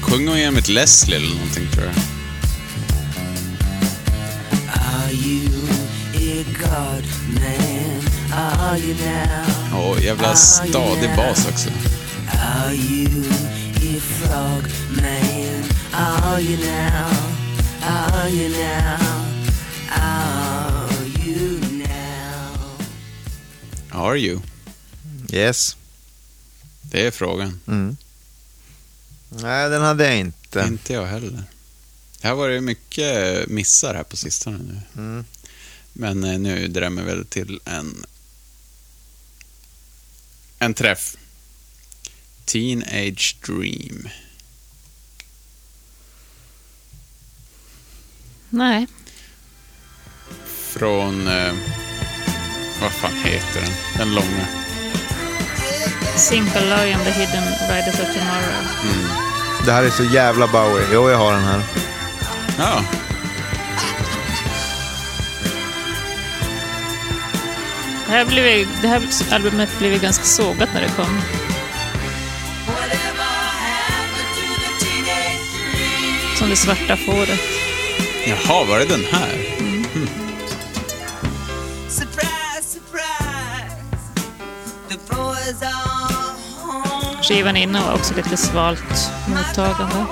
Sjunger hon igen med Leslie eller någonting tror jag. Åh, jävla stadig bas också. Are you? Yes. Det är frågan. Mm. Nej, den hade jag inte. Inte jag heller. Det har varit mycket missar här på sistone nu. Mm. Men eh, nu drämmer väl till en en träff. Teenage Dream. Nej, Från... Eh, vad fan heter den? Den långa. Simple Lion, The Hidden Riders of Tomorrow. Det här är så jävla Bowie. Jo, jag har den här. Ja. Det här, blev, det här albumet blev ganska sågat när det kom. Som det svarta fåret. Jaha, var det den här? Surprise, surprise. The boys are home. Skivan innan var också lite svalt mottagande.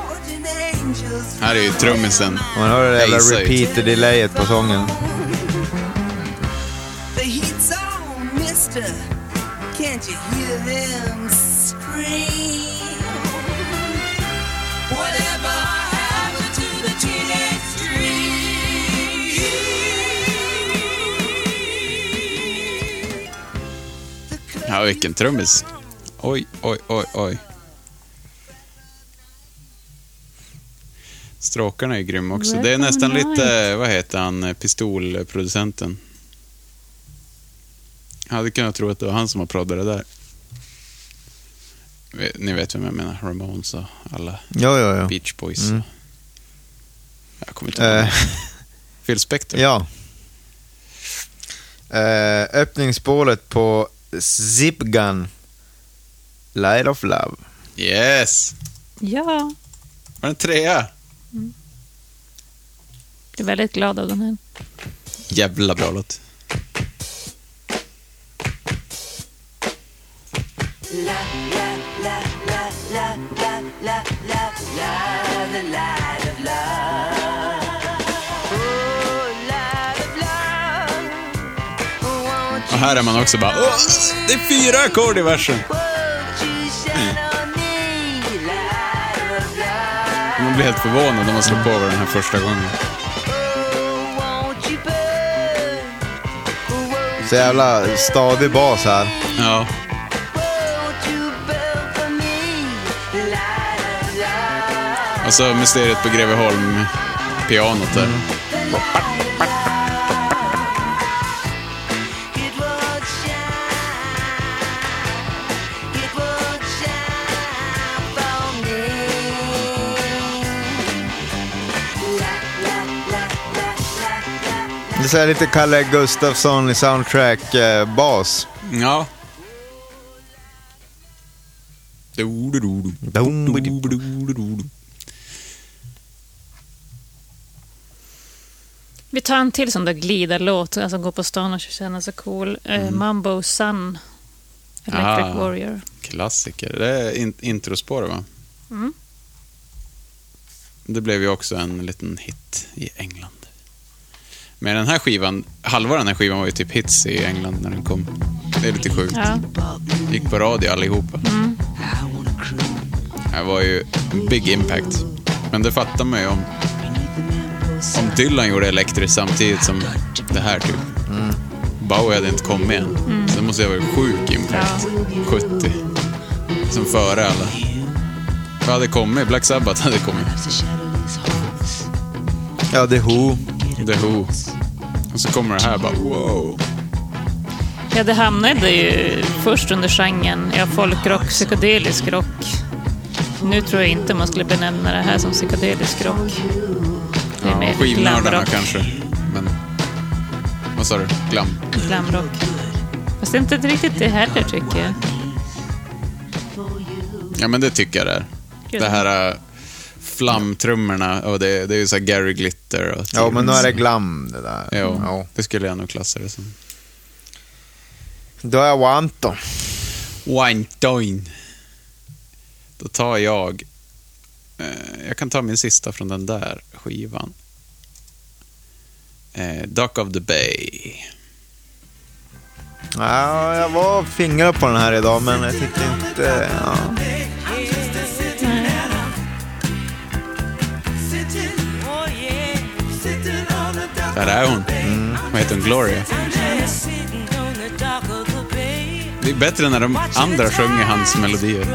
Här är ju trummisen. Man hör det jävla repeater-delayet på sången. Can't you hear them scream? Ja, vilken trummis. Oj, oj, oj, oj. Stråkarna är grymma också. Det är nästan lite, vad heter han, eh, pistolproducenten. Jag hade kunnat tro att det var han som har proddat det där. Ni vet vem jag menar, Ramones och alla Jo, jo, jo. Beach Boys. Mm. Jag kommer inte ihåg. Eh, Phil Spector. ja. Eh, öppningsspåret på Zip Gun. Light of Love. Yes! Ja, Var det en trea? jag är väldigt glad av den här. Jävla bra låt. Och här är man också bara Åh, det är fyra ackord i versen. Man blir helt förvånad när man slår på den här första gången. Så jävla stadig bas här. Ja. Och så Mysteriet på Greveholm, pianot där. Det så här lite Kalle Gustafsson i soundtrack-bas. Ja. Du-du-du-du. Du-du-du-du. Vi tar en till sån där glidarlåt, alltså gå på stan och känna sig cool. Eh, Mambo Sun, Electric Ah. Warrior. Klassiker. Det är in, introspåret va? Mm. Det blev ju också en liten hit i England. Men den här skivan, halva den här skivan var ju typ hits i England när den kom. Det är lite sjukt. Ja. Gick på radio allihopa. Mm. Det var ju en big impact. Men det fattar man ju om... Om Dylan gjorde elektriskt samtidigt som det här typ. Bowie hade inte kommit än. Mm. Så det måste ju ha varit sjuk impact. 70. Som före alla. Vad hade kommit? Black Sabbath hade kommit. Ja, The Who. The Who. Och så kommer det här bara wow. Ja, det hamnade ju först under genren ja, folkrock, psykedelisk rock. Nu tror jag inte man skulle benämna det här som psykedelisk rock. Det är Ja, mer skivnördarna glamrock. kanske. Men... Vad sa du? Glam? Glamrock. Fast det är inte riktigt det heller tycker jag. Ja, men det tycker jag det är. Gud. Det här äh, flamtrummorna och det, det är ju så här Gary Glitter och Ja, men nu är det glam det där. Jo, Ja. det skulle jag nog klassa det som. Då är jag want då. Tar jag... Eh, jag kan ta min sista från den där skivan. Eh, Dock of the Bay. Ja, jag var och fingrade på den här idag, men jag tyckte inte... Ja. Där är hon. Vad heter hon? Gloria. Det är bättre när de andra sjunger hans melodier.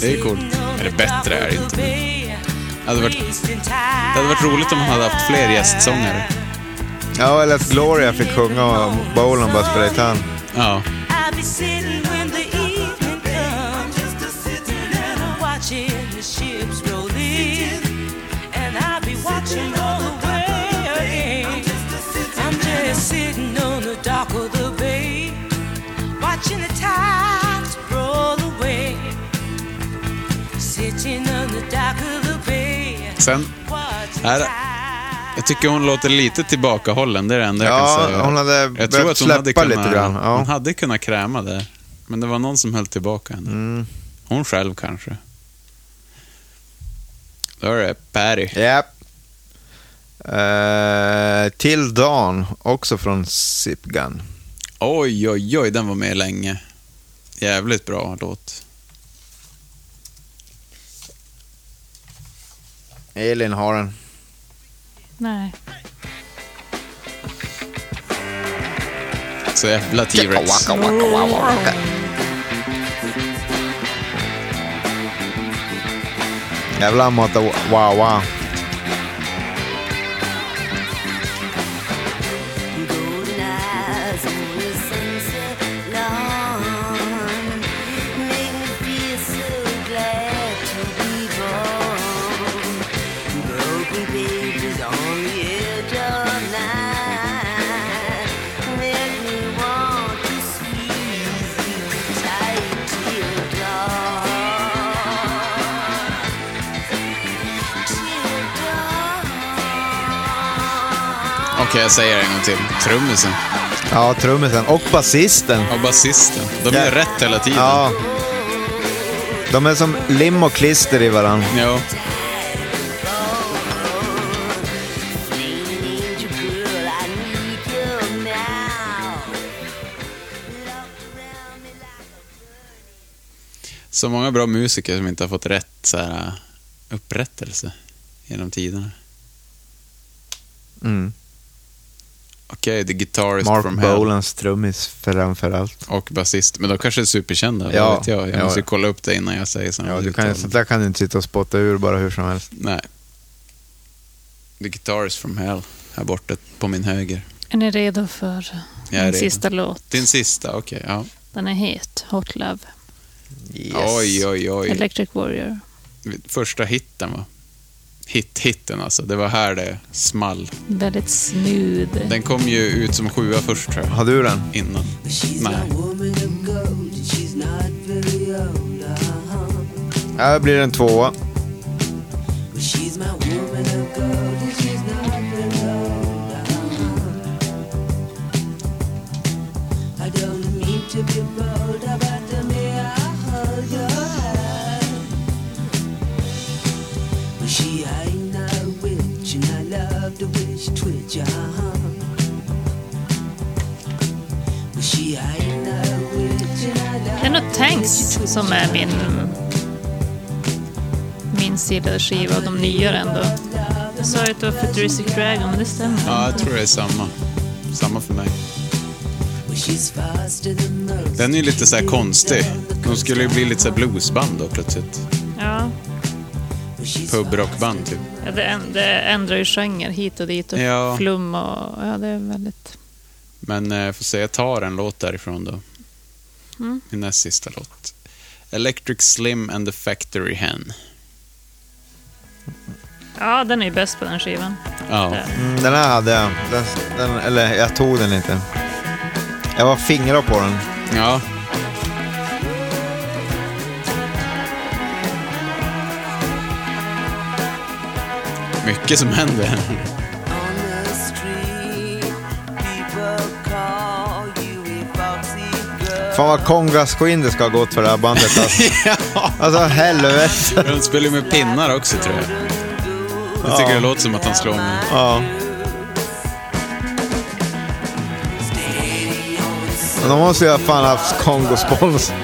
Det är coolt. Eller bättre är det inte. Det hade varit, det hade varit roligt om han hade haft fler gästsångare. ja, eller att Gloria fick sjunga och Bolan bara spela gitarr. Ja. Sen, här, jag tycker hon låter lite tillbakahållen, det är det enda jag Ja, kan säga. hon hade jag tror att hon hade kunnat, lite grann, ja. Hon hade kunnat kräma där, men det var någon som höll tillbaka henne. Mm. Hon själv kanske. Då är det Patty. Japp. Eh, Till Dawn, också från Zip Gun. Oj, oj, oj, den var med länge. Jävligt bra låt. Elin har den. Nej. Så jävla T-Rex. Jävlar mata wow wow. Okej, jag säger det en gång till. Trummisen Ja, trummisen. Och basisten. och basisten. De Ja. gör rätt hela tiden. Ja. De är som lim och klister i varandra. Now. Så många bra musiker som inte har fått rätt så här, upprättelse genom tiderna. Mm. Okej, The Guitarist Mark from Hell Bolans trummis framförallt. och basist. Men de kanske är superkända, Ja, vad vet jag. Jag ja. måste ju kolla upp det innan jag säger sådana Ja, du kan, sånt där kan du inte sitta och spotta ur bara hur som helst. Nej. The Guitarist from Hell, här borta på min höger. Är ni redo för Jag min redo. sista låt? Din sista, okej. ja. Den är het. Hot Love. Yes. Oj, oj, oj. Electric Warrior. Första hitten va? Hit-hitten alltså. Det var här det small. Väldigt smooth. Den kom ju ut som sjua först tror jag. Har du den? Innan. Nej. Här blir det en tvåa. Det är nog Tanks som är min min sidade skiva av de nyare ändå. Jag sa ju att det var Futuristic Dragon, men det stämmer. Ja, jag tror det är samma. Samma för mig. Den är ju lite så här konstig. De skulle ju bli lite så bluesband då plötsligt. Ja, Pubrockband typ. ja det ändrar ju genre hit och dit och Ja. flum och... Ja, det är väldigt... Men eh, får se, jag tar en låt därifrån då. Mm. Min näst sista låt. Electric Slim and the Factory Hen. Ja, den är ju bäst på den skivan. Ja. Mm, den här hade jag. Den, den, eller jag tog den inte. Jag var fingrar på den. Ja. Mycket som händer. Fan vad kongaskinn det ska ha gått för det här bandet alltså. Alltså helvete. De spelar ju med pinnar också tror jag. Jag tycker Ja. det låter som att han slår med. Ja. Men de måste ju ha fan haft Kongospons.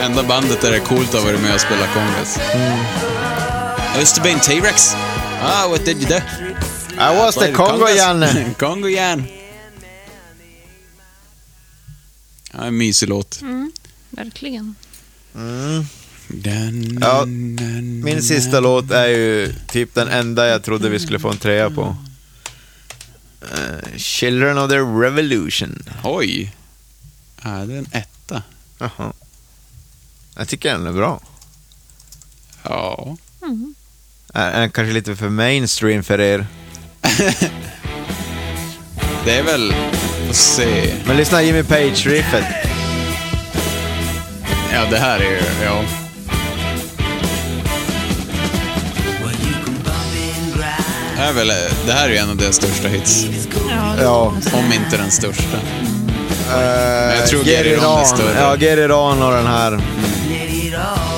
Enda bandet där det är coolt att vara med och spela to be in T-Rex. Ah, what did you do? I was the Congo. Janne. Congo Jan. Ja, en mysig låt. Mm, verkligen. Mm. Den, Ja, min sista låt är ju typ den enda jag trodde vi skulle få en trea på. Eh, Children of the Revolution. Oj. Ja, det är en etta. Jaha. Jag tycker den är bra. Ja. Mm. Är är kanske lite för mainstream för er? Det är väl... Får se. Men lyssna Jimmy Page-riffet. Ja, det här är ju... Ja. Det här är väl, det här är ju en av deras största hits. Ja, Ja. Om inte den största. Men jag tror Get It On är större. Ja, Get It On och den här. Let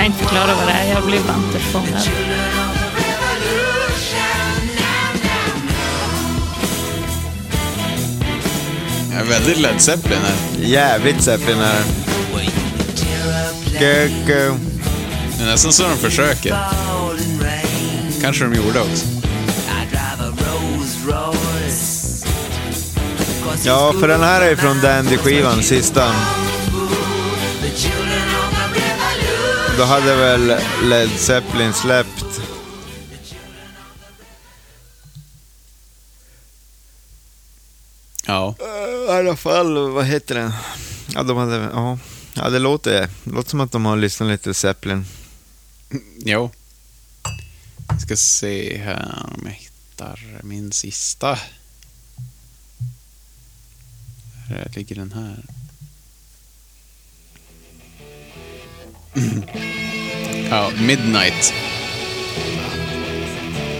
kan inte förklara vad det är, jag blir vanterfångad. Ja, väldigt Led Zeppelin här. Jävligt Zeppelin är. Go, go. Det är nästan så de försöker. Kanske de gjorde också. Ja, för den här är från Dandy-skivan, sista. Då hade väl Led Zeppelin släppt. Ja. Eh, I alla fall, vad heter den? Ja, de hade, ja. ja det låter, det låter som att de har lyssnat lite Zeppelin. Jo. Jag ska se här om jag hittar min sista. Här ligger den här. Ja, Midnight.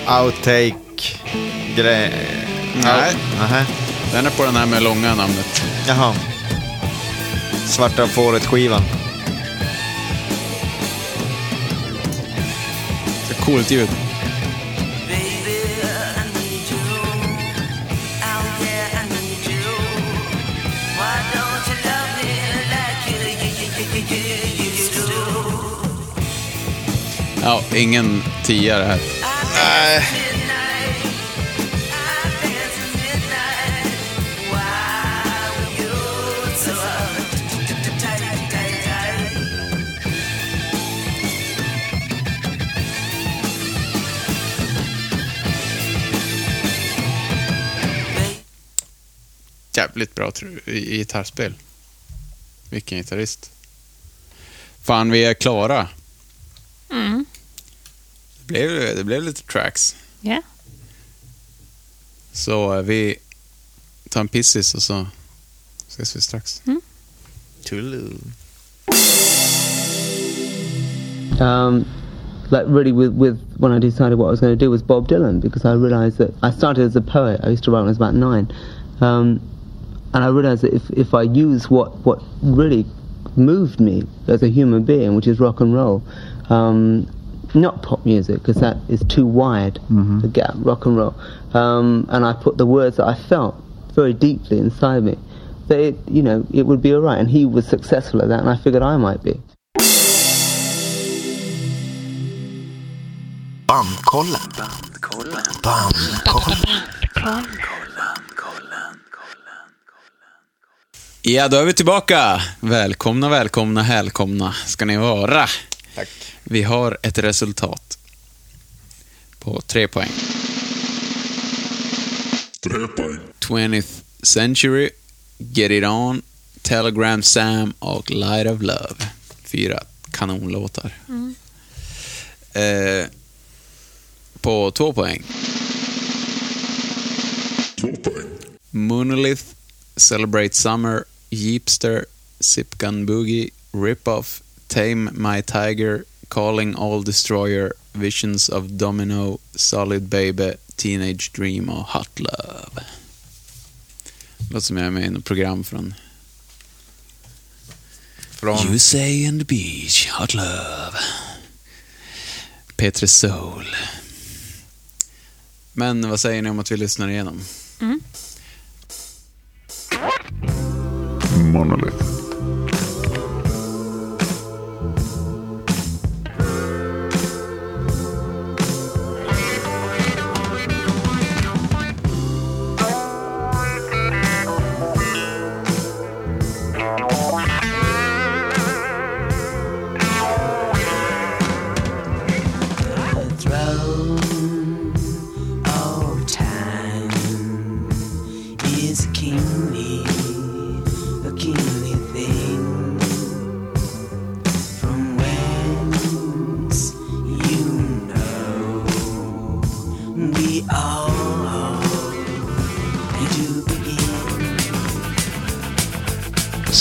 Outtake-grej. Nej. Nähä. Den är på den här med långa namnet. Jaha. Svarta fåret-skivan. Coolt ljud. Ja, ingen tiare här. Nej. Jävligt bra gitarrspel. Vilken gitarrist. Fan, vi är klara. Mm. Det blev, det blev lite tracks. Ja. Så eh, vi tar en pissis och så ses vi strax. Toodaloo. um, like really with, with when I decided what I was going to do was Bob Dylan because I realised that I started as a poet. I used to write when I was about nine, um, and I realised that if, if I use what what really moved me as a human being, which is rock and roll, um, not pop music because that is too wide the gap, rock and roll, um, and I put the words that I felt very deeply inside me. That it, you know, it would be alright, and he was successful at that, and I figured I might be. Bandkollen. Bandkollen. Ja, då är vi tillbaka. Välkomna, välkomna, välkomna ska ni vara. Tack. Vi har ett resultat på tre poäng. Tre poäng. 20th Century, Get It On, Telegram Sam och Light of Love. Fyra kanonlåtar. Eh, på två poäng. Två poäng. Monolith, Celebrate Summer, Jeepster, Sip Gun Boogie, Rip-Off, Tame My Tiger, Calling All Destroyer, Visions of Domino, Solid Baby, Teenage Dream och Hot Love. Låter som jag är med i något program från Från USA and the Beach, Hot Love. Petre Soul. Men vad säger ni om att vi lyssnar igenom? Monolith.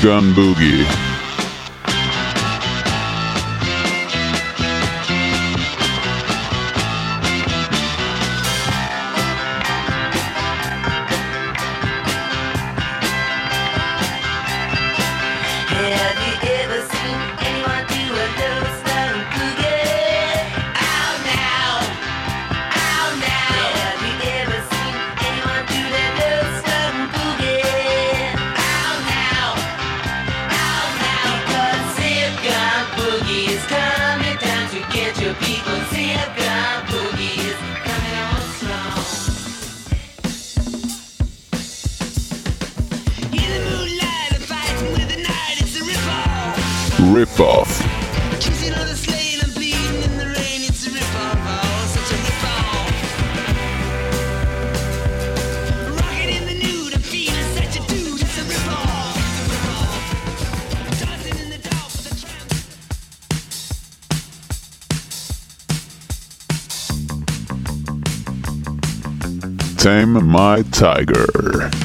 Sip Gun Boogie. My Tiger.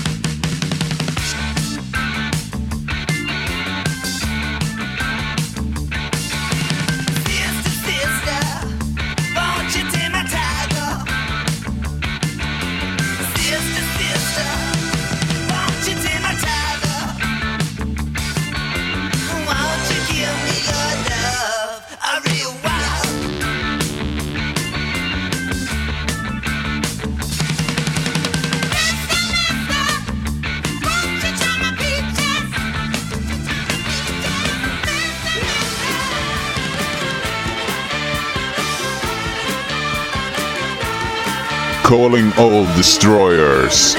Calling out destroyers.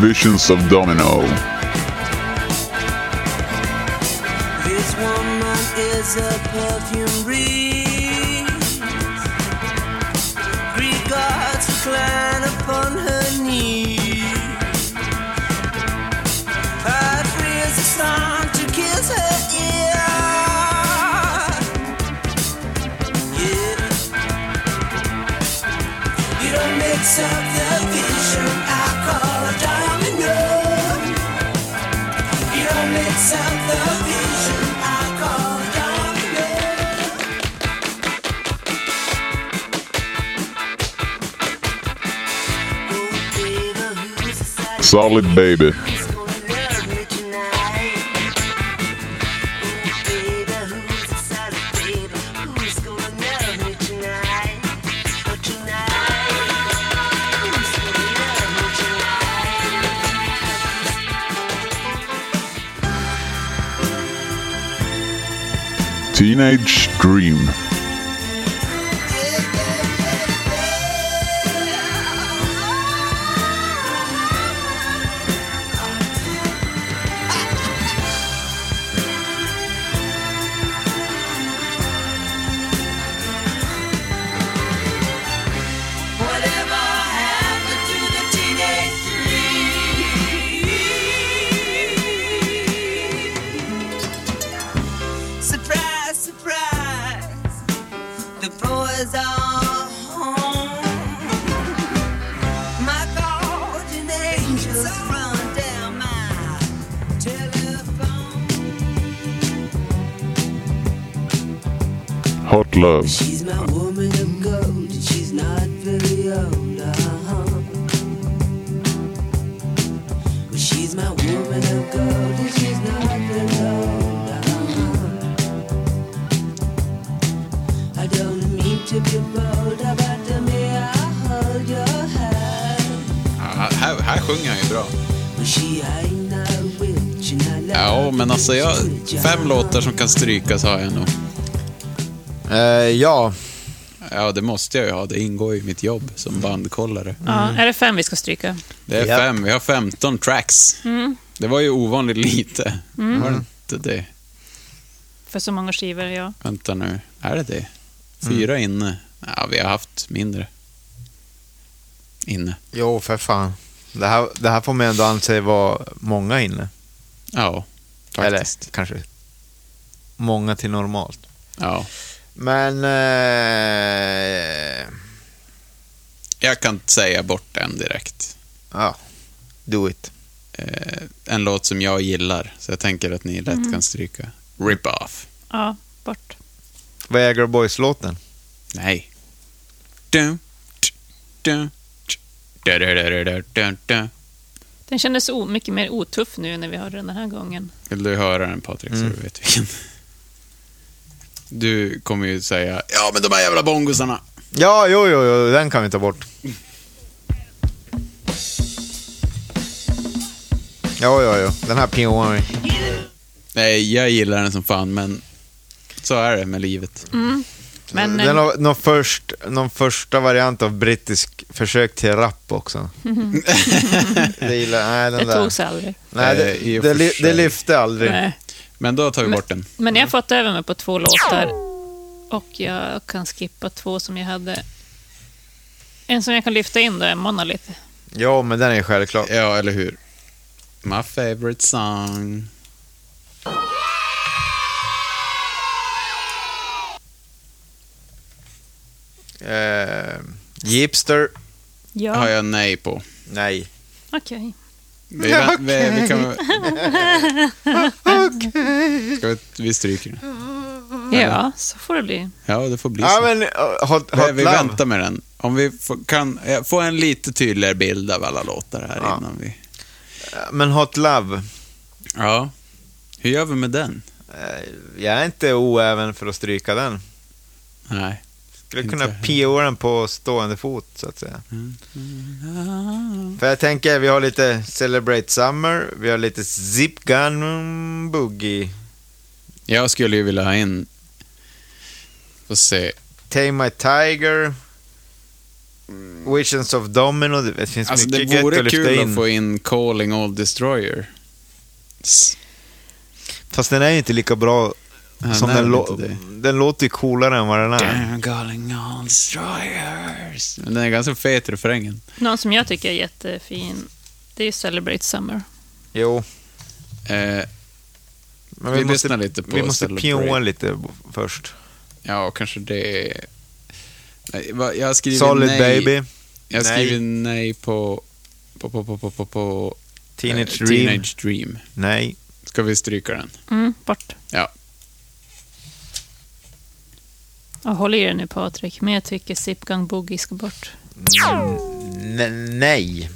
Visions of Domino. Love me Teenage Dream. Love. She's my woman of gold, and she's not very old. Uh-huh. Well, she's my woman of gold, and she's not very old. Uh-huh. I don't mean to be bold, but to me I hold your hand. Ja, här, här sjunger han ju bra. Well, she ain't no witch, and I love Ja, men alltså jag, fem låtar som kan strykas har jag nog. Eh, ja, Ja, det måste jag ju ha. Det ingår i mitt jobb som bandkollare. Ja, är det fem vi ska stryka? Det är Ja. fem. Vi har 15 tracks. Mm. Det var ju ovanligt lite. Var det inte det? För så många skivor, ja. Vänta nu. Är det det? Fyra inne. Ja, vi har haft mindre. Inne. jo för fan. Det här, det här får man ändå anse vara många inne. Ja, faktiskt. Eller kanske många till normalt. Ja. Men... Eh, Jag kan säga bort en direkt. ja, do it. Eh, en låt som jag gillar, så jag tänker att ni lätt kan stryka. Rip Off. Ja, bort. Viagra Boys-låten. Nej. Dun, dun, da. Den kändes mycket mer otuff nu när vi hörde den den här gången. Vill du höra den Patrik, så Mm. du vet vilken? Du kommer ju säga, ja men de här jävla bongosarna. Ja, jo, jo, jo, den kan vi ta bort. Jo, jo, jo. Den här pionen. Nej, jag gillar den som fan, men så är det med livet. Men Den eh, har någon, först, någon första variant av brittisk försök till rap också. det gillar, nej, den det där. togs aldrig. Nej, det, Eh, det, sig. det lyfte aldrig. Nej. Men då tar vi bort den. Men jag har fått över mig på två låtar och jag kan skippa två som jag hade. En som jag kan lyfta in då är Monolith. Ja, men den är självklar. Ja, eller hur? My favorite song. Eh, Jeepster. Ja, Har jag nej på. Nej. okej. Vi, vä- vi, vi, kan, Ska vi, vi stryker den. Ja, så får det bli. Ja, det får bli Ja, så. men uh, Hot, vi hot vi väntar med den. Om vi får, kan få en lite tydligare bild av alla låtar här Ja. innan vi... Men Hot Love. Ja. Hur gör vi med den? Eh, Jag är inte oäven för att stryka den. Nej. Skulle kunna. PO den på stående fot, så att säga. För jag tänker, vi har lite Celebrate Summer, vi har lite Zip Gun Boogie, Jag skulle ju vilja ha in... Får se. Tame My Tiger, Visions of Domino. Det finns Alltså mycket det gött vore att lyfta kul in. att få in Calling All Destroyer. Fast den är ju inte lika bra Ja, som den lå- den låter ju coolare än vad den är. Calling All Destroyers. Men den är ganska fet refrängen. Någon som jag tycker är jättefin, det är Celebrate Summer. Jo, Eh, men Vi vi, måste, lite på vi måste pioa lite först. ja, kanske det... Nej, Jag har skrivit Solid nej. Baby, Jag har Nej. skrivit nej på... På, på, på, på, på, på Teenage eh, Dream, Teenage Dream. nej. Ska vi stryka den? Mm, bort. Ja. Jag håller i dig nu Patrik, men jag tycker Zip Gun Boogie ska bort. N- nej.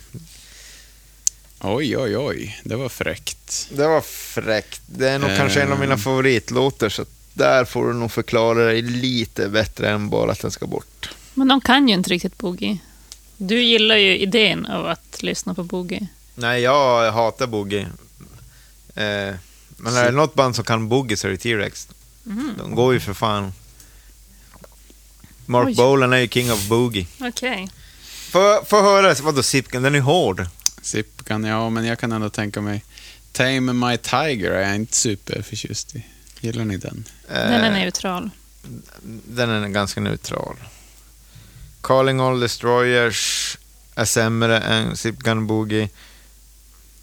Oj, oj, oj. Det var fräckt. Det var fräckt. Det är nog Eh. kanske en av mina favoritlåtar, så där får du nog förklara dig lite bättre än bara att den ska bort. Men de kan ju inte riktigt boogie. Du gillar ju idén av att lyssna på boogie. Nej, jag hatar boogie. Eh, men är det något band som kan boogie så är det T-Rex. Mm. De går ju för fan. Mark Oj. Bolan är ju king of boogie. Okej. Få, få höra, vadå Sipken, den är hård. Zip kan ja, men jag kan ändå tänka mig... Tame My Tiger är jag inte superförtjust i. Gillar ni den? Eh, Den är neutral. den är ganska neutral. Calling All Destroyers är sämre än Zip Gun Boogie.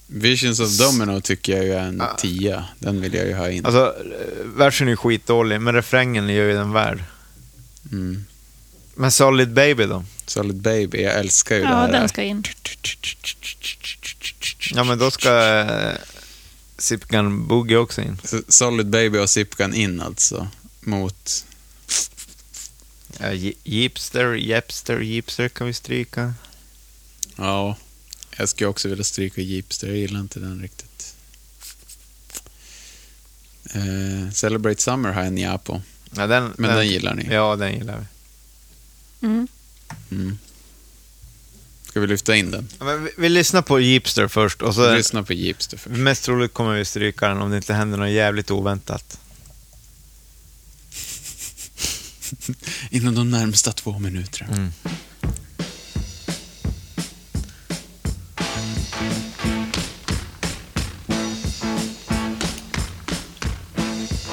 Visions of Domino tycker jag ju är en Ah. tia. Den vill jag ju ha in. Alltså, eh, versen är skitdålig, men refrängen gör ju den värd. Mm. Men Solid Baby då? Solid Baby, jag älskar ju det Ja, här. den ska in. Ja, men då ska eh, Zip Gun Boogie också in. Solid Baby och Zipgun in alltså. Mot... Ja, Je- Jeepster, Jepster, Jeepster kan vi stryka. Ja, jag skulle också vilja stryka Jeepster. Jag gillar inte den riktigt. Eh, Celebrate Summer har jag nja på. Ja, den, Men den gillar ni? Ja, den gillar vi. Mm. Mm. Ska vi lyfta in den? Ja, men vi, vi lyssnar på Jeepster först och så Lyssna på Jeepster först. mest troligt kommer vi stryka den om det inte händer något jävligt oväntat. Inom de närmsta två minuterna. Mm.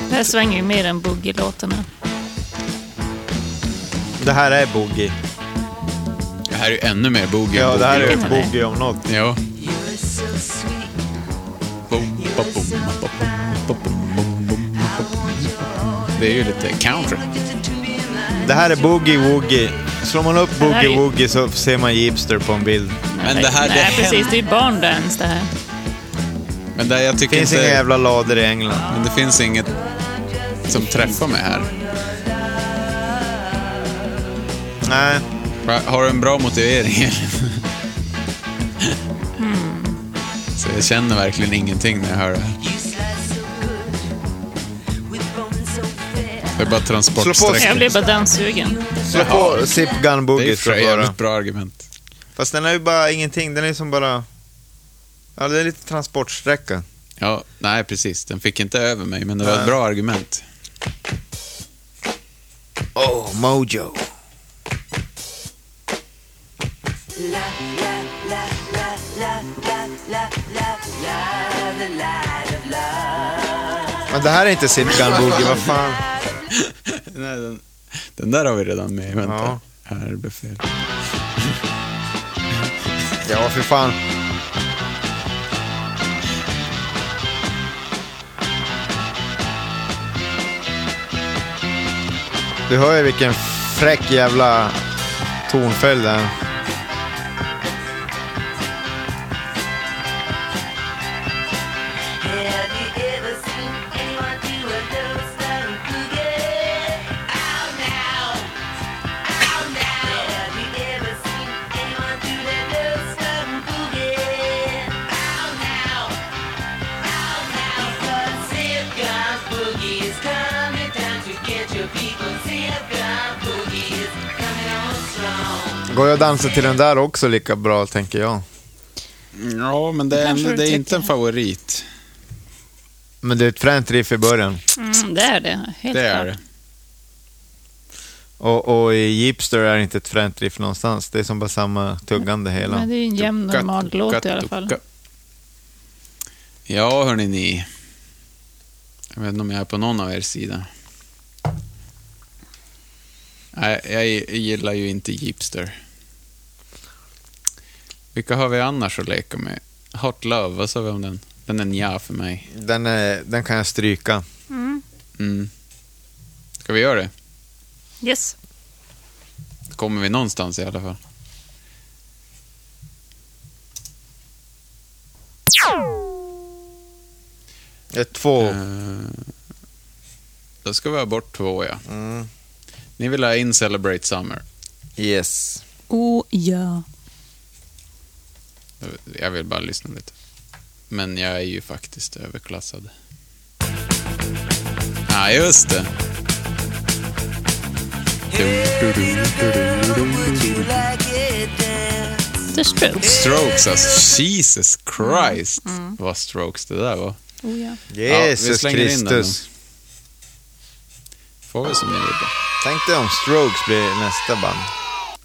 Det här svänger ju mer än boogie-låtarna. Det här är boogie. Det här är ju ännu mer boogie Ja, än det här är boogie. Är det? boogie om något. Ja. Det är ju lite country. Det här är boogie woogie. Slår man upp Det är boogie ju- woogie så ser man Jeepster på en bild. Men det här, det Nej, precis. händer- Det är ju barndance det här. Men det, jag Det tycker finns inte... inga jävla lader i England. Men det finns inget som träffar mig här. Nej, Har du en bra motivering? Elin? Så jag känner verkligen ingenting när jag hör det här. Det är bara Slå transportsträcka. Jag blir bara danssugen. slå på Zip Gun Det är Boogie för får du jävligt bra argument. Fast den är ju bara ingenting. Den är som bara... Ja, det är lite transportsträcka. Ja, nej precis. Den fick inte över mig, men det var ett bra argument. Oh, Mojo. Men det här är inte Zip Gun Boogie, vad fan. nej, den, den där har vi redan med. Vänta. Ja. Här är befäl. Ja, för fan. Du hör ju vilken fräck jävla tonföljd det är. Går jag att dansa till den där också lika bra, tänker jag. Ja, men det är, det är inte en favorit. Men det är ett fränt riff i början. Mm, det är det. Helt Det är klart. det. Och, och i Jeepster är det inte ett fränt riff någonstans. Det är som bara samma tuggande hela. Men det är en jämn normal ducka, låt i alla fall. ducka. Ja, hörni ni. Jag vet inte om jag är på någon av er sida. Nej, jag gillar ju inte Jeepster. Vilka har vi annars att leka med? Hot Love, vad sa vi om den? Den är nja för mig. Den, är, den kan jag stryka. Mm. Mm. Ska vi göra det? Yes. Kommer vi någonstans i alla fall. Är två. Eh, då ska vi ha bort två, ja. Mm. Ni vill ha in Celebrate Summer. Yes. Oh ja. Jag vill bara lyssna lite. Men jag är ju faktiskt överklassad. Ja, ah, just det. The Strokes. Strokes, alltså. Jesus Christ. Vad Strokes det där var. Oh ja. Jesus den Kristus. Får vi som ni vill. Tänk dig om Strokes blir nästa band.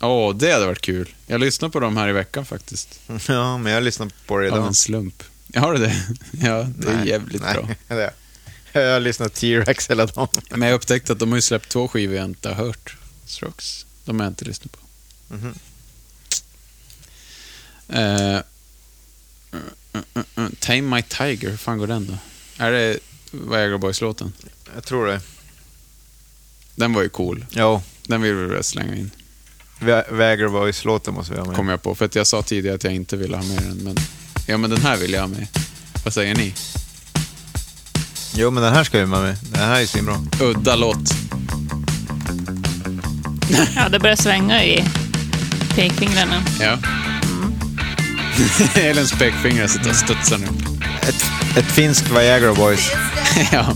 Åh, det hade varit kul. Jag lyssnade på dem här i veckan faktiskt. Ja, men jag lyssnar på det Av idag. en slump. Har du det? Ja, det är Nej, jävligt nej, bra. det- Jag har lyssnat T-Rex hela dagen. Men jag upptäckte att de har ju släppt två skivor jag inte har hört. Strokes. De har jag inte lyssnat på. Eh, uh, uh, uh, uh, Tame My Tiger, hur fan går den då? Är det Viagra Boys-låten? Jag tror det. Den var ju cool. Jo, Den vill vi väl slänga in, Vä- Väger Boys-låten måste vi ha med. kom jag på. För att jag sa tidigare att jag inte ville ha med den, men... Ja, men den här vill jag ha med. Vad säger ni? Jo, men den här ska vi ha med. Den här är svinbra. Udda låt. Ja, det börjar svänga i pekfingrarna. Ja. Elins pekfingrar sitter och studsar nu. Ett, ett finskt Viagra Boys. ja.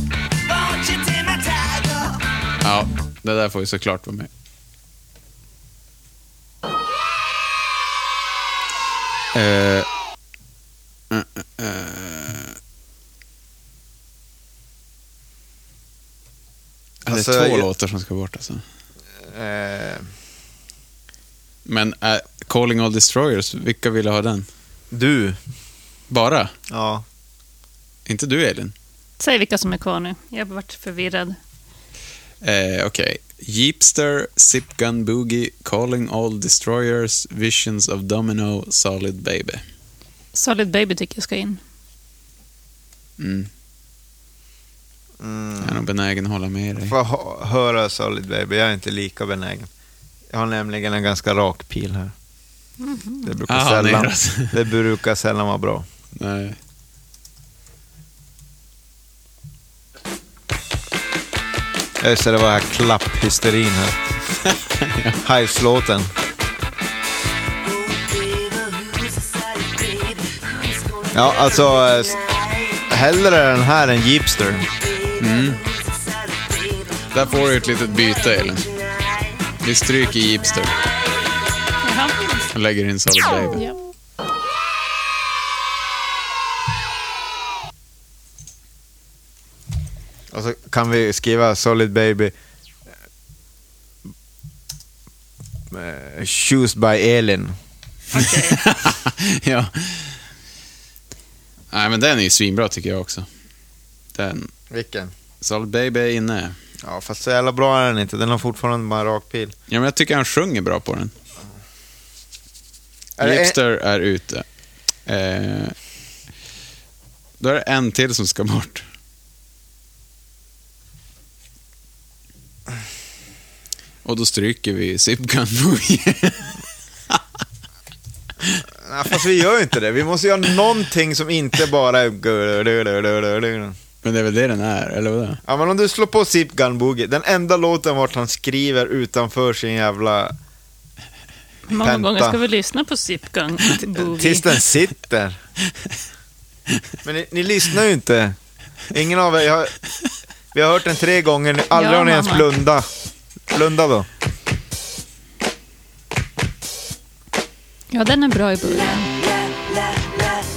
Ja, det där får ju såklart vara med. Eh, eh, eh, eh. Ja, Alltså, det är två jag- låtar som ska bort alltså. Eh, Men äh, Calling All Destroyers, vilka ville ha den? du. Bara? Ja. Inte du Elin? Säg vilka som är kvar nu. Jag har varit förvirrad. Eh, Okej. Jeepster, Zip Gun Boogie, Calling All Destroyers, Visions of Domino, Solid Baby. Solid Baby tycker jag ska in. Mm. Mm. Jag är nog benägen att hålla med dig. Får jag höra Solid Baby? Jag är inte lika benägen. Jag har nämligen en ganska rak pil här. Det brukar, Aha, sällan, neråt. det brukar sällan vara bra. Nej. Just det, det var här klapphysterin här. Hives-låten. Ja, alltså... eh, Hellre den här än Jeepster. Där får du ett litet byte Elin. Vi stryker Jeepster Jaha. och lägger in Solid Baby. Ja. Och så kan vi skriva Solid Baby. Eh, Choose by Elin. ja. Nej, men den är ju svinbra tycker jag också. Den. Vilken? Solid Baby är inne. Ja, fast så jävla bra är den inte. Den har fortfarande bara rak pil. Ja, men jag tycker han sjunger bra på den. Är Jeepster är ute. Eh, då är det en till som ska bort. Och då stryker vi Zip Gun Boogie. Nej, fast vi gör ju inte det. Vi måste göra någonting som inte bara är... Men det är väl det den är, eller vad? Ja, men om du slår på Zip Gun Boogie, den enda låten vart han skriver utanför sin jävla... Hur många Penta. gånger ska vi lyssna på Zip Gun Boogie? Tills den sitter. Men ni, ni lyssnar ju inte. Ingen av er har... Vi har hört den tre gånger, aldrig Ja, har ni ens mamma. blunda. Blunda då. Ja, den är bra i början.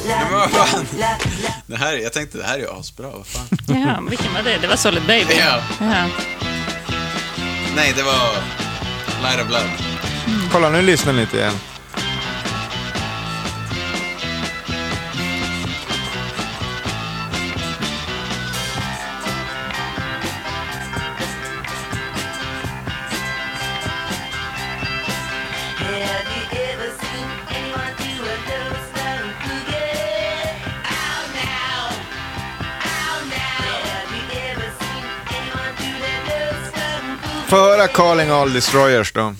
Nej, men vad fan? Det här, jag tänkte det här är ju asbra, vad fan. Ja, vilken var det? Det var Solid Baby. Ja. ja. Nej, det var Light of Love. Kolla, nu lyssnar ni lite igen. Få höra Calling All Destroyers då.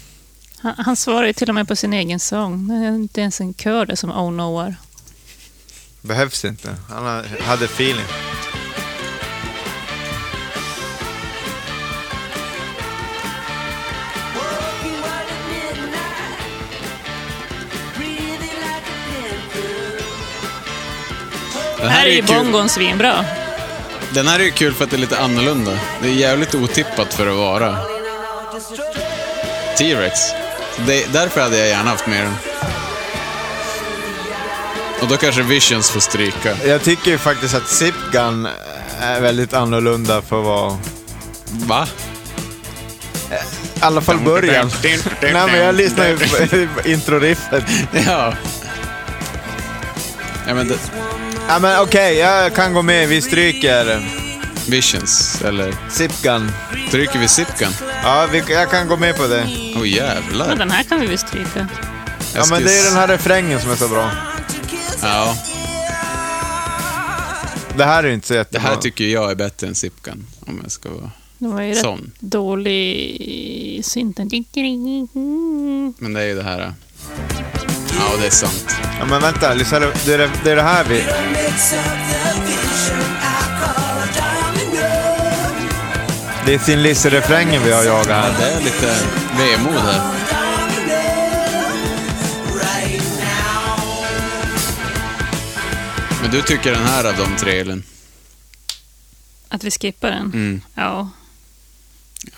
Han, han svarar ju till och med på sin egen sång. Det är inte ens en kör där som Oh Nowhere. Behövs inte. Han ha- hade feeling. Panther. Den här är ju kul. bongon svinbra. Den här är ju kul för att det är lite annorlunda. Det är jävligt otippat för att vara T-Rex. Det, därför hade jag gärna haft med den. Och då kanske Visions får stryka. Jag tycker ju faktiskt att Zip Gun är väldigt annorlunda för att vara... Va? I alla fall början. Nej, men jag lyssnar ju på introriffet. Ja. Ja, men det, Ja, men okej, jag kan gå med. Vi stryker Visions, eller Zip Gun. stryker vi Zipkan? Ja, vi, jag kan gå med på det. Åh oh, Men jävlar. den här kan vi väl stryka. Ja, men det är den här refrängen som är så bra. Ja, Det här är inte så det jättebra. här tycker jag är bättre än Zipkan. Om jag ska vara... Det var ju rätt Sån. dålig synten. Men det är ju det här... Ja, det är sant. Ja, men vänta, lyssna, det, är det, det är det här vi... Det är sin Lisse-refrängen vi har jagat Ja, här. det är lite vemod här. Men du tycker den här av de tre, Elin? Att vi skippar den? Mm. Ja.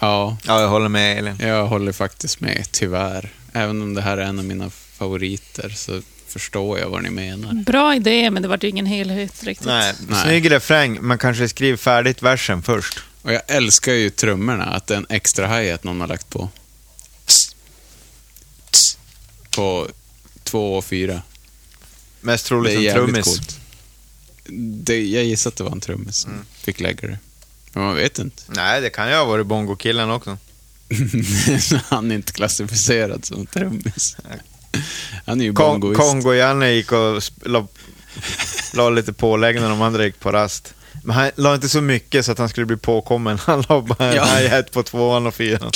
Ja, Ja, jag håller med Elin. jag håller faktiskt med, tyvärr. Även om det här är en av mina favoriter så förstår jag vad ni menar. Bra idé, men det var ju ingen helhet riktigt. Nej, Nej. snygg refräng, men kanske skriv färdigt versen först. Och jag älskar ju trummorna, att det är en extra hi-hat någon har lagt på. På två och fyra. Mest troligt jävligt trummis. coolt. Det, jag gissar att det var en trummis som fick lägga det. Men man vet inte. Nej, det kan ju ha varit Bongo-killen också. Han är inte klassificerad som trummis. Han är ju Kon- bongoist. Kongo-Janne gick och la, la lite pålägg när de andra gick på rast. Men han la inte så mycket så att han skulle bli påkommen. Han la bara en Ja. hi-hat på tvåan och fyran.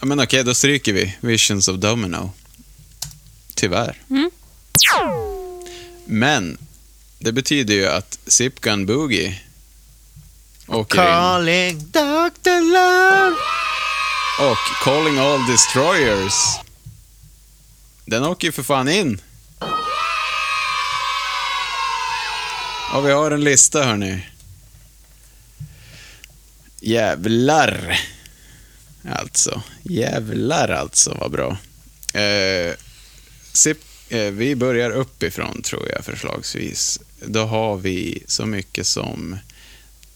Ja, men okej, då stryker vi Visions of Domino. Tyvärr. Mm. Men det betyder ju att Zipgun Boogie åker in. Calling Dr. Love. Och Calling All Destroyers. Den åker ju för fan in. Och vi har en lista hörni. Jävlar. Alltså, jävlar alltså vad bra. Eh, sip, eh, vi börjar uppifrån tror jag förslagsvis. Då har vi så mycket som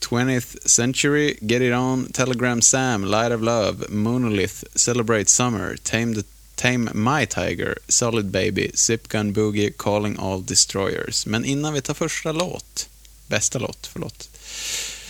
20th Century, Get It On, Telegram Sam, Light of Love, Monolith, Celebrate Summer, Tame, the, Tame My Tiger, Solid Baby, Zip Gun Boogie, Calling All Destroyers. Men innan vi tar första låt, bästa låt, förlåt.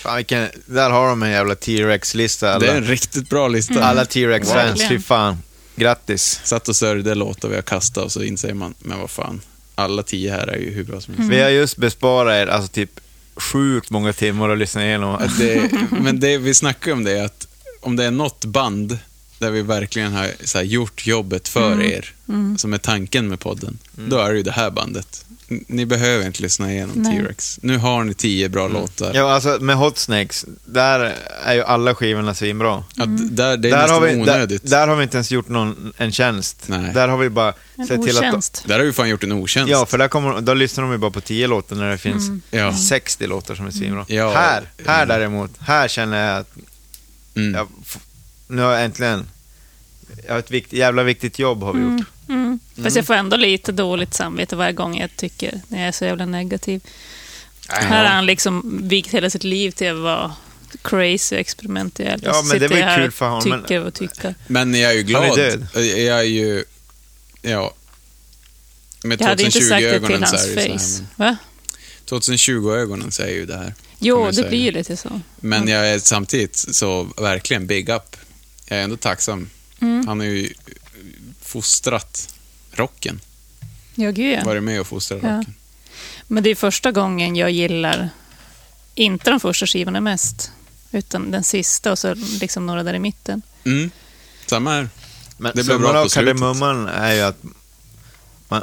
Fan, vilken, där har de en jävla T-Rex-lista. Det är en riktigt bra lista. alla T-Rex-fans, fy fan. Grattis. Satt och sörjde låtar vi har kastat och så inser man, men vad fan, alla tio här är ju hur bra som helst. Vi har just besparat er alltså typ sjukt många timmar att lyssna igenom. Att det, men det vi snackar om det är att om det är något band där vi verkligen har så här, gjort jobbet för er, som är tanken med podden, då är det ju det här bandet. Ni behöver inte lyssna igenom. T-Rex. Nu har ni tio bra låtar. Ja, alltså med Hot Snakes, där är ju alla skivorna svinbra. Att där, det är Där har, vi, där, onödigt. Där, där har vi inte ens gjort någon, en tjänst. Nej. Där har vi bara En sett till att... otjänst. har vi fan gjort en otjänst. Ja, för där kommer, då lyssnar de ju bara på 10 låtar när det finns Ja. 60 låtar som är svinbra. Ja. Här, här däremot, här känner jag att Mm. jag, nu har jag äntligen ja, ett vikt, jävla viktigt jobb har vi gjort. Mm. Fast jag får ändå lite dåligt samvete varje gång jag tycker, när jag är så jävla negativ. Här har han liksom vigt hela sitt liv till att vara crazy och experimentell. Ja, men det var ju jag här kul för honom, men- Tycker och tycker. Men jag är ju Han är glad. död. Jag är ju... Ja. Med Jag hade inte sagt det till 2020-ögonen så hans är det ju så face. här. Va? Men 2020-ögonen säger ju det här. Jo, det blir ju lite så. Men jag är samtidigt så verkligen big up. Jag är ändå tacksam. Mm. Han har ju fostrat rocken. Ja, gud ja. Varit med och fostrat Ja. rocken. Men det är första gången jag gillar, inte de första skivorna mest, utan den sista och så liksom några där i mitten. Mm. Samma här. Men Det blev bra på slutet. kardemumman är ju att man,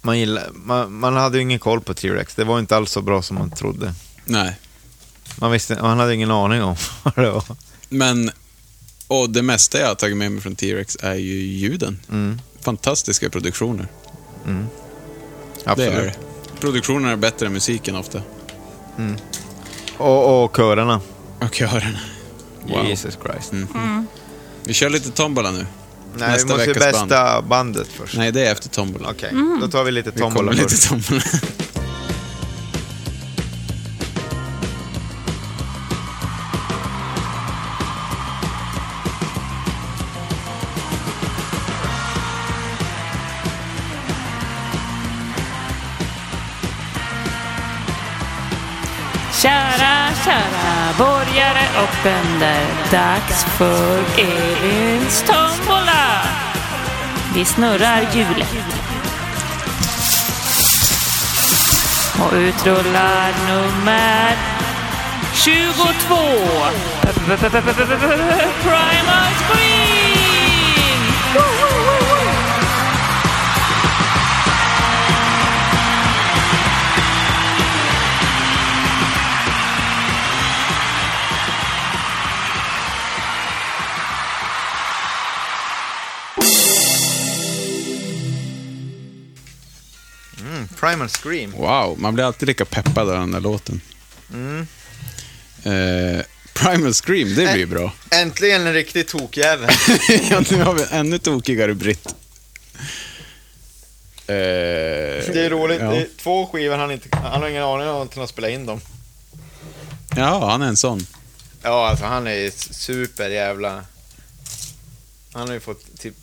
man, gillar, man, man hade ju ingen koll på T-Rex. Det var inte alls så bra som man trodde. Nej. Man, visste, man hade ingen aning om vad det var. Men, och det mesta jag har tagit med mig från T-Rex är ju ljuden. Mm. Fantastiska produktioner. Mm. Det Absolut. är det. Produktionerna är bättre än musiken ofta. Och, och körerna. Och körerna. Wow. Jesus Christ. Mm. Vi kör lite tombola nu. Nej, Nästa vi måste ju bästa bandet först. Nej, det är efter tombola. Okej, då tar vi lite Vi tombola lite först. tombola. Dags för Elins tombola. Vi snurrar hjulet. Och utrullar nummer 22. Primal Scream! Primal Scream. Wow, man blir alltid lika peppad av den där låten. Mm. Eh, Primal Scream, det blir bra. Äntligen en riktig tokjävel. ja, nu har vi ännu tokigare Britt. Eh, Det är roligt. Ja. Det är två skivor han inte... Han har ingen aning om att han har spelat in dem. ja, han är en sån. Ja, alltså han är super jävla... Han har ju fått typ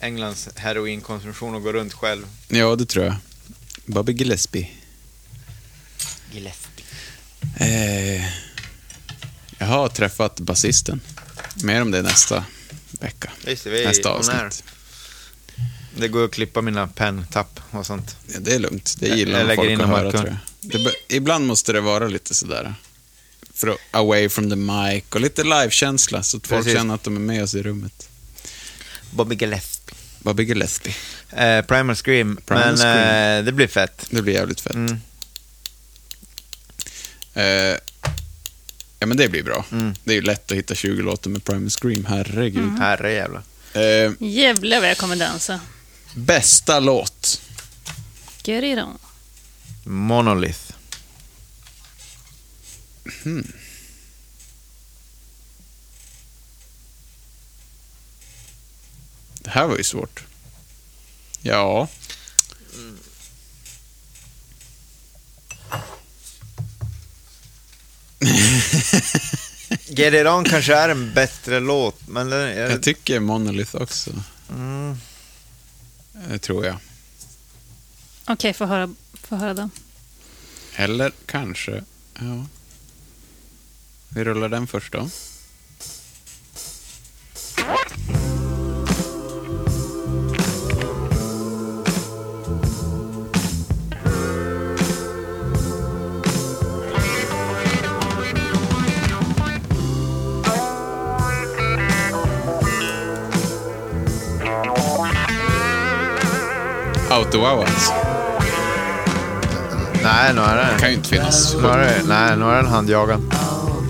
Englands heroinkonsumtion och gå runt själv. Ja, det tror jag. Bobby Gillespie. Gillespie. Eh, jag har träffat basisten. Mer om det nästa vecka. Just det, vi är nästa avsnitt. Det går att klippa mina penntapp och sånt. Ja, det är lugnt. Det Jag- gillar jag lägger folk in att höra, tror jag. Det, ibland måste det vara lite sådär. För away from the mic och lite livekänsla så att folk Precis. känner att de är med oss i rummet. Bobby Gillespie. Bobby Gillespie. Eh, Primal Scream. Primal men Scream. Eh, det blir fett. Det blir jävligt fett. Mm. Eh, ja, men det blir bra. Mm. Det är ju lätt att hitta 20 låtar med Primal Scream, herregud. Herre jävlar. Eh, Jävlar vad jag kommer dansa. bästa låt? Get it on. Monolith. Det här var ju svårt. Ja. Get It On kanske är en bättre låt, men den, jag, Jag tycker Monolith också. mm, Det tror jag. Okej, få höra, få höra då. Eller kanske, ja. Vi rullar den först då. Autowowans. nej, nu är Det det... kan ju inte finnas. Nu är nej, nu är den handjagad.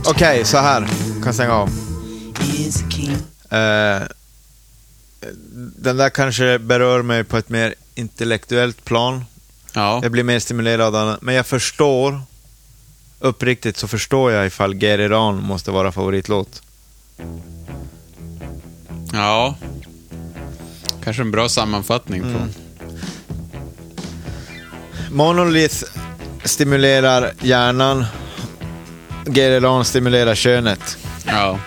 Okej, så här. Kan stänga av. Eh, den där kanske berör mig på ett mer intellektuellt plan. Ja. Jag blir mer stimulerad av den. Men jag förstår, uppriktigt så förstår jag ifall Get It On måste vara favoritlåt. Ja. Kanske en bra sammanfattning på... Monolith stimulerar hjärnan. Gereron stimulerar könet. Ja.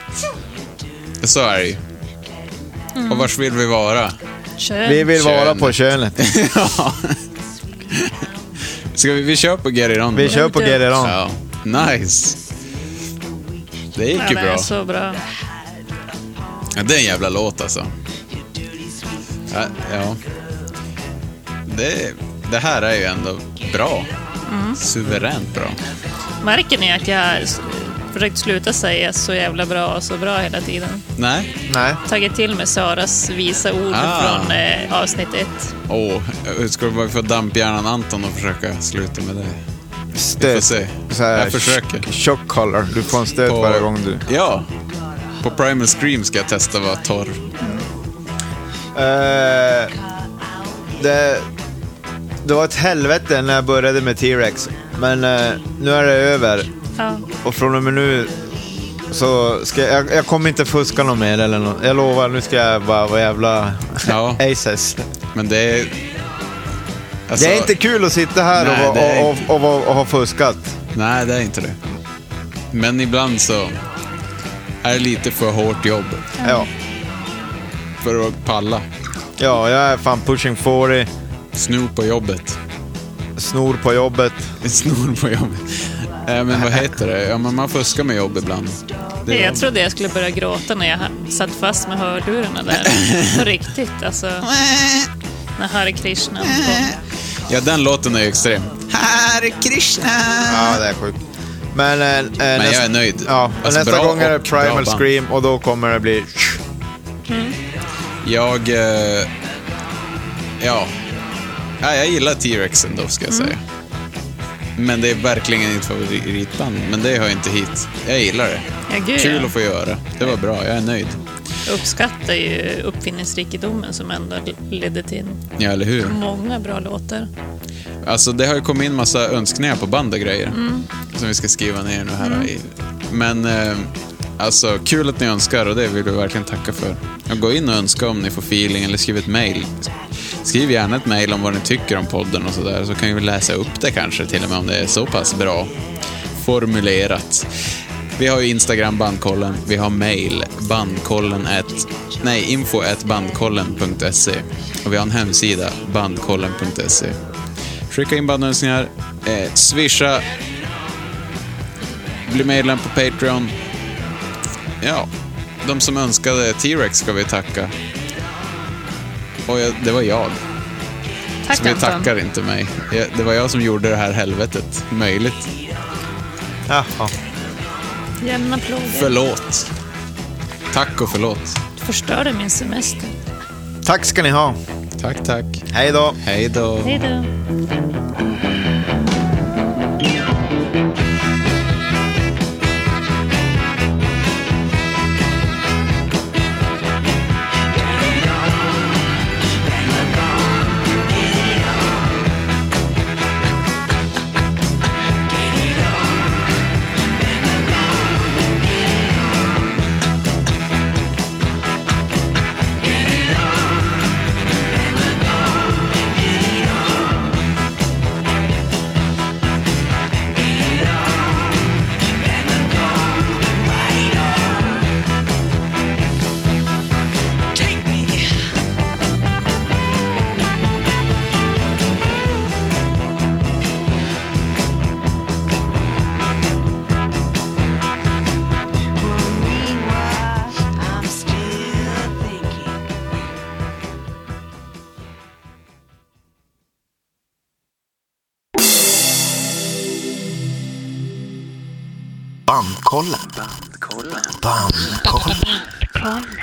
Så är det ju. Och vars vill vi vara? Kön. Vi vill vara Könet. på könet. ja. Ska vi, vi kör på Get It On Vi kör på Gereron. Ja. Nice. Det gick ju den är bra. så bra. Ja, det är en jävla låt alltså. Ja. ja. Det, det här är ju ändå bra. Mm. Suveränt bra. Märker ni att jag försökt sluta säga så jävla bra och så bra hela tiden? Nej. Nej. Tagit till mig Saras visa ord Ah. från eh, avsnitt ett. Åh, ska du bara få damphjärnan Anton och försöka sluta med det? Vi får Stöt. se. Så här, Jag försöker. Shock color. Du får en stöt På- varje gång du... Ja. På Primal Scream ska jag testa att vara torr. Eh, det, det var ett helvete när jag började med T-Rex. Men eh, nu är det över. Ja. Och från och med nu så ska jag, jag kommer inte fuska något mer eller något. Jag lovar, nu ska jag bara vara jävla Ja. aces. Men det är... Alltså, det är inte kul att sitta här Nej, och, är och, och, och, och, och ha fuskat. Nej, det är inte det. Men ibland så är det lite för hårt jobb Ja. för att palla. ja, jag är fan pushing 40, Snor på jobbet. snor på jobbet. Snor på jobbet. Äh, men vad heter det? Ja, men man fuskar med jobb ibland. Det Jag trodde jag skulle börja gråta när jag satt fast med hörlurarna där. På riktigt, alltså. När Hare Krishna kom. Ja, den låten är ju extrem. Hare Krishna! Ja, det är sjukt. Men, eh, Men jag är nöjd. Ja, Alltså, nästa bra gång är det Primal. Scream och då kommer det bli... Jag... Eh, ja. Ja. Jag gillar T-Rex ändå, ska jag säga. Men det är verkligen inte favoritband. Men det hör inte hit. Jag gillar det. Ja, gud, Kul ja. att få göra. Det var bra, jag är nöjd. Jag uppskattar ju uppfinningsrikedomen som ändå ledde till Ja, eller hur? många bra låtar. Alltså det har ju kommit in massa önskningar på band och grejer. Mm. Som vi ska skriva ner nu här. i- Men eh, alltså kul att ni önskar och det vill vi verkligen tacka för. Och gå in och önska om ni får feeling eller skriv ett mail. Skriv gärna ett mejl om vad ni tycker om podden och sådär. Så kan vi läsa upp det kanske till och med om det är så pass bra formulerat. Vi har ju Instagram bandkollen, vi har mail bandkollen at, nej, info at bandkollen.se och vi har en hemsida bandkollen.se. Skicka in bandönskningar, eh, swisha, bli medlem på Patreon. Ja, de som önskade T-Rex ska vi tacka. Och jag, det var jag. Tack Så vi Anton. tackar inte mig. Jag, det var jag som gjorde det här helvetet möjligt. Jaha. Ge en applåd. Förlåt. Tack och förlåt. Förstörde min semester. Tack ska ni ha. Tack, tack. Hej då. Hej då. Hej då. Bandkollen. Bandkollen. Bandkollen.